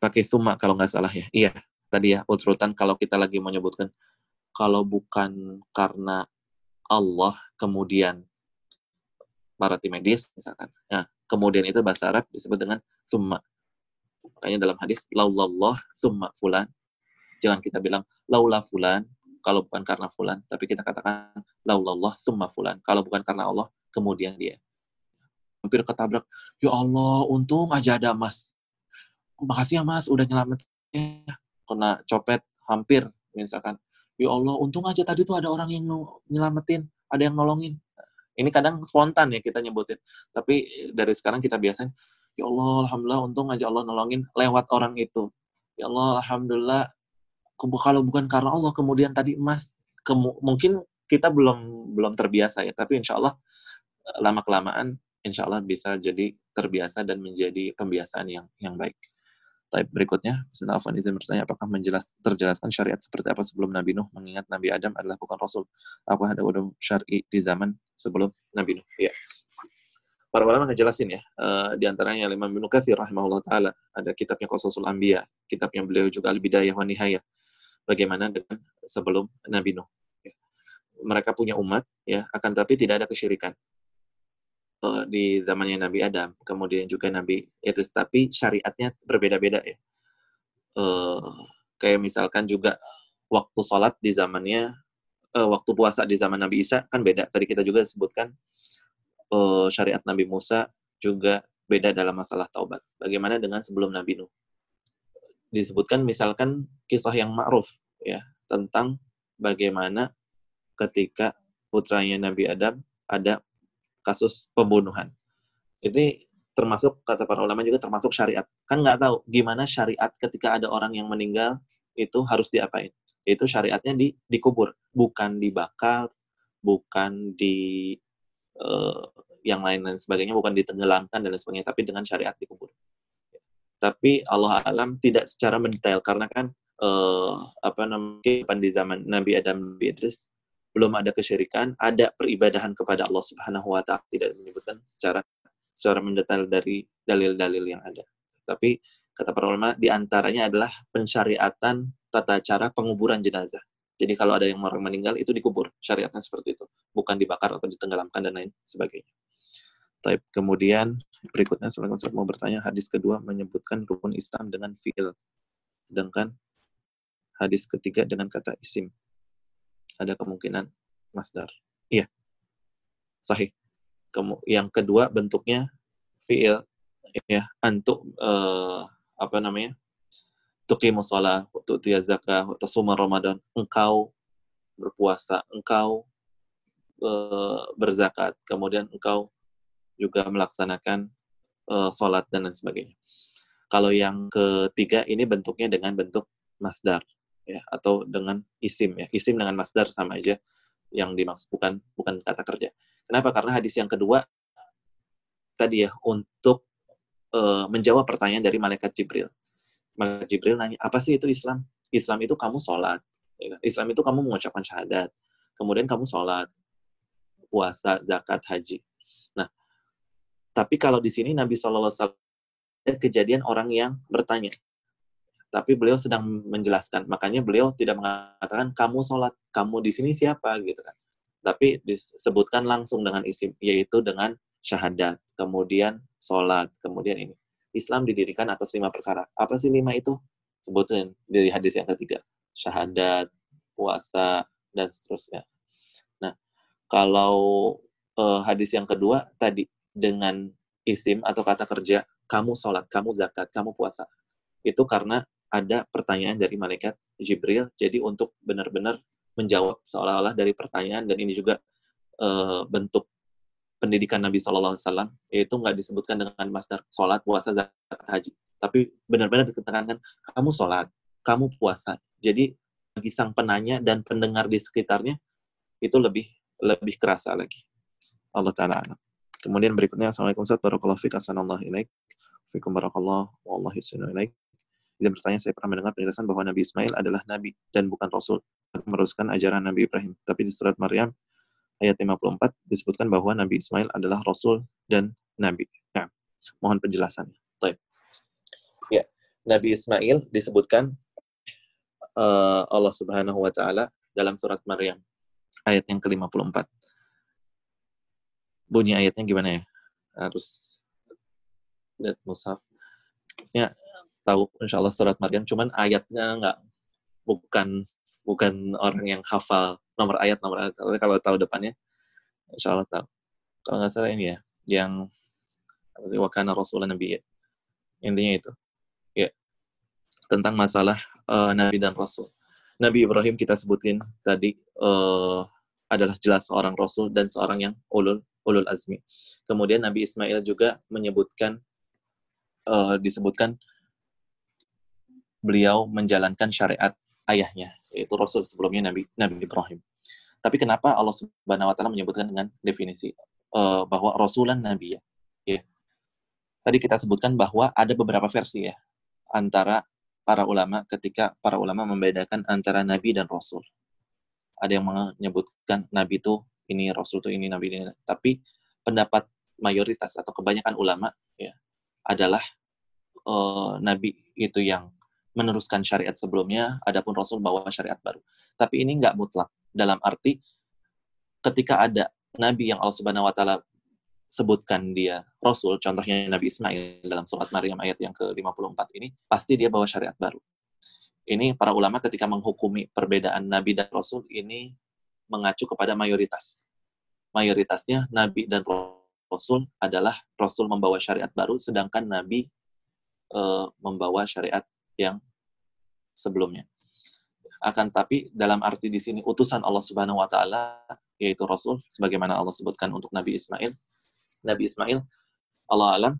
Pakai summa kalau nggak salah ya. Iya, tadi ya urutan kalau kita lagi menyebutkan kalau bukan karena Allah kemudian para tim medis misalkan. Nah, kemudian itu bahasa Arab disebut dengan summa. Makanya dalam hadis laulallah summa fulan. Jangan kita bilang laula fulan kalau bukan karena fulan, tapi kita katakan laulallah summa fulan. Kalau bukan karena Allah, kemudian dia. Hampir ketabrak, ya Allah, untung aja ada mas. Makasih ya mas, udah nyelamatin. Kena copet, hampir misalkan. Ya Allah, untung aja tadi tuh ada orang yang nyelamatin, ada yang nolongin. Ini kadang spontan ya kita nyebutin. Tapi dari sekarang kita biasanya, ya Allah, Alhamdulillah, untung aja Allah nolongin lewat orang itu. Ya Allah, Alhamdulillah, kalau bukan karena Allah, kemudian tadi emas, kemu mungkin kita belum belum terbiasa ya, tapi insya Allah lama kelamaan, insya Allah bisa jadi terbiasa dan menjadi pembiasaan yang yang baik. Type berikutnya, Sunnah Afan izin bertanya, apakah menjelas, terjelaskan syariat seperti apa sebelum Nabi Nuh, mengingat Nabi Adam adalah bukan Rasul? Apa ada udah syari di zaman sebelum Nabi Nuh? Ya. Para ulama ngejelasin ya, uh, di antaranya Imam Ibnu Katsir rahimahullah taala, ada kitabnya Qasasul Anbiya, kitab yang beliau juga Al-Bidayah wa Nihayah. Bagaimana dengan sebelum Nabi Nuh? Ya. Mereka punya umat, ya, akan tapi tidak ada kesyirikan uh, di zamannya Nabi Adam, kemudian juga Nabi Idris, tapi syariatnya berbeda-beda ya. Uh, kayak misalkan juga waktu sholat di zamannya, uh, waktu puasa di zaman Nabi Isa kan beda. Tadi kita juga sebutkan syariat Nabi Musa juga beda dalam masalah taubat. Bagaimana dengan sebelum Nabi Nuh? Disebutkan misalkan kisah yang ma'ruf ya tentang bagaimana ketika putranya Nabi Adam ada kasus pembunuhan. Ini termasuk kata para ulama juga termasuk syariat. Kan nggak tahu gimana syariat ketika ada orang yang meninggal itu harus diapain. Itu syariatnya di dikubur, bukan dibakar, bukan di uh, yang lain dan sebagainya, bukan ditenggelamkan dan lain sebagainya, tapi dengan syariat dikubur. Tapi Allah alam tidak secara mendetail karena kan uh, apa namanya di zaman Nabi Adam Nabi Idris belum ada kesyirikan, ada peribadahan kepada Allah Subhanahu wa taala tidak menyebutkan secara secara mendetail dari dalil-dalil yang ada. Tapi kata para ulama di antaranya adalah pensyariatan tata cara penguburan jenazah. Jadi kalau ada yang orang meninggal itu dikubur, syariatnya seperti itu, bukan dibakar atau ditenggelamkan dan lain sebagainya. Type. Kemudian berikutnya saya mau bertanya hadis kedua menyebutkan rukun Islam dengan fiil, sedangkan hadis ketiga dengan kata isim ada kemungkinan masdar. Iya. Sahih. Kemu yang kedua bentuknya fiil ya untuk uh, apa namanya? tuqimus shalah, wa tu'tiyaz zakah, tasuma Ramadan. Engkau berpuasa, engkau eh, berzakat, kemudian engkau juga melaksanakan eh, sholat dan lain sebagainya. Kalau yang ketiga ini bentuknya dengan bentuk masdar ya atau dengan isim ya. Isim dengan masdar sama aja yang dimaksud bukan bukan kata kerja. Kenapa? Karena hadis yang kedua tadi ya untuk uh, menjawab pertanyaan dari malaikat Jibril. Malaikat Jibril nanya, apa sih itu Islam? Islam itu kamu sholat. Ya kan? Islam itu kamu mengucapkan syahadat. Kemudian kamu sholat, puasa, zakat, haji. Tapi kalau di sini Nabi SAW kejadian orang yang bertanya. Tapi beliau sedang menjelaskan. Makanya beliau tidak mengatakan, kamu sholat, kamu di sini siapa? gitu kan. Tapi disebutkan langsung dengan isim, yaitu dengan syahadat, kemudian sholat, kemudian ini. Islam didirikan atas lima perkara. Apa sih lima itu? Sebutin dari hadis yang ketiga. Syahadat, puasa, dan seterusnya. Nah, kalau uh, hadis yang kedua tadi dengan isim atau kata kerja, kamu sholat, kamu zakat, kamu puasa. Itu karena ada pertanyaan dari malaikat Jibril, jadi untuk benar-benar menjawab seolah-olah dari pertanyaan, dan ini juga uh, bentuk pendidikan Nabi Shallallahu Alaihi Wasallam yaitu nggak disebutkan dengan master sholat, puasa, zakat, haji, tapi benar-benar ditekankan kamu sholat, kamu puasa. Jadi bagi sang penanya dan pendengar di sekitarnya itu lebih lebih kerasa lagi. Allah Taala Kemudian berikutnya Assalamualaikum warahmatullahi wabarakatuh. Fikum barakallah wa ilaik. Dia bertanya, saya pernah mendengar penjelasan bahwa Nabi Ismail adalah Nabi dan bukan Rasul. Meneruskan ajaran Nabi Ibrahim. Tapi di surat Maryam, ayat 54 disebutkan bahwa Nabi Ismail adalah Rasul dan Nabi. Nah, mohon penjelasannya. Baik. Ya, Nabi Ismail disebutkan uh, Allah Subhanahu wa taala dalam surat Maryam ayat yang ke-54. Bunyi ayatnya gimana ya? Harus lihat mushaf. Maksudnya tahu insya Allah surat Maryam, cuman ayatnya nggak bukan bukan orang yang hafal nomor ayat nomor ayat. Tapi kalau tahu depannya insya Allah tahu. Kalau nggak salah ini ya yang wakana rasulullah nabi ya. Intinya itu. Ya. Tentang masalah uh, nabi dan rasul. Nabi Ibrahim kita sebutin tadi uh, adalah jelas seorang rasul dan seorang yang ulul ulul azmi. Kemudian Nabi Ismail juga menyebutkan uh, disebutkan beliau menjalankan syariat ayahnya, yaitu Rasul sebelumnya Nabi Nabi Ibrahim. Tapi kenapa Allah Subhanahu wa taala menyebutkan dengan definisi uh, bahwa rasulan nabi ya? ya. Tadi kita sebutkan bahwa ada beberapa versi ya antara para ulama ketika para ulama membedakan antara nabi dan rasul. Ada yang menyebutkan nabi itu ini rasul itu ini nabi ini. Tapi pendapat mayoritas atau kebanyakan ulama ya adalah uh, nabi itu yang meneruskan syariat sebelumnya, adapun Rasul bawa syariat baru. Tapi ini nggak mutlak. Dalam arti, ketika ada Nabi yang Allah Subhanahu Wa Taala sebutkan dia Rasul, contohnya Nabi Ismail dalam surat Maryam ayat yang ke-54 ini, pasti dia bawa syariat baru. Ini para ulama ketika menghukumi perbedaan Nabi dan Rasul ini mengacu kepada mayoritas. Mayoritasnya Nabi dan Rasul adalah Rasul membawa syariat baru, sedangkan Nabi e, membawa syariat yang sebelumnya. Akan tapi dalam arti di sini utusan Allah Subhanahu wa taala yaitu rasul sebagaimana Allah sebutkan untuk Nabi Ismail. Nabi Ismail Allah alam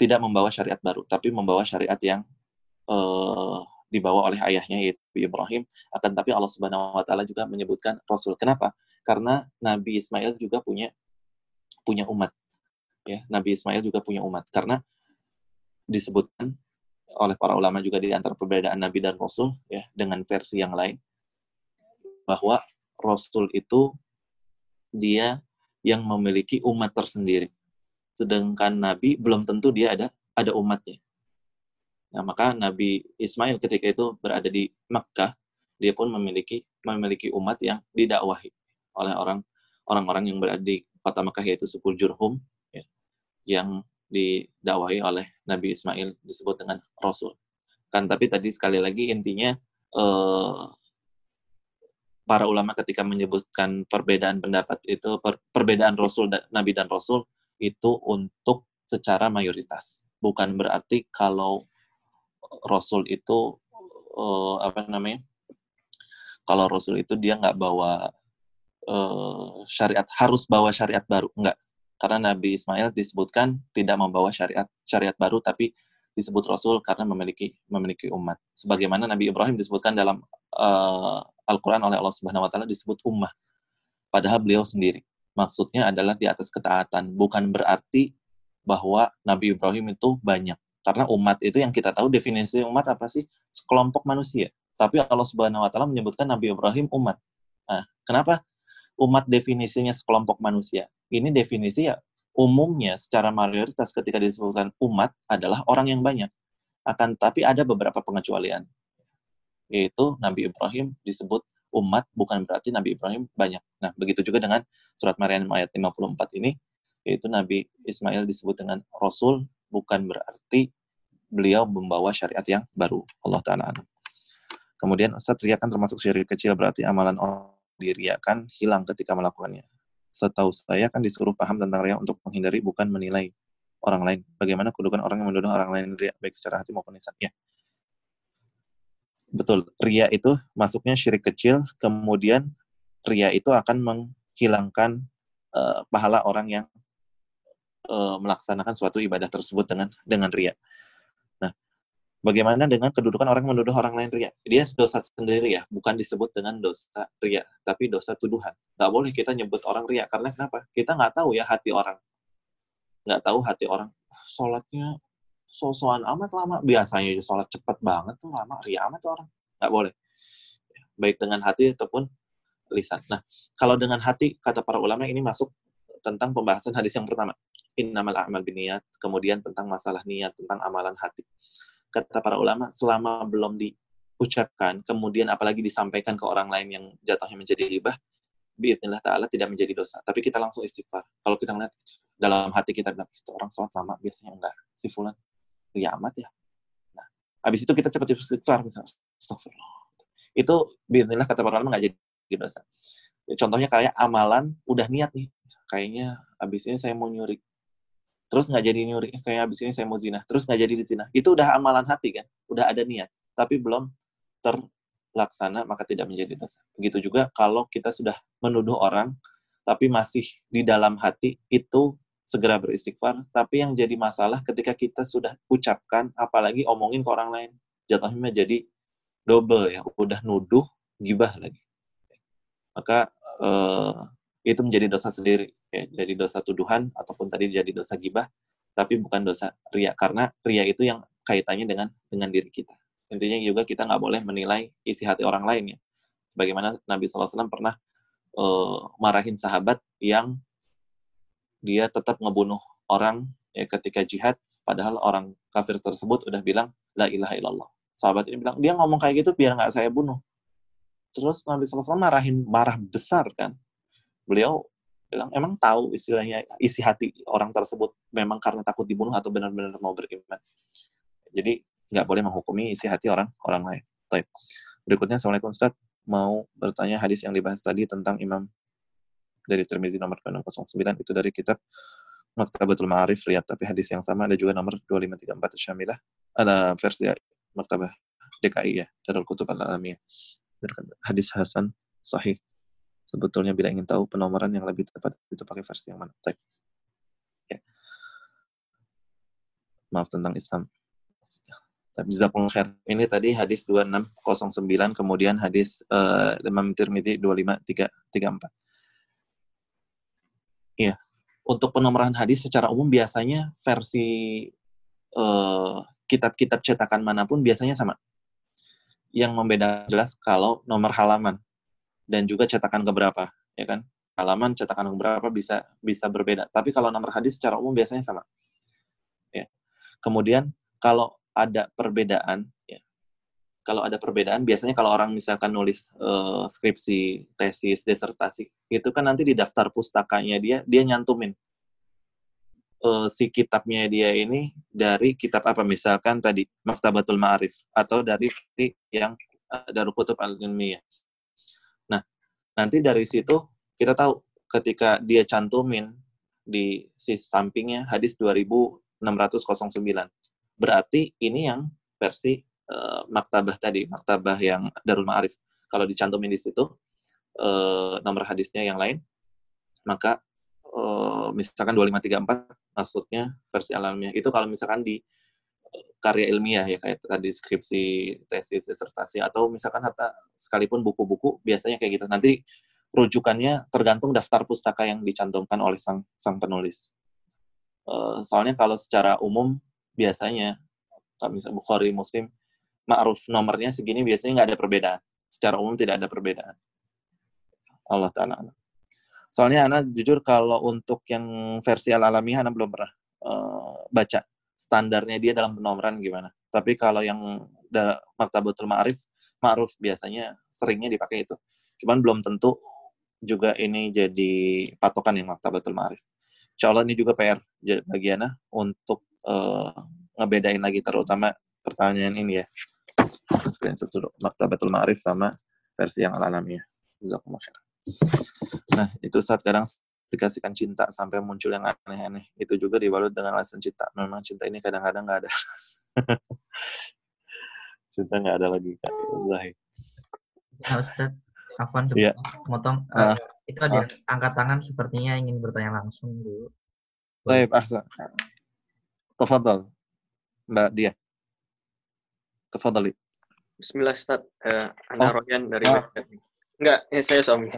tidak membawa syariat baru tapi membawa syariat yang uh, dibawa oleh ayahnya yaitu Ibrahim akan tapi Allah Subhanahu wa taala juga menyebutkan rasul. Kenapa? Karena Nabi Ismail juga punya punya umat. Ya, Nabi Ismail juga punya umat karena disebutkan oleh para ulama juga di antara perbedaan Nabi dan Rasul ya dengan versi yang lain bahwa Rasul itu dia yang memiliki umat tersendiri sedangkan Nabi belum tentu dia ada ada umatnya nah maka Nabi Ismail ketika itu berada di Makkah dia pun memiliki memiliki umat yang didakwahi oleh orang orang-orang yang berada di kota Makkah yaitu suku Jurhum ya, yang didakwahi oleh Nabi Ismail disebut dengan Rasul. Kan tapi tadi sekali lagi intinya eh, para ulama ketika menyebutkan perbedaan pendapat itu per, perbedaan Rasul dan Nabi dan Rasul itu untuk secara mayoritas. Bukan berarti kalau Rasul itu uh, apa namanya? Kalau Rasul itu dia nggak bawa uh, syariat harus bawa syariat baru, enggak. Karena Nabi Ismail disebutkan tidak membawa syariat syariat baru, tapi disebut Rasul karena memiliki memiliki umat. Sebagaimana Nabi Ibrahim disebutkan dalam uh, Al-Quran oleh Allah Subhanahu Wa Taala disebut ummah, padahal beliau sendiri. Maksudnya adalah di atas ketaatan, bukan berarti bahwa Nabi Ibrahim itu banyak. Karena umat itu yang kita tahu definisi umat apa sih? Sekelompok manusia. Tapi Allah Subhanahu wa taala menyebutkan Nabi Ibrahim umat. Nah, kenapa umat definisinya sekelompok manusia? Ini definisi ya umumnya secara mayoritas ketika disebutkan umat adalah orang yang banyak. Akan tapi ada beberapa pengecualian. Yaitu Nabi Ibrahim disebut umat bukan berarti Nabi Ibrahim banyak. Nah, begitu juga dengan surat Maryam ayat 54 ini yaitu Nabi Ismail disebut dengan Rasul bukan berarti beliau membawa syariat yang baru. Allah Ta'ala Kemudian Ustaz riakan termasuk syirik kecil berarti amalan orang diriakan hilang ketika melakukannya. Setahu saya kan disuruh paham tentang riak untuk menghindari bukan menilai orang lain. Bagaimana kedudukan orang yang menuduh orang lain riak baik secara hati maupun lisan? Ya. Betul, ria itu masuknya syirik kecil, kemudian ria itu akan menghilangkan uh, pahala orang yang uh, melaksanakan suatu ibadah tersebut dengan dengan ria. Nah, bagaimana dengan kedudukan orang menuduh orang lain ria? Dia dosa sendiri ya, bukan disebut dengan dosa ria, tapi dosa tuduhan. Gak boleh kita nyebut orang ria karena kenapa? Kita nggak tahu ya hati orang, nggak tahu hati orang. Sholatnya sosokan amat lama. Biasanya sholat cepat banget tuh lama, ria amat orang. Nggak boleh. Baik dengan hati ataupun lisan. Nah, kalau dengan hati, kata para ulama ini masuk tentang pembahasan hadis yang pertama innamal a'mal biniyat, kemudian tentang masalah niat, tentang amalan hati. Kata para ulama, selama belum diucapkan, kemudian apalagi disampaikan ke orang lain yang jatuhnya menjadi ribah, biidnillah ta'ala tidak menjadi dosa. Tapi kita langsung istighfar. Kalau kita ngeliat dalam hati kita bilang, itu orang sholat lama, biasanya enggak. Si fulan, ya amat ya. Nah, habis itu kita cepat istighfar, misalnya, astagfirullah. Itu biidnillah kata para ulama nggak jadi dosa. Contohnya kayak amalan, udah niat nih, kayaknya habis ini saya mau nyuri terus nggak jadi nyuri kayak abis ini saya mau zina terus nggak jadi zina. Itu udah amalan hati kan udah ada niat tapi belum terlaksana maka tidak menjadi dosa. Begitu juga kalau kita sudah menuduh orang tapi masih di dalam hati itu segera beristighfar. Tapi yang jadi masalah ketika kita sudah ucapkan apalagi omongin ke orang lain jatuhnya jadi double ya udah nuduh gibah lagi. Maka eh, itu menjadi dosa sendiri ya, jadi dosa tuduhan ataupun tadi jadi dosa gibah tapi bukan dosa ria. Karena ria itu yang kaitannya dengan dengan diri kita. Intinya juga kita nggak boleh menilai isi hati orang lain ya. Sebagaimana Nabi SAW pernah uh, marahin sahabat yang dia tetap ngebunuh orang ya ketika jihad padahal orang kafir tersebut udah bilang la ilaha illallah. Sahabat ini bilang dia ngomong kayak gitu biar nggak saya bunuh. Terus Nabi SAW marahin marah besar kan beliau bilang emang tahu istilahnya isi hati orang tersebut memang karena takut dibunuh atau benar-benar mau beriman. Jadi nggak boleh menghukumi isi hati orang orang lain. Baik. Berikutnya, Assalamualaikum Ustaz. Mau bertanya hadis yang dibahas tadi tentang Imam dari Tirmizi nomor 609 itu dari kitab Maktabatul Ma'arif Riyad. Tapi hadis yang sama ada juga nomor 2534 Syamilah. Ada versi Maktabah DKI ya, Darul Kutub Al-Alamiyah. Hadis Hasan Sahih sebetulnya bila ingin tahu penomoran yang lebih tepat itu pakai versi yang mana. Baik. Ya. Maaf tentang Islam. Zakulun Khair. Ini tadi hadis 2609, kemudian hadis uh, Imam Tirmidzi 25334. Iya. Untuk penomoran hadis secara umum biasanya versi eh, kitab-kitab cetakan mana pun biasanya sama. Yang membedakan jelas kalau nomor halaman dan juga cetakan keberapa, ya kan? Halaman cetakan keberapa bisa bisa berbeda. Tapi kalau nomor hadis secara umum biasanya sama. Ya. Kemudian kalau ada perbedaan, ya. Kalau ada perbedaan, biasanya kalau orang misalkan nulis uh, skripsi, tesis, desertasi, itu kan nanti di daftar pustakanya dia, dia nyantumin uh, si kitabnya dia ini dari kitab apa misalkan tadi Maktabatul Ma'arif atau dari yang uh, Darul Kutub Al-Ilmiyah nanti dari situ kita tahu ketika dia cantumin di si sampingnya hadis 2609 berarti ini yang versi uh, maktabah tadi, maktabah yang Darul Ma'arif. Kalau dicantumin di situ uh, nomor hadisnya yang lain, maka uh, misalkan 2534 maksudnya versi alamiah. Itu kalau misalkan di karya ilmiah ya kayak tadi skripsi, tesis, disertasi atau misalkan hatta sekalipun buku-buku biasanya kayak gitu. Nanti rujukannya tergantung daftar pustaka yang dicantumkan oleh sang sang penulis. Uh, soalnya kalau secara umum biasanya kalau misalnya Bukhari, Muslim, ma'ruf nomornya segini biasanya nggak ada perbedaan. Secara umum tidak ada perbedaan. Allah Ta'ala. Soalnya Ana jujur kalau untuk yang versi al-alamiah Ana belum pernah uh, baca standarnya dia dalam penomoran gimana. Tapi kalau yang Maktabatul Ma'arif, Ma'ruf biasanya seringnya dipakai itu. Cuman belum tentu juga ini jadi patokan yang Maktabatul Ma'arif. Insya Allah ini juga PR bagi untuk uh, ngebedain lagi terutama pertanyaan ini ya. Screenshot dulu. Maktabatul Ma'arif sama versi yang alamiah. Nah, itu saat kadang dikasihkan cinta sampai muncul yang aneh-aneh. Itu juga dibalut dengan alasan cinta. Memang cinta ini kadang-kadang nggak ada. cinta nggak ada lagi. Kak. Zahid. Ya, Ustaz, Afwan Iya. motong. Ah. Eh, itu ada Ah. angkat tangan sepertinya ingin bertanya langsung dulu. Baik, ahsan. Tafadhal. Mbak Dia. Tafadhali. Bismillah Ustaz, uh, Ana Oh. Royan dari Ah. Medan. Enggak, ya saya suami.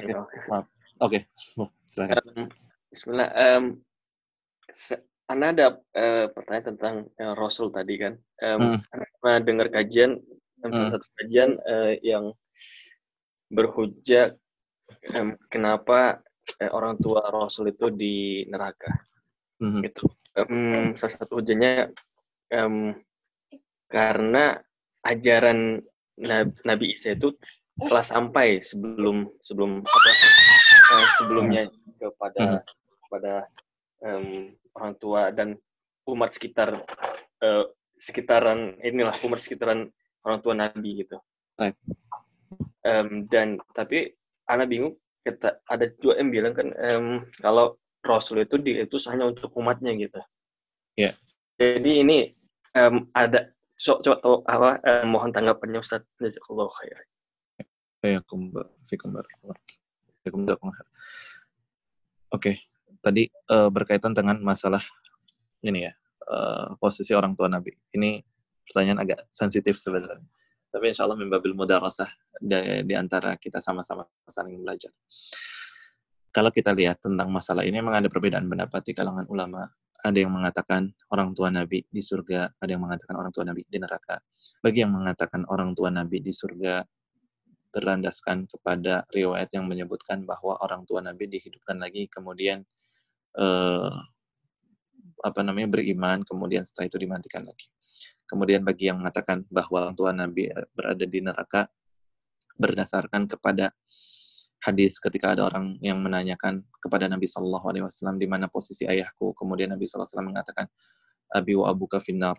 Maaf. Oke, Oh, silakan. Um, Bismillah. Um, Ana ada eh, pertanyaan tentang eh, Rasul tadi kan. Um, Hmm. Pernah dengar kajian, um, salah Hmm. satu kajian eh, yang berhujah em, kenapa eh, orang tua Rasul itu di neraka. Mhm. Gitu. Em, salah satu hujahnya em, karena ajaran Nab- Nabi Isa itu telah sampai sebelum sebelum apa eh, sebelumnya kepada kepada em, orang tua dan umat sekitar eh, sekitaran inilah umat sekitaran orang tua Nabi gitu. Baik. Em, dan tapi anak bingung kita ada juga yang bilang kan em, kalau Rasul itu diutus hanya untuk umatnya gitu. Ya. Jadi ini em, ada so, coba tahu apa em, mohon tanggapannya Ustaz. Jazakallahu khair. Fikum ba- fikum barakallah. Oke, tadi eh, berkaitan dengan masalah ini ya, eh, posisi orang tua Nabi. Ini pertanyaan agak sensitif sebenarnya. Tapi insya Allah membabil mudarasah di, di antara kita sama-sama saling belajar. Kalau kita lihat tentang masalah ini, memang ada perbedaan pendapat di kalangan ulama. Ada yang mengatakan orang tua Nabi di surga, ada yang mengatakan orang tua Nabi di neraka. Bagi yang mengatakan orang tua Nabi di surga, berlandaskan kepada riwayat yang menyebutkan bahwa orang tua Nabi dihidupkan lagi kemudian eh, apa namanya beriman kemudian setelah itu dimatikan lagi. Kemudian bagi yang mengatakan bahwa orang tua Nabi berada di neraka berdasarkan kepada hadis ketika ada orang yang menanyakan kepada Nabi Shallallahu Alaihi Wasallam di mana posisi ayahku, kemudian Nabi Wasallam mengatakan Abi wa abuka finnar,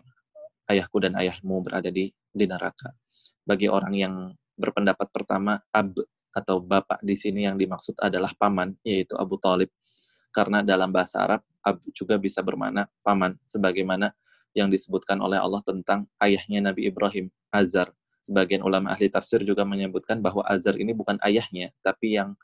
ayahku dan ayahmu berada di di neraka. Bagi orang yang berpendapat pertama ab atau bapak di sini yang dimaksud adalah paman yaitu Abu Talib. Karena dalam bahasa Arab ab juga bisa bermakna paman sebagaimana yang disebutkan oleh Allah tentang ayahnya Nabi Ibrahim Azar sebagian ulama ahli tafsir juga menyebutkan bahwa Azar ini bukan ayahnya tapi yang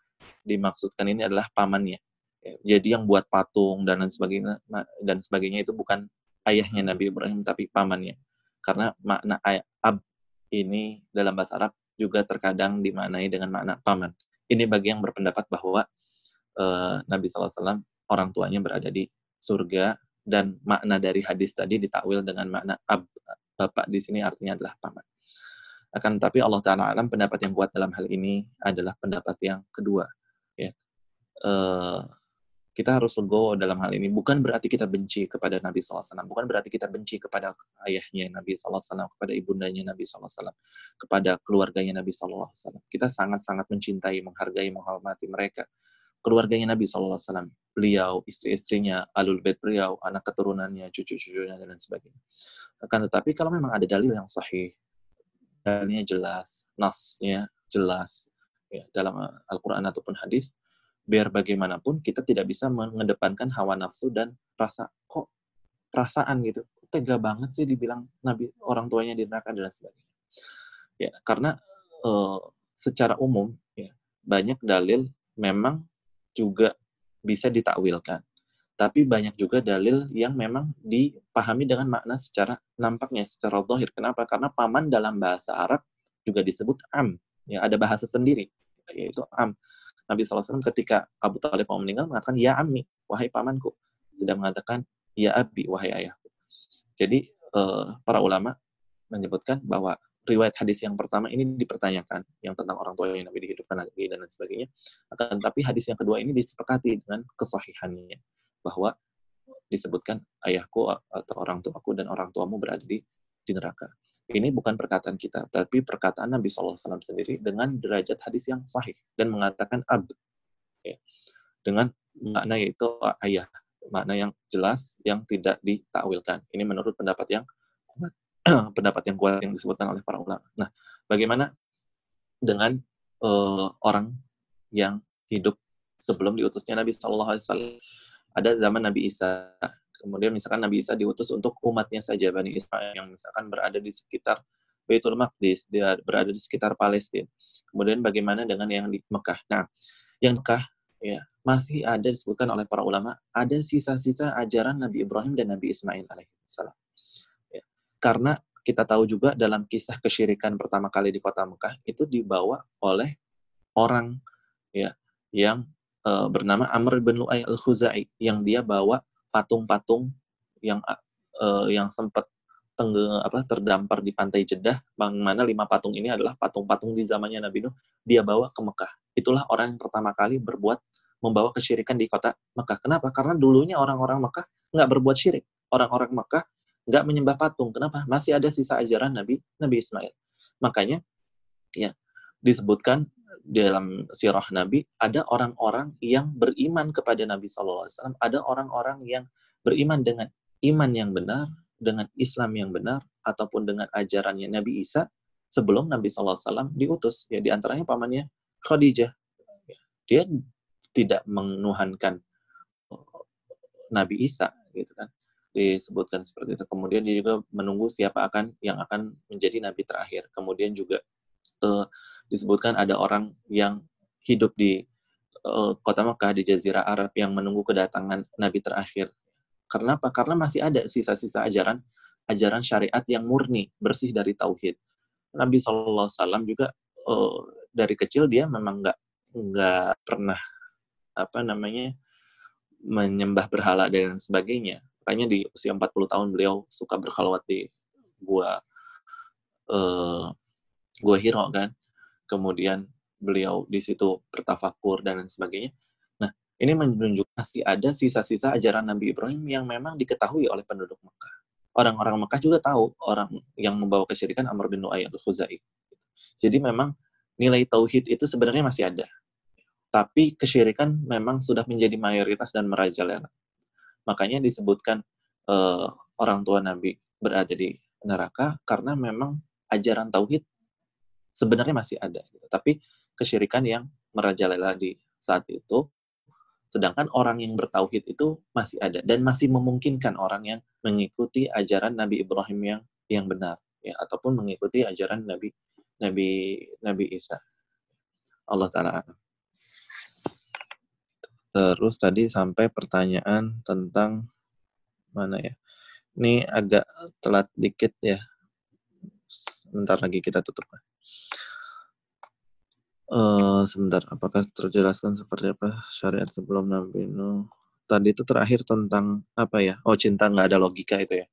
dimaksudkan ini adalah pamannya. Ya, jadi yang buat patung dan sebagainya dan sebagainya itu bukan ayahnya Nabi Ibrahim tapi pamannya. Karena makna ab ini dalam bahasa Arab juga terkadang dimaknai dengan makna paman. Ini bagi yang berpendapat bahwa eh, Nabi SAW orang tuanya berada di surga dan makna dari hadis tadi ditakwil dengan makna ab bapak di sini artinya adalah paman. Akan tetapi Allah Taala alam pendapat yang kuat dalam hal ini adalah pendapat yang kedua. Ya, Eh, kita harus legowo dalam hal ini. Bukan berarti kita benci kepada Nabi SAW. Bukan berarti kita benci kepada ayahnya Nabi SAW, kepada ibundanya Nabi SAW, kepada keluarganya Nabi SAW. Kita sangat-sangat mencintai, menghargai, menghormati mereka. Keluarganya Nabi SAW, beliau, istri-istrinya, alul bait beliau, anak keturunannya, cucu-cucunya, dan sebagainya. Akan tetapi kalau memang ada dalil yang sahih, dalilnya jelas, nasnya jelas, ya, dalam Al-Quran ataupun hadis, biar bagaimanapun kita tidak bisa mengedepankan hawa nafsu dan rasa kok perasaan gitu. Tega banget sih dibilang nabi orang tuanya di neraka dan sebagainya. Ya karena eh, secara umum ya banyak dalil memang juga bisa ditakwilkan. Tapi banyak juga dalil yang memang dipahami dengan makna secara nampaknya secara zahir. Kenapa? Karena paman dalam bahasa Arab juga disebut am. Ya ada bahasa sendiri yaitu am Nabi SAW ketika Abu Talib mau meninggal mengatakan ya ami wahai pamanku tidak mengatakan ya abi wahai ayahku jadi eh, para ulama menyebutkan bahwa riwayat hadis yang pertama ini dipertanyakan yang tentang orang tua yang Nabi dihidupkan lagi dan lain sebagainya. Akan tapi hadis yang kedua ini disepakati dengan kesahihannya bahwa disebutkan ayahku atau orang tuaku dan orang tuamu berada di neraka. Ini bukan perkataan kita, tapi perkataan Nabi SAW sendiri dengan derajat hadis yang sahih dan mengatakan ab, ya. dengan makna yaitu ayah, makna yang jelas yang tidak ditakwilkan. Ini menurut pendapat yang kuat, pendapat yang kuat yang disebutkan oleh para ulama. Nah, bagaimana dengan uh, orang yang hidup sebelum diutusnya Nabi Shallallahu Alaihi Wasallam? Ada zaman Nabi Isa. Kemudian misalkan Nabi Isa diutus untuk umatnya saja Bani Israel yang misalkan berada di sekitar Baitul Maqdis, dia berada di sekitar Palestina. Kemudian bagaimana dengan yang di Mekah? Nah, yang Mekah ya masih ada disebutkan oleh para ulama ada sisa-sisa ajaran Nabi Ibrahim dan Nabi Ismail alaihissalam. Ya. Karena kita tahu juga dalam kisah kesyirikan pertama kali di kota Mekah itu dibawa oleh orang ya yang uh, bernama Amr bin Lu'ay al-Khuzai yang dia bawa patung-patung yang uh, yang sempat tengge, apa terdampar di pantai Jeddah, bang mana lima patung ini adalah patung-patung di zamannya Nabi Nuh, dia bawa ke Mekah. Itulah orang yang pertama kali berbuat membawa kesyirikan di kota Mekah. Kenapa? Karena dulunya orang-orang Mekah nggak berbuat syirik. Orang-orang Mekah nggak menyembah patung. Kenapa? Masih ada sisa ajaran Nabi Nabi Ismail. Makanya ya disebutkan dalam sirah Nabi ada orang-orang yang beriman kepada Nabi SAW. Ada orang-orang yang beriman dengan iman yang benar, dengan Islam yang benar, ataupun dengan ajarannya Nabi Isa sebelum Nabi SAW diutus. Ya, di antaranya pamannya Khadijah. Dia tidak menuhankan Nabi Isa gitu kan disebutkan seperti itu kemudian dia juga menunggu siapa akan yang akan menjadi nabi terakhir kemudian juga uh, disebutkan ada orang yang hidup di uh, kota Mekah di Jazirah Arab yang menunggu kedatangan nabi terakhir karena apa karena masih ada sisa-sisa ajaran ajaran syariat yang murni bersih dari tauhid Nabi Shallallahu Alaihi juga uh, dari kecil dia memang nggak nggak pernah apa namanya menyembah berhala dan sebagainya. Makanya di usia 40 tahun beliau suka berkhalwat di gua uh, gua Hiro kan. Kemudian beliau di situ bertafakur dan lain sebagainya. Nah, ini menunjukkan masih ada sisa-sisa ajaran Nabi Ibrahim yang memang diketahui oleh penduduk Mekah. Orang-orang Mekah juga tahu orang yang membawa kesyirikan Amr bin Nu'ay al-Khuzai. Jadi memang nilai tauhid itu sebenarnya masih ada tapi kesyirikan memang sudah menjadi mayoritas dan merajalela. Makanya disebutkan uh, orang tua Nabi berada di neraka karena memang ajaran tauhid sebenarnya masih ada. Gitu. Tapi kesyirikan yang merajalela di saat itu, sedangkan orang yang bertauhid itu masih ada dan masih memungkinkan orang yang mengikuti ajaran Nabi Ibrahim yang yang benar, ya ataupun mengikuti ajaran Nabi Nabi Nabi Isa. Allah Taala. Terus tadi sampai pertanyaan tentang mana ya? Ini agak telat dikit ya. Sebentar lagi kita tutup. Uh, sebentar, apakah terjelaskan seperti apa syariat sebelum Nabi Nuh? Tadi itu terakhir tentang apa ya? Oh cinta nggak ada logika itu ya.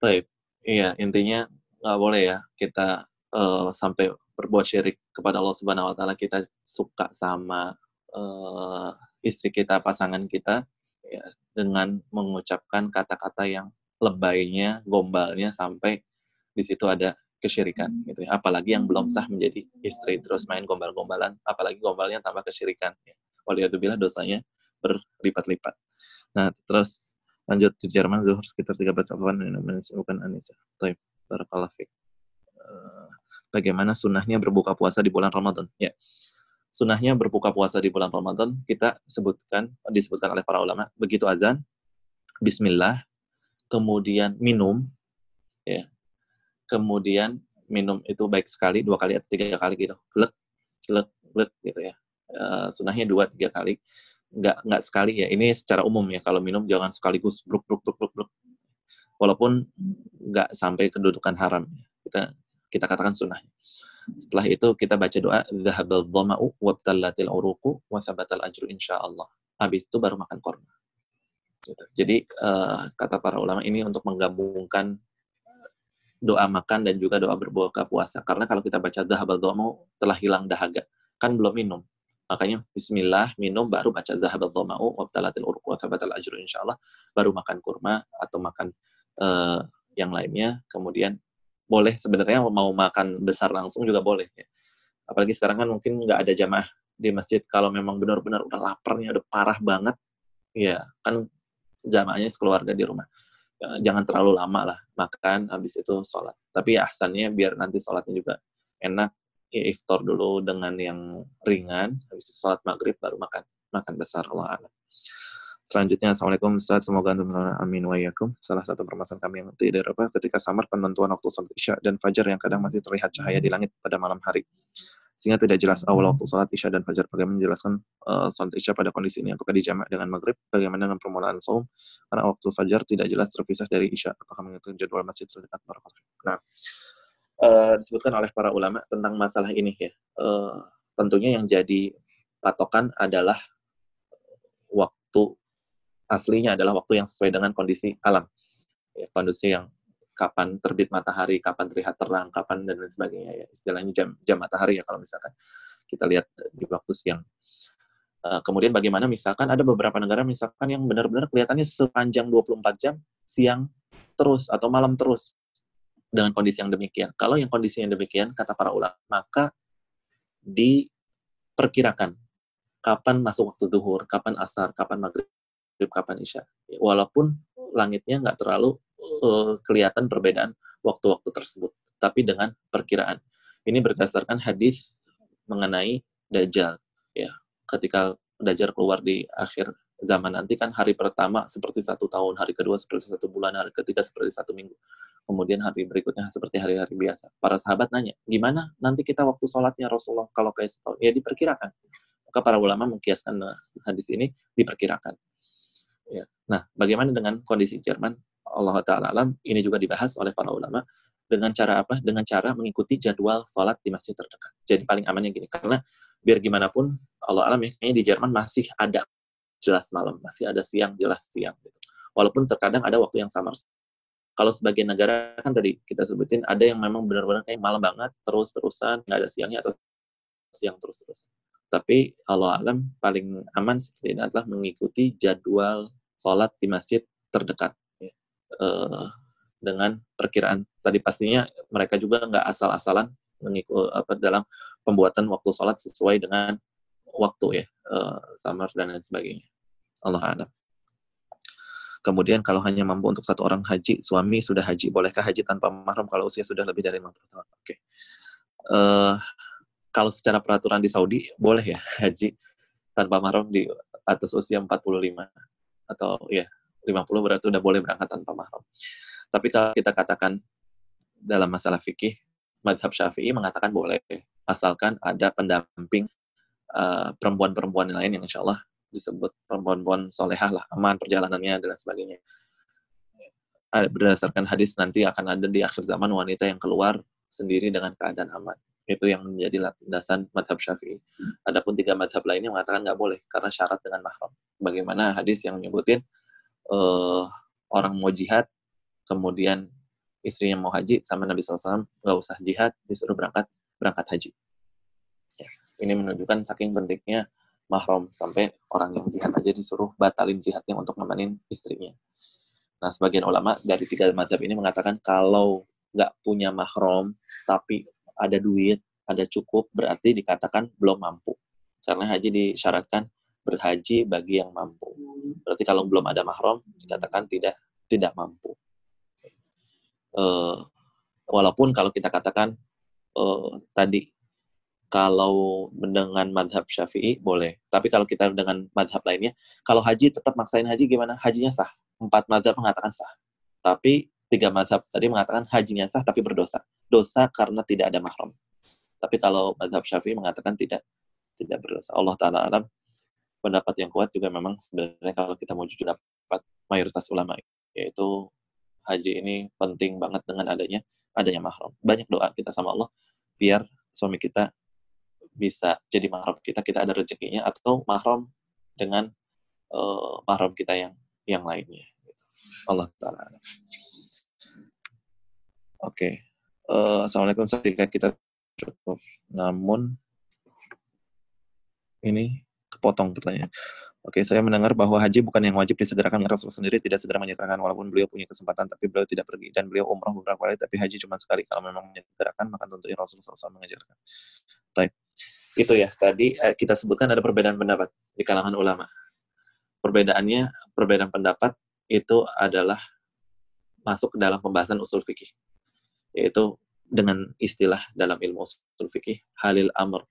Baik, iya intinya nggak boleh ya kita uh, sampai berbuat syirik kepada Allah Subhanahu Wa Taala kita suka sama uh, istri kita, pasangan kita, ya, dengan mengucapkan kata-kata yang lebaynya, gombalnya sampai di situ ada kesyirikan gitu ya. Apalagi yang belum sah menjadi istri terus main gombal-gombalan, apalagi gombalnya tambah kesyirikan ya. Waliyadzubillah dosanya berlipat-lipat. Nah, terus lanjut di Jerman zuhur sekitar 13 Afwan bukan Anissa. Baik, barakallah fiik. Uh, bagaimana sunnahnya berbuka puasa di bulan Ramadan? Ya sunnahnya berbuka puasa di bulan Ramadan kita sebutkan disebutkan oleh para ulama begitu azan Bismillah, kemudian minum, ya, kemudian minum itu baik sekali dua kali atau tiga kali gitu, lek, lek, lek gitu ya. Uh, sunahnya dua tiga kali, nggak nggak sekali ya. Ini secara umum ya. Kalau minum jangan sekaligus bruk bruk bruk bruk bruk. Walaupun nggak sampai kedudukan haram. ya. Kita kita katakan sunnah. Setelah itu kita baca doa dhahabal dhama'u wabtallatil uruqu wa thabatal ajru insyaallah. Habis itu baru makan korma. Gitu. Jadi uh, kata para ulama ini untuk menggabungkan doa makan dan juga doa berbuka puasa. Karena kalau kita baca dhahabal dhama'u telah hilang dahaga, kan belum minum. Makanya bismillah minum baru baca dhahabal dhama'u wabtallatil uruqu wa thabatal ajru insyaallah baru makan kurma atau makan uh, yang lainnya kemudian boleh sebenarnya mau makan besar langsung juga boleh ya. Apalagi sekarang kan mungkin nggak ada jamaah di masjid kalau memang benar-benar udah laparnya udah parah banget ya kan jamaahnya sekeluarga di rumah jangan terlalu lama lah makan habis itu sholat. Tapi ya ahsannya biar nanti sholatnya juga enak. Ya iftar dulu dengan yang ringan habis itu sholat maghrib baru makan makan besar. Allah alam. Selanjutnya, Assalamualaikum Ustaz, semoga antum amin wa yakum. Salah satu permasalahan kami yang tidak apa ketika samar penentuan waktu sholat isya dan fajar yang kadang masih terlihat cahaya di langit pada malam hari. Sehingga tidak jelas awal waktu sholat isya dan fajar. Bagaimana menjelaskan uh, sholat isya pada kondisi ini? Apakah dijamak dengan maghrib? Bagaimana dengan permulaan saum? Karena waktu fajar tidak jelas terpisah dari isya. Apakah mengikuti jadwal masjid terdekat? Nah, uh, disebutkan oleh para ulama tentang masalah ini ya. Uh, tentunya yang jadi patokan adalah waktu aslinya adalah waktu yang sesuai dengan kondisi alam. Ya, kondisi yang kapan terbit matahari, kapan terlihat terang, kapan dan lain sebagainya ya. Istilahnya jam jam matahari ya kalau misalkan kita lihat di waktu siang. Uh, kemudian bagaimana misalkan ada beberapa negara misalkan yang benar-benar kelihatannya sepanjang 24 jam siang terus atau malam terus dengan kondisi yang demikian. Kalau yang kondisi yang demikian kata para ulama maka diperkirakan kapan masuk waktu duhur, kapan asar, kapan maghrib, kapan isya. Walaupun langitnya nggak terlalu uh, kelihatan perbedaan waktu-waktu tersebut, tapi dengan perkiraan. Ini berdasarkan hadis mengenai Dajjal. Ya, ketika Dajjal keluar di akhir zaman nanti kan hari pertama seperti satu tahun, hari kedua seperti satu bulan, hari ketiga seperti satu minggu. Kemudian hari berikutnya seperti hari-hari biasa. Para sahabat nanya, gimana nanti kita waktu sholatnya Rasulullah kalau kayak setahun? Ya diperkirakan. Maka para ulama mengkiaskan hadis ini diperkirakan. Ya. Nah, bagaimana dengan kondisi Jerman? Allah Ta'ala alam, ini juga dibahas oleh para ulama dengan cara apa? Dengan cara mengikuti jadwal sholat di masjid terdekat. Jadi paling amannya gini, karena biar gimana pun Allah alam ya, di Jerman masih ada jelas malam, masih ada siang, jelas siang. Gitu. Walaupun terkadang ada waktu yang samar. Kalau sebagian negara kan tadi kita sebutin ada yang memang benar-benar kayak malam banget, terus-terusan, nggak ada siangnya atau siang terus-terusan. Tapi Allah alam paling aman seperti ini adalah mengikuti jadwal sholat di masjid terdekat. Uh, dengan perkiraan tadi pastinya mereka juga nggak asal-asalan mengikut apa dalam pembuatan waktu sholat sesuai dengan waktu ya uh, samar dan lain sebagainya Allah alam Kemudian kalau hanya mampu untuk satu orang haji, suami sudah haji, bolehkah haji tanpa mahram kalau usia sudah lebih dari 50 tahun? Oke. Okay. Uh, kalau secara peraturan di Saudi boleh ya haji tanpa mahram di atas usia 45 atau ya 50 berarti udah boleh berangkat tanpa mahram. Tapi kalau kita katakan dalam masalah fikih, madhab syafi'i mengatakan boleh, asalkan ada pendamping uh, perempuan-perempuan lain yang insya Allah disebut perempuan-perempuan solehah lah, aman perjalanannya dan sebagainya. Berdasarkan hadis nanti akan ada di akhir zaman wanita yang keluar sendiri dengan keadaan aman itu yang menjadi landasan madhab syafi'i. Adapun tiga madhab lainnya mengatakan nggak boleh karena syarat dengan mahram. Bagaimana hadis yang menyebutin uh, orang mau jihad, kemudian istrinya mau haji sama Nabi SAW nggak usah jihad, disuruh berangkat berangkat haji. Ya, ini menunjukkan saking pentingnya mahram sampai orang yang jihad aja disuruh batalin jihadnya untuk nemenin istrinya. Nah, sebagian ulama dari tiga madhab ini mengatakan kalau nggak punya mahram tapi ada duit, ada cukup, berarti dikatakan belum mampu. Karena haji disyaratkan berhaji bagi yang mampu. Berarti kalau belum ada mahram, dikatakan tidak tidak mampu. Uh, walaupun kalau kita katakan uh, tadi kalau dengan madhab syafi'i boleh. Tapi kalau kita dengan madhab lainnya, kalau haji tetap maksain haji gimana? Hajinya sah. empat mazhab mengatakan sah. Tapi tiga mazhab tadi mengatakan hajinya sah tapi berdosa. Dosa karena tidak ada mahram. Tapi kalau mazhab Syafi'i mengatakan tidak tidak berdosa. Allah taala alam pendapat yang kuat juga memang sebenarnya kalau kita mau jujur dapat mayoritas ulama yaitu haji ini penting banget dengan adanya adanya mahram. Banyak doa kita sama Allah biar suami kita bisa jadi mahram kita, kita ada rezekinya atau mahram dengan uh, mahram kita yang yang lainnya. Allah taala. Oke. Okay. Uh, Assalamualaikum. Ketika kita cukup, namun ini kepotong pertanyaan. Oke, saya mendengar bahwa haji bukan yang wajib disegerakan. Rasulullah sendiri tidak segera menyegerakan walaupun beliau punya kesempatan, tapi beliau tidak pergi. Dan beliau umrah beberapa kali, tapi haji cuma sekali. Kalau memang menyegerakan, maka tentunya Rasulullah SAW mengajarkan. Baik. Itu ya, tadi eh, kita sebutkan ada perbedaan pendapat di kalangan ulama. Perbedaannya, perbedaan pendapat itu adalah masuk ke dalam pembahasan usul fikih. Yaitu dengan istilah dalam ilmu usul fikih, halil amr,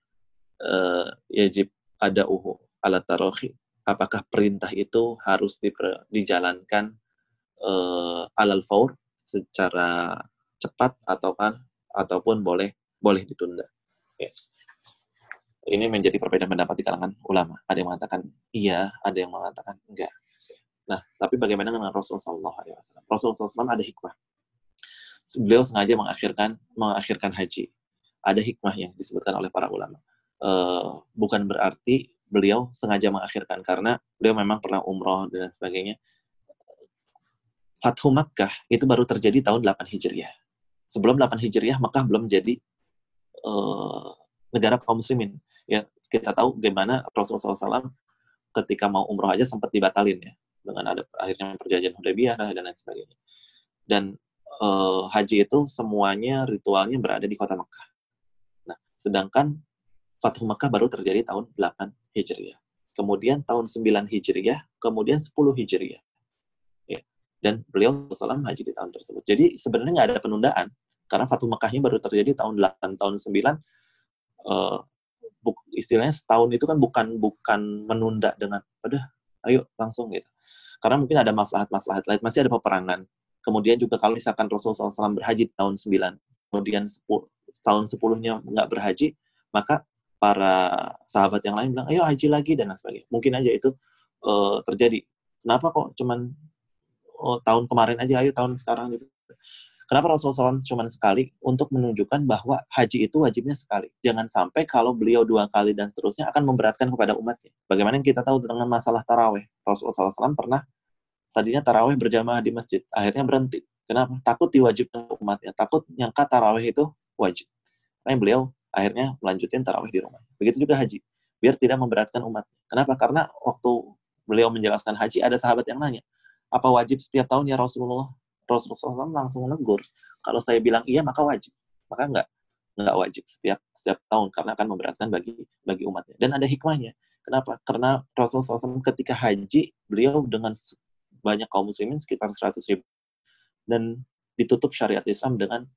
uh, yajib ada uhu ala tarohi apakah perintah itu harus dijalankan uh, alal faur secara cepat atau kan ataupun boleh boleh ditunda. Yes. Ini menjadi perbedaan pendapat di kalangan ulama. Ada yang mengatakan iya, ada yang mengatakan enggak. Nah, tapi bagaimana dengan Rasulullah SAW? Rasulullah SAW ada hikmah. Beliau sengaja mengakhirkan mengakhirkan haji. Ada hikmah yang disebutkan oleh para ulama. Uh, bukan berarti beliau sengaja mengakhirkan karena beliau memang pernah umroh dan sebagainya. Fathu Makkah itu baru terjadi tahun 8 Hijriah. Sebelum 8 Hijriah, Makkah belum jadi uh, negara kaum muslimin. Ya, kita tahu bagaimana Rasulullah SAW ketika mau umroh aja sempat dibatalin ya dengan ada akhirnya perjanjian Hudaybiyah dan lain sebagainya. Dan uh, haji itu semuanya ritualnya berada di kota Makkah. Nah, sedangkan Fathu Makkah baru terjadi tahun 8 Hijriah. Kemudian tahun 9 Hijriah, kemudian 10 Hijriah. Ya. Dan beliau salam haji di tahun tersebut. Jadi sebenarnya nggak ada penundaan. Karena Fathu Makkahnya baru terjadi tahun 8, tahun 9. Uh, buk, istilahnya setahun itu kan bukan bukan menunda dengan, udah ayo langsung gitu. Karena mungkin ada maslahat-maslahat lain. Masih ada peperangan. Kemudian juga kalau misalkan Rasulullah SAW berhaji tahun 9, kemudian 10, tahun 10-nya nggak berhaji, maka para sahabat yang lain bilang, ayo haji lagi dan lain sebagainya. Mungkin aja itu uh, terjadi. Kenapa kok cuman oh, tahun kemarin aja, ayo tahun sekarang gitu. Kenapa Rasulullah SAW cuma sekali untuk menunjukkan bahwa haji itu wajibnya sekali. Jangan sampai kalau beliau dua kali dan seterusnya akan memberatkan kepada umatnya. Bagaimana yang kita tahu dengan masalah taraweh. Rasulullah SAW pernah tadinya taraweh berjamaah di masjid. Akhirnya berhenti. Kenapa? Takut diwajibkan umatnya. Takut nyangka taraweh itu wajib. Karena beliau akhirnya melanjutin tarawih di rumah. Begitu juga haji, biar tidak memberatkan umat. Kenapa? Karena waktu beliau menjelaskan haji, ada sahabat yang nanya, apa wajib setiap tahun ya Rasulullah? Rasulullah SAW langsung menegur, kalau saya bilang iya maka wajib, maka enggak enggak wajib setiap setiap tahun karena akan memberatkan bagi bagi umatnya. Dan ada hikmahnya. Kenapa? Karena Rasulullah SAW ketika haji beliau dengan banyak kaum muslimin sekitar 100 ribu dan ditutup syariat Islam dengan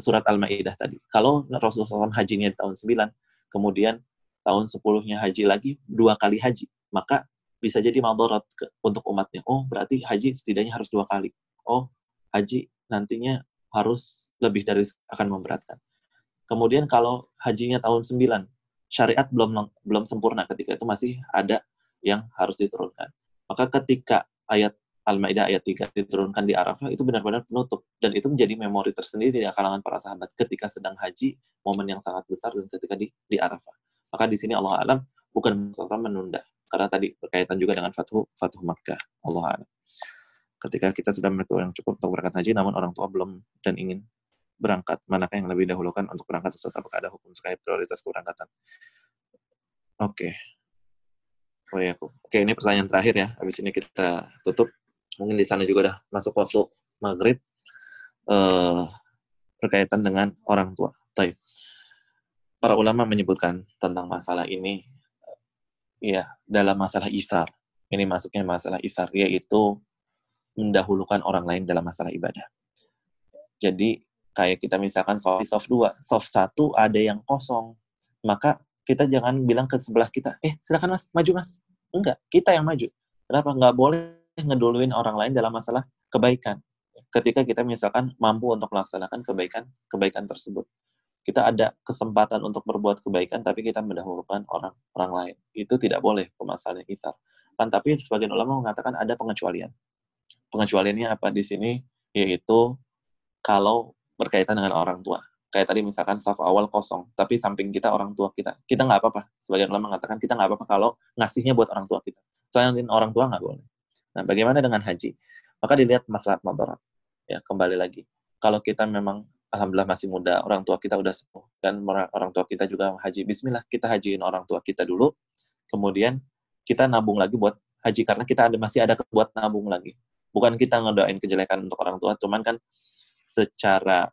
surat Al-Maidah tadi. Kalau Rasulullah SAW hajinya di tahun 9, kemudian tahun 10-nya haji lagi, dua kali haji, maka bisa jadi maldorat untuk umatnya. Oh, berarti haji setidaknya harus dua kali. Oh, haji nantinya harus lebih dari akan memberatkan. Kemudian kalau hajinya tahun 9, syariat belum belum sempurna ketika itu masih ada yang harus diturunkan. Maka ketika ayat Al-Maidah ayat 3 diturunkan di Arafah itu benar-benar penutup dan itu menjadi memori tersendiri di kalangan para sahabat ketika sedang haji momen yang sangat besar dan ketika di di Arafah. Maka di sini Allah alam bukan sama menunda karena tadi berkaitan juga dengan Fathu Fathu Makkah. Allah alam. Ketika kita sudah memiliki yang cukup untuk berangkat haji namun orang tua belum dan ingin berangkat, manakah yang lebih dahulukan untuk berangkat serta apakah ada hukum terkait prioritas keberangkatan? Oke. Okay. Oh ya, Oke, ini pertanyaan terakhir ya. Habis ini kita tutup mungkin di sana juga udah masuk waktu maghrib uh, berkaitan dengan orang tua. Taib. Para ulama menyebutkan tentang masalah ini, ya dalam masalah isar. Ini masuknya masalah isar, yaitu mendahulukan orang lain dalam masalah ibadah. Jadi kayak kita misalkan soft soft dua, soft satu ada yang kosong, maka kita jangan bilang ke sebelah kita, eh silakan mas, maju mas. Enggak, kita yang maju. Kenapa? Nggak boleh ngeduluin orang lain dalam masalah kebaikan. Ketika kita misalkan mampu untuk melaksanakan kebaikan kebaikan tersebut. Kita ada kesempatan untuk berbuat kebaikan, tapi kita mendahulukan orang orang lain. Itu tidak boleh pemasalannya kita. Kan tapi sebagian ulama mengatakan ada pengecualian. Pengecualiannya apa di sini? Yaitu kalau berkaitan dengan orang tua. Kayak tadi misalkan saf awal kosong, tapi samping kita orang tua kita. Kita nggak apa-apa. Sebagian ulama mengatakan kita nggak apa-apa kalau ngasihnya buat orang tua kita. Selain orang tua nggak boleh. Nah, bagaimana dengan haji? Maka dilihat masalah motor. Ya, kembali lagi. Kalau kita memang alhamdulillah masih muda, orang tua kita udah sepuh dan orang tua kita juga haji. Bismillah, kita hajiin orang tua kita dulu. Kemudian kita nabung lagi buat haji karena kita ada masih ada buat nabung lagi. Bukan kita ngedoain kejelekan untuk orang tua, cuman kan secara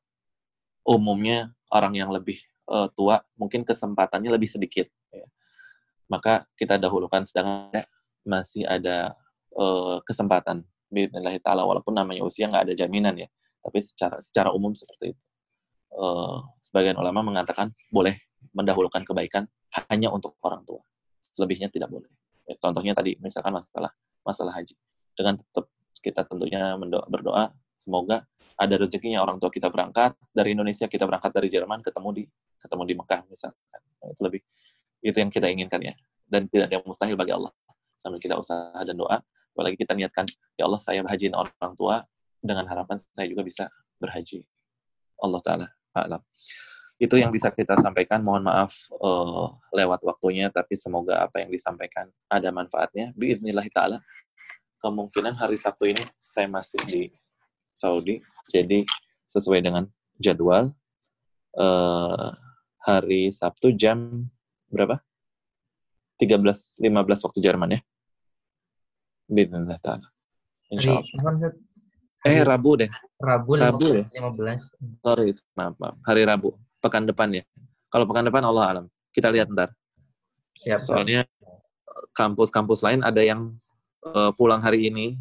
umumnya orang yang lebih uh, tua mungkin kesempatannya lebih sedikit. Ya. Maka kita dahulukan sedangkan masih ada uh, kesempatan. Taala walaupun namanya usia nggak ada jaminan ya, tapi secara secara umum seperti itu. Uh, sebagian ulama mengatakan boleh mendahulukan kebaikan hanya untuk orang tua, selebihnya tidak boleh. Ya, contohnya tadi misalkan masalah masalah haji, dengan tetap kita tentunya mendoa, berdoa semoga ada rezekinya orang tua kita berangkat dari Indonesia, kita berangkat dari Jerman, ketemu di ketemu di Mekah misalkan. Nah, itu lebih itu yang kita inginkan ya. Dan tidak ada yang mustahil bagi Allah. Sambil kita usaha dan doa, apalagi kita niatkan, ya Allah saya berhajiin orang tua dengan harapan saya juga bisa berhaji. Allah Ta'ala alam. Itu yang bisa kita sampaikan. Mohon maaf uh, lewat waktunya, tapi semoga apa yang disampaikan ada manfaatnya. Biiznillah Ta'ala. Kemungkinan hari Sabtu ini saya masih di Saudi, jadi sesuai dengan jadwal uh, hari Sabtu jam berapa? 13.15 waktu Jerman ya. Bismillah ta'ala. Insya Allah. Eh, Rabu deh. Rabu, Rabu 15, ya? 15. Sorry, maaf, maaf. Hari Rabu. Pekan depan ya. Kalau pekan depan Allah alam. Kita lihat ntar. Siap. Soalnya kampus-kampus lain ada yang uh, pulang hari ini,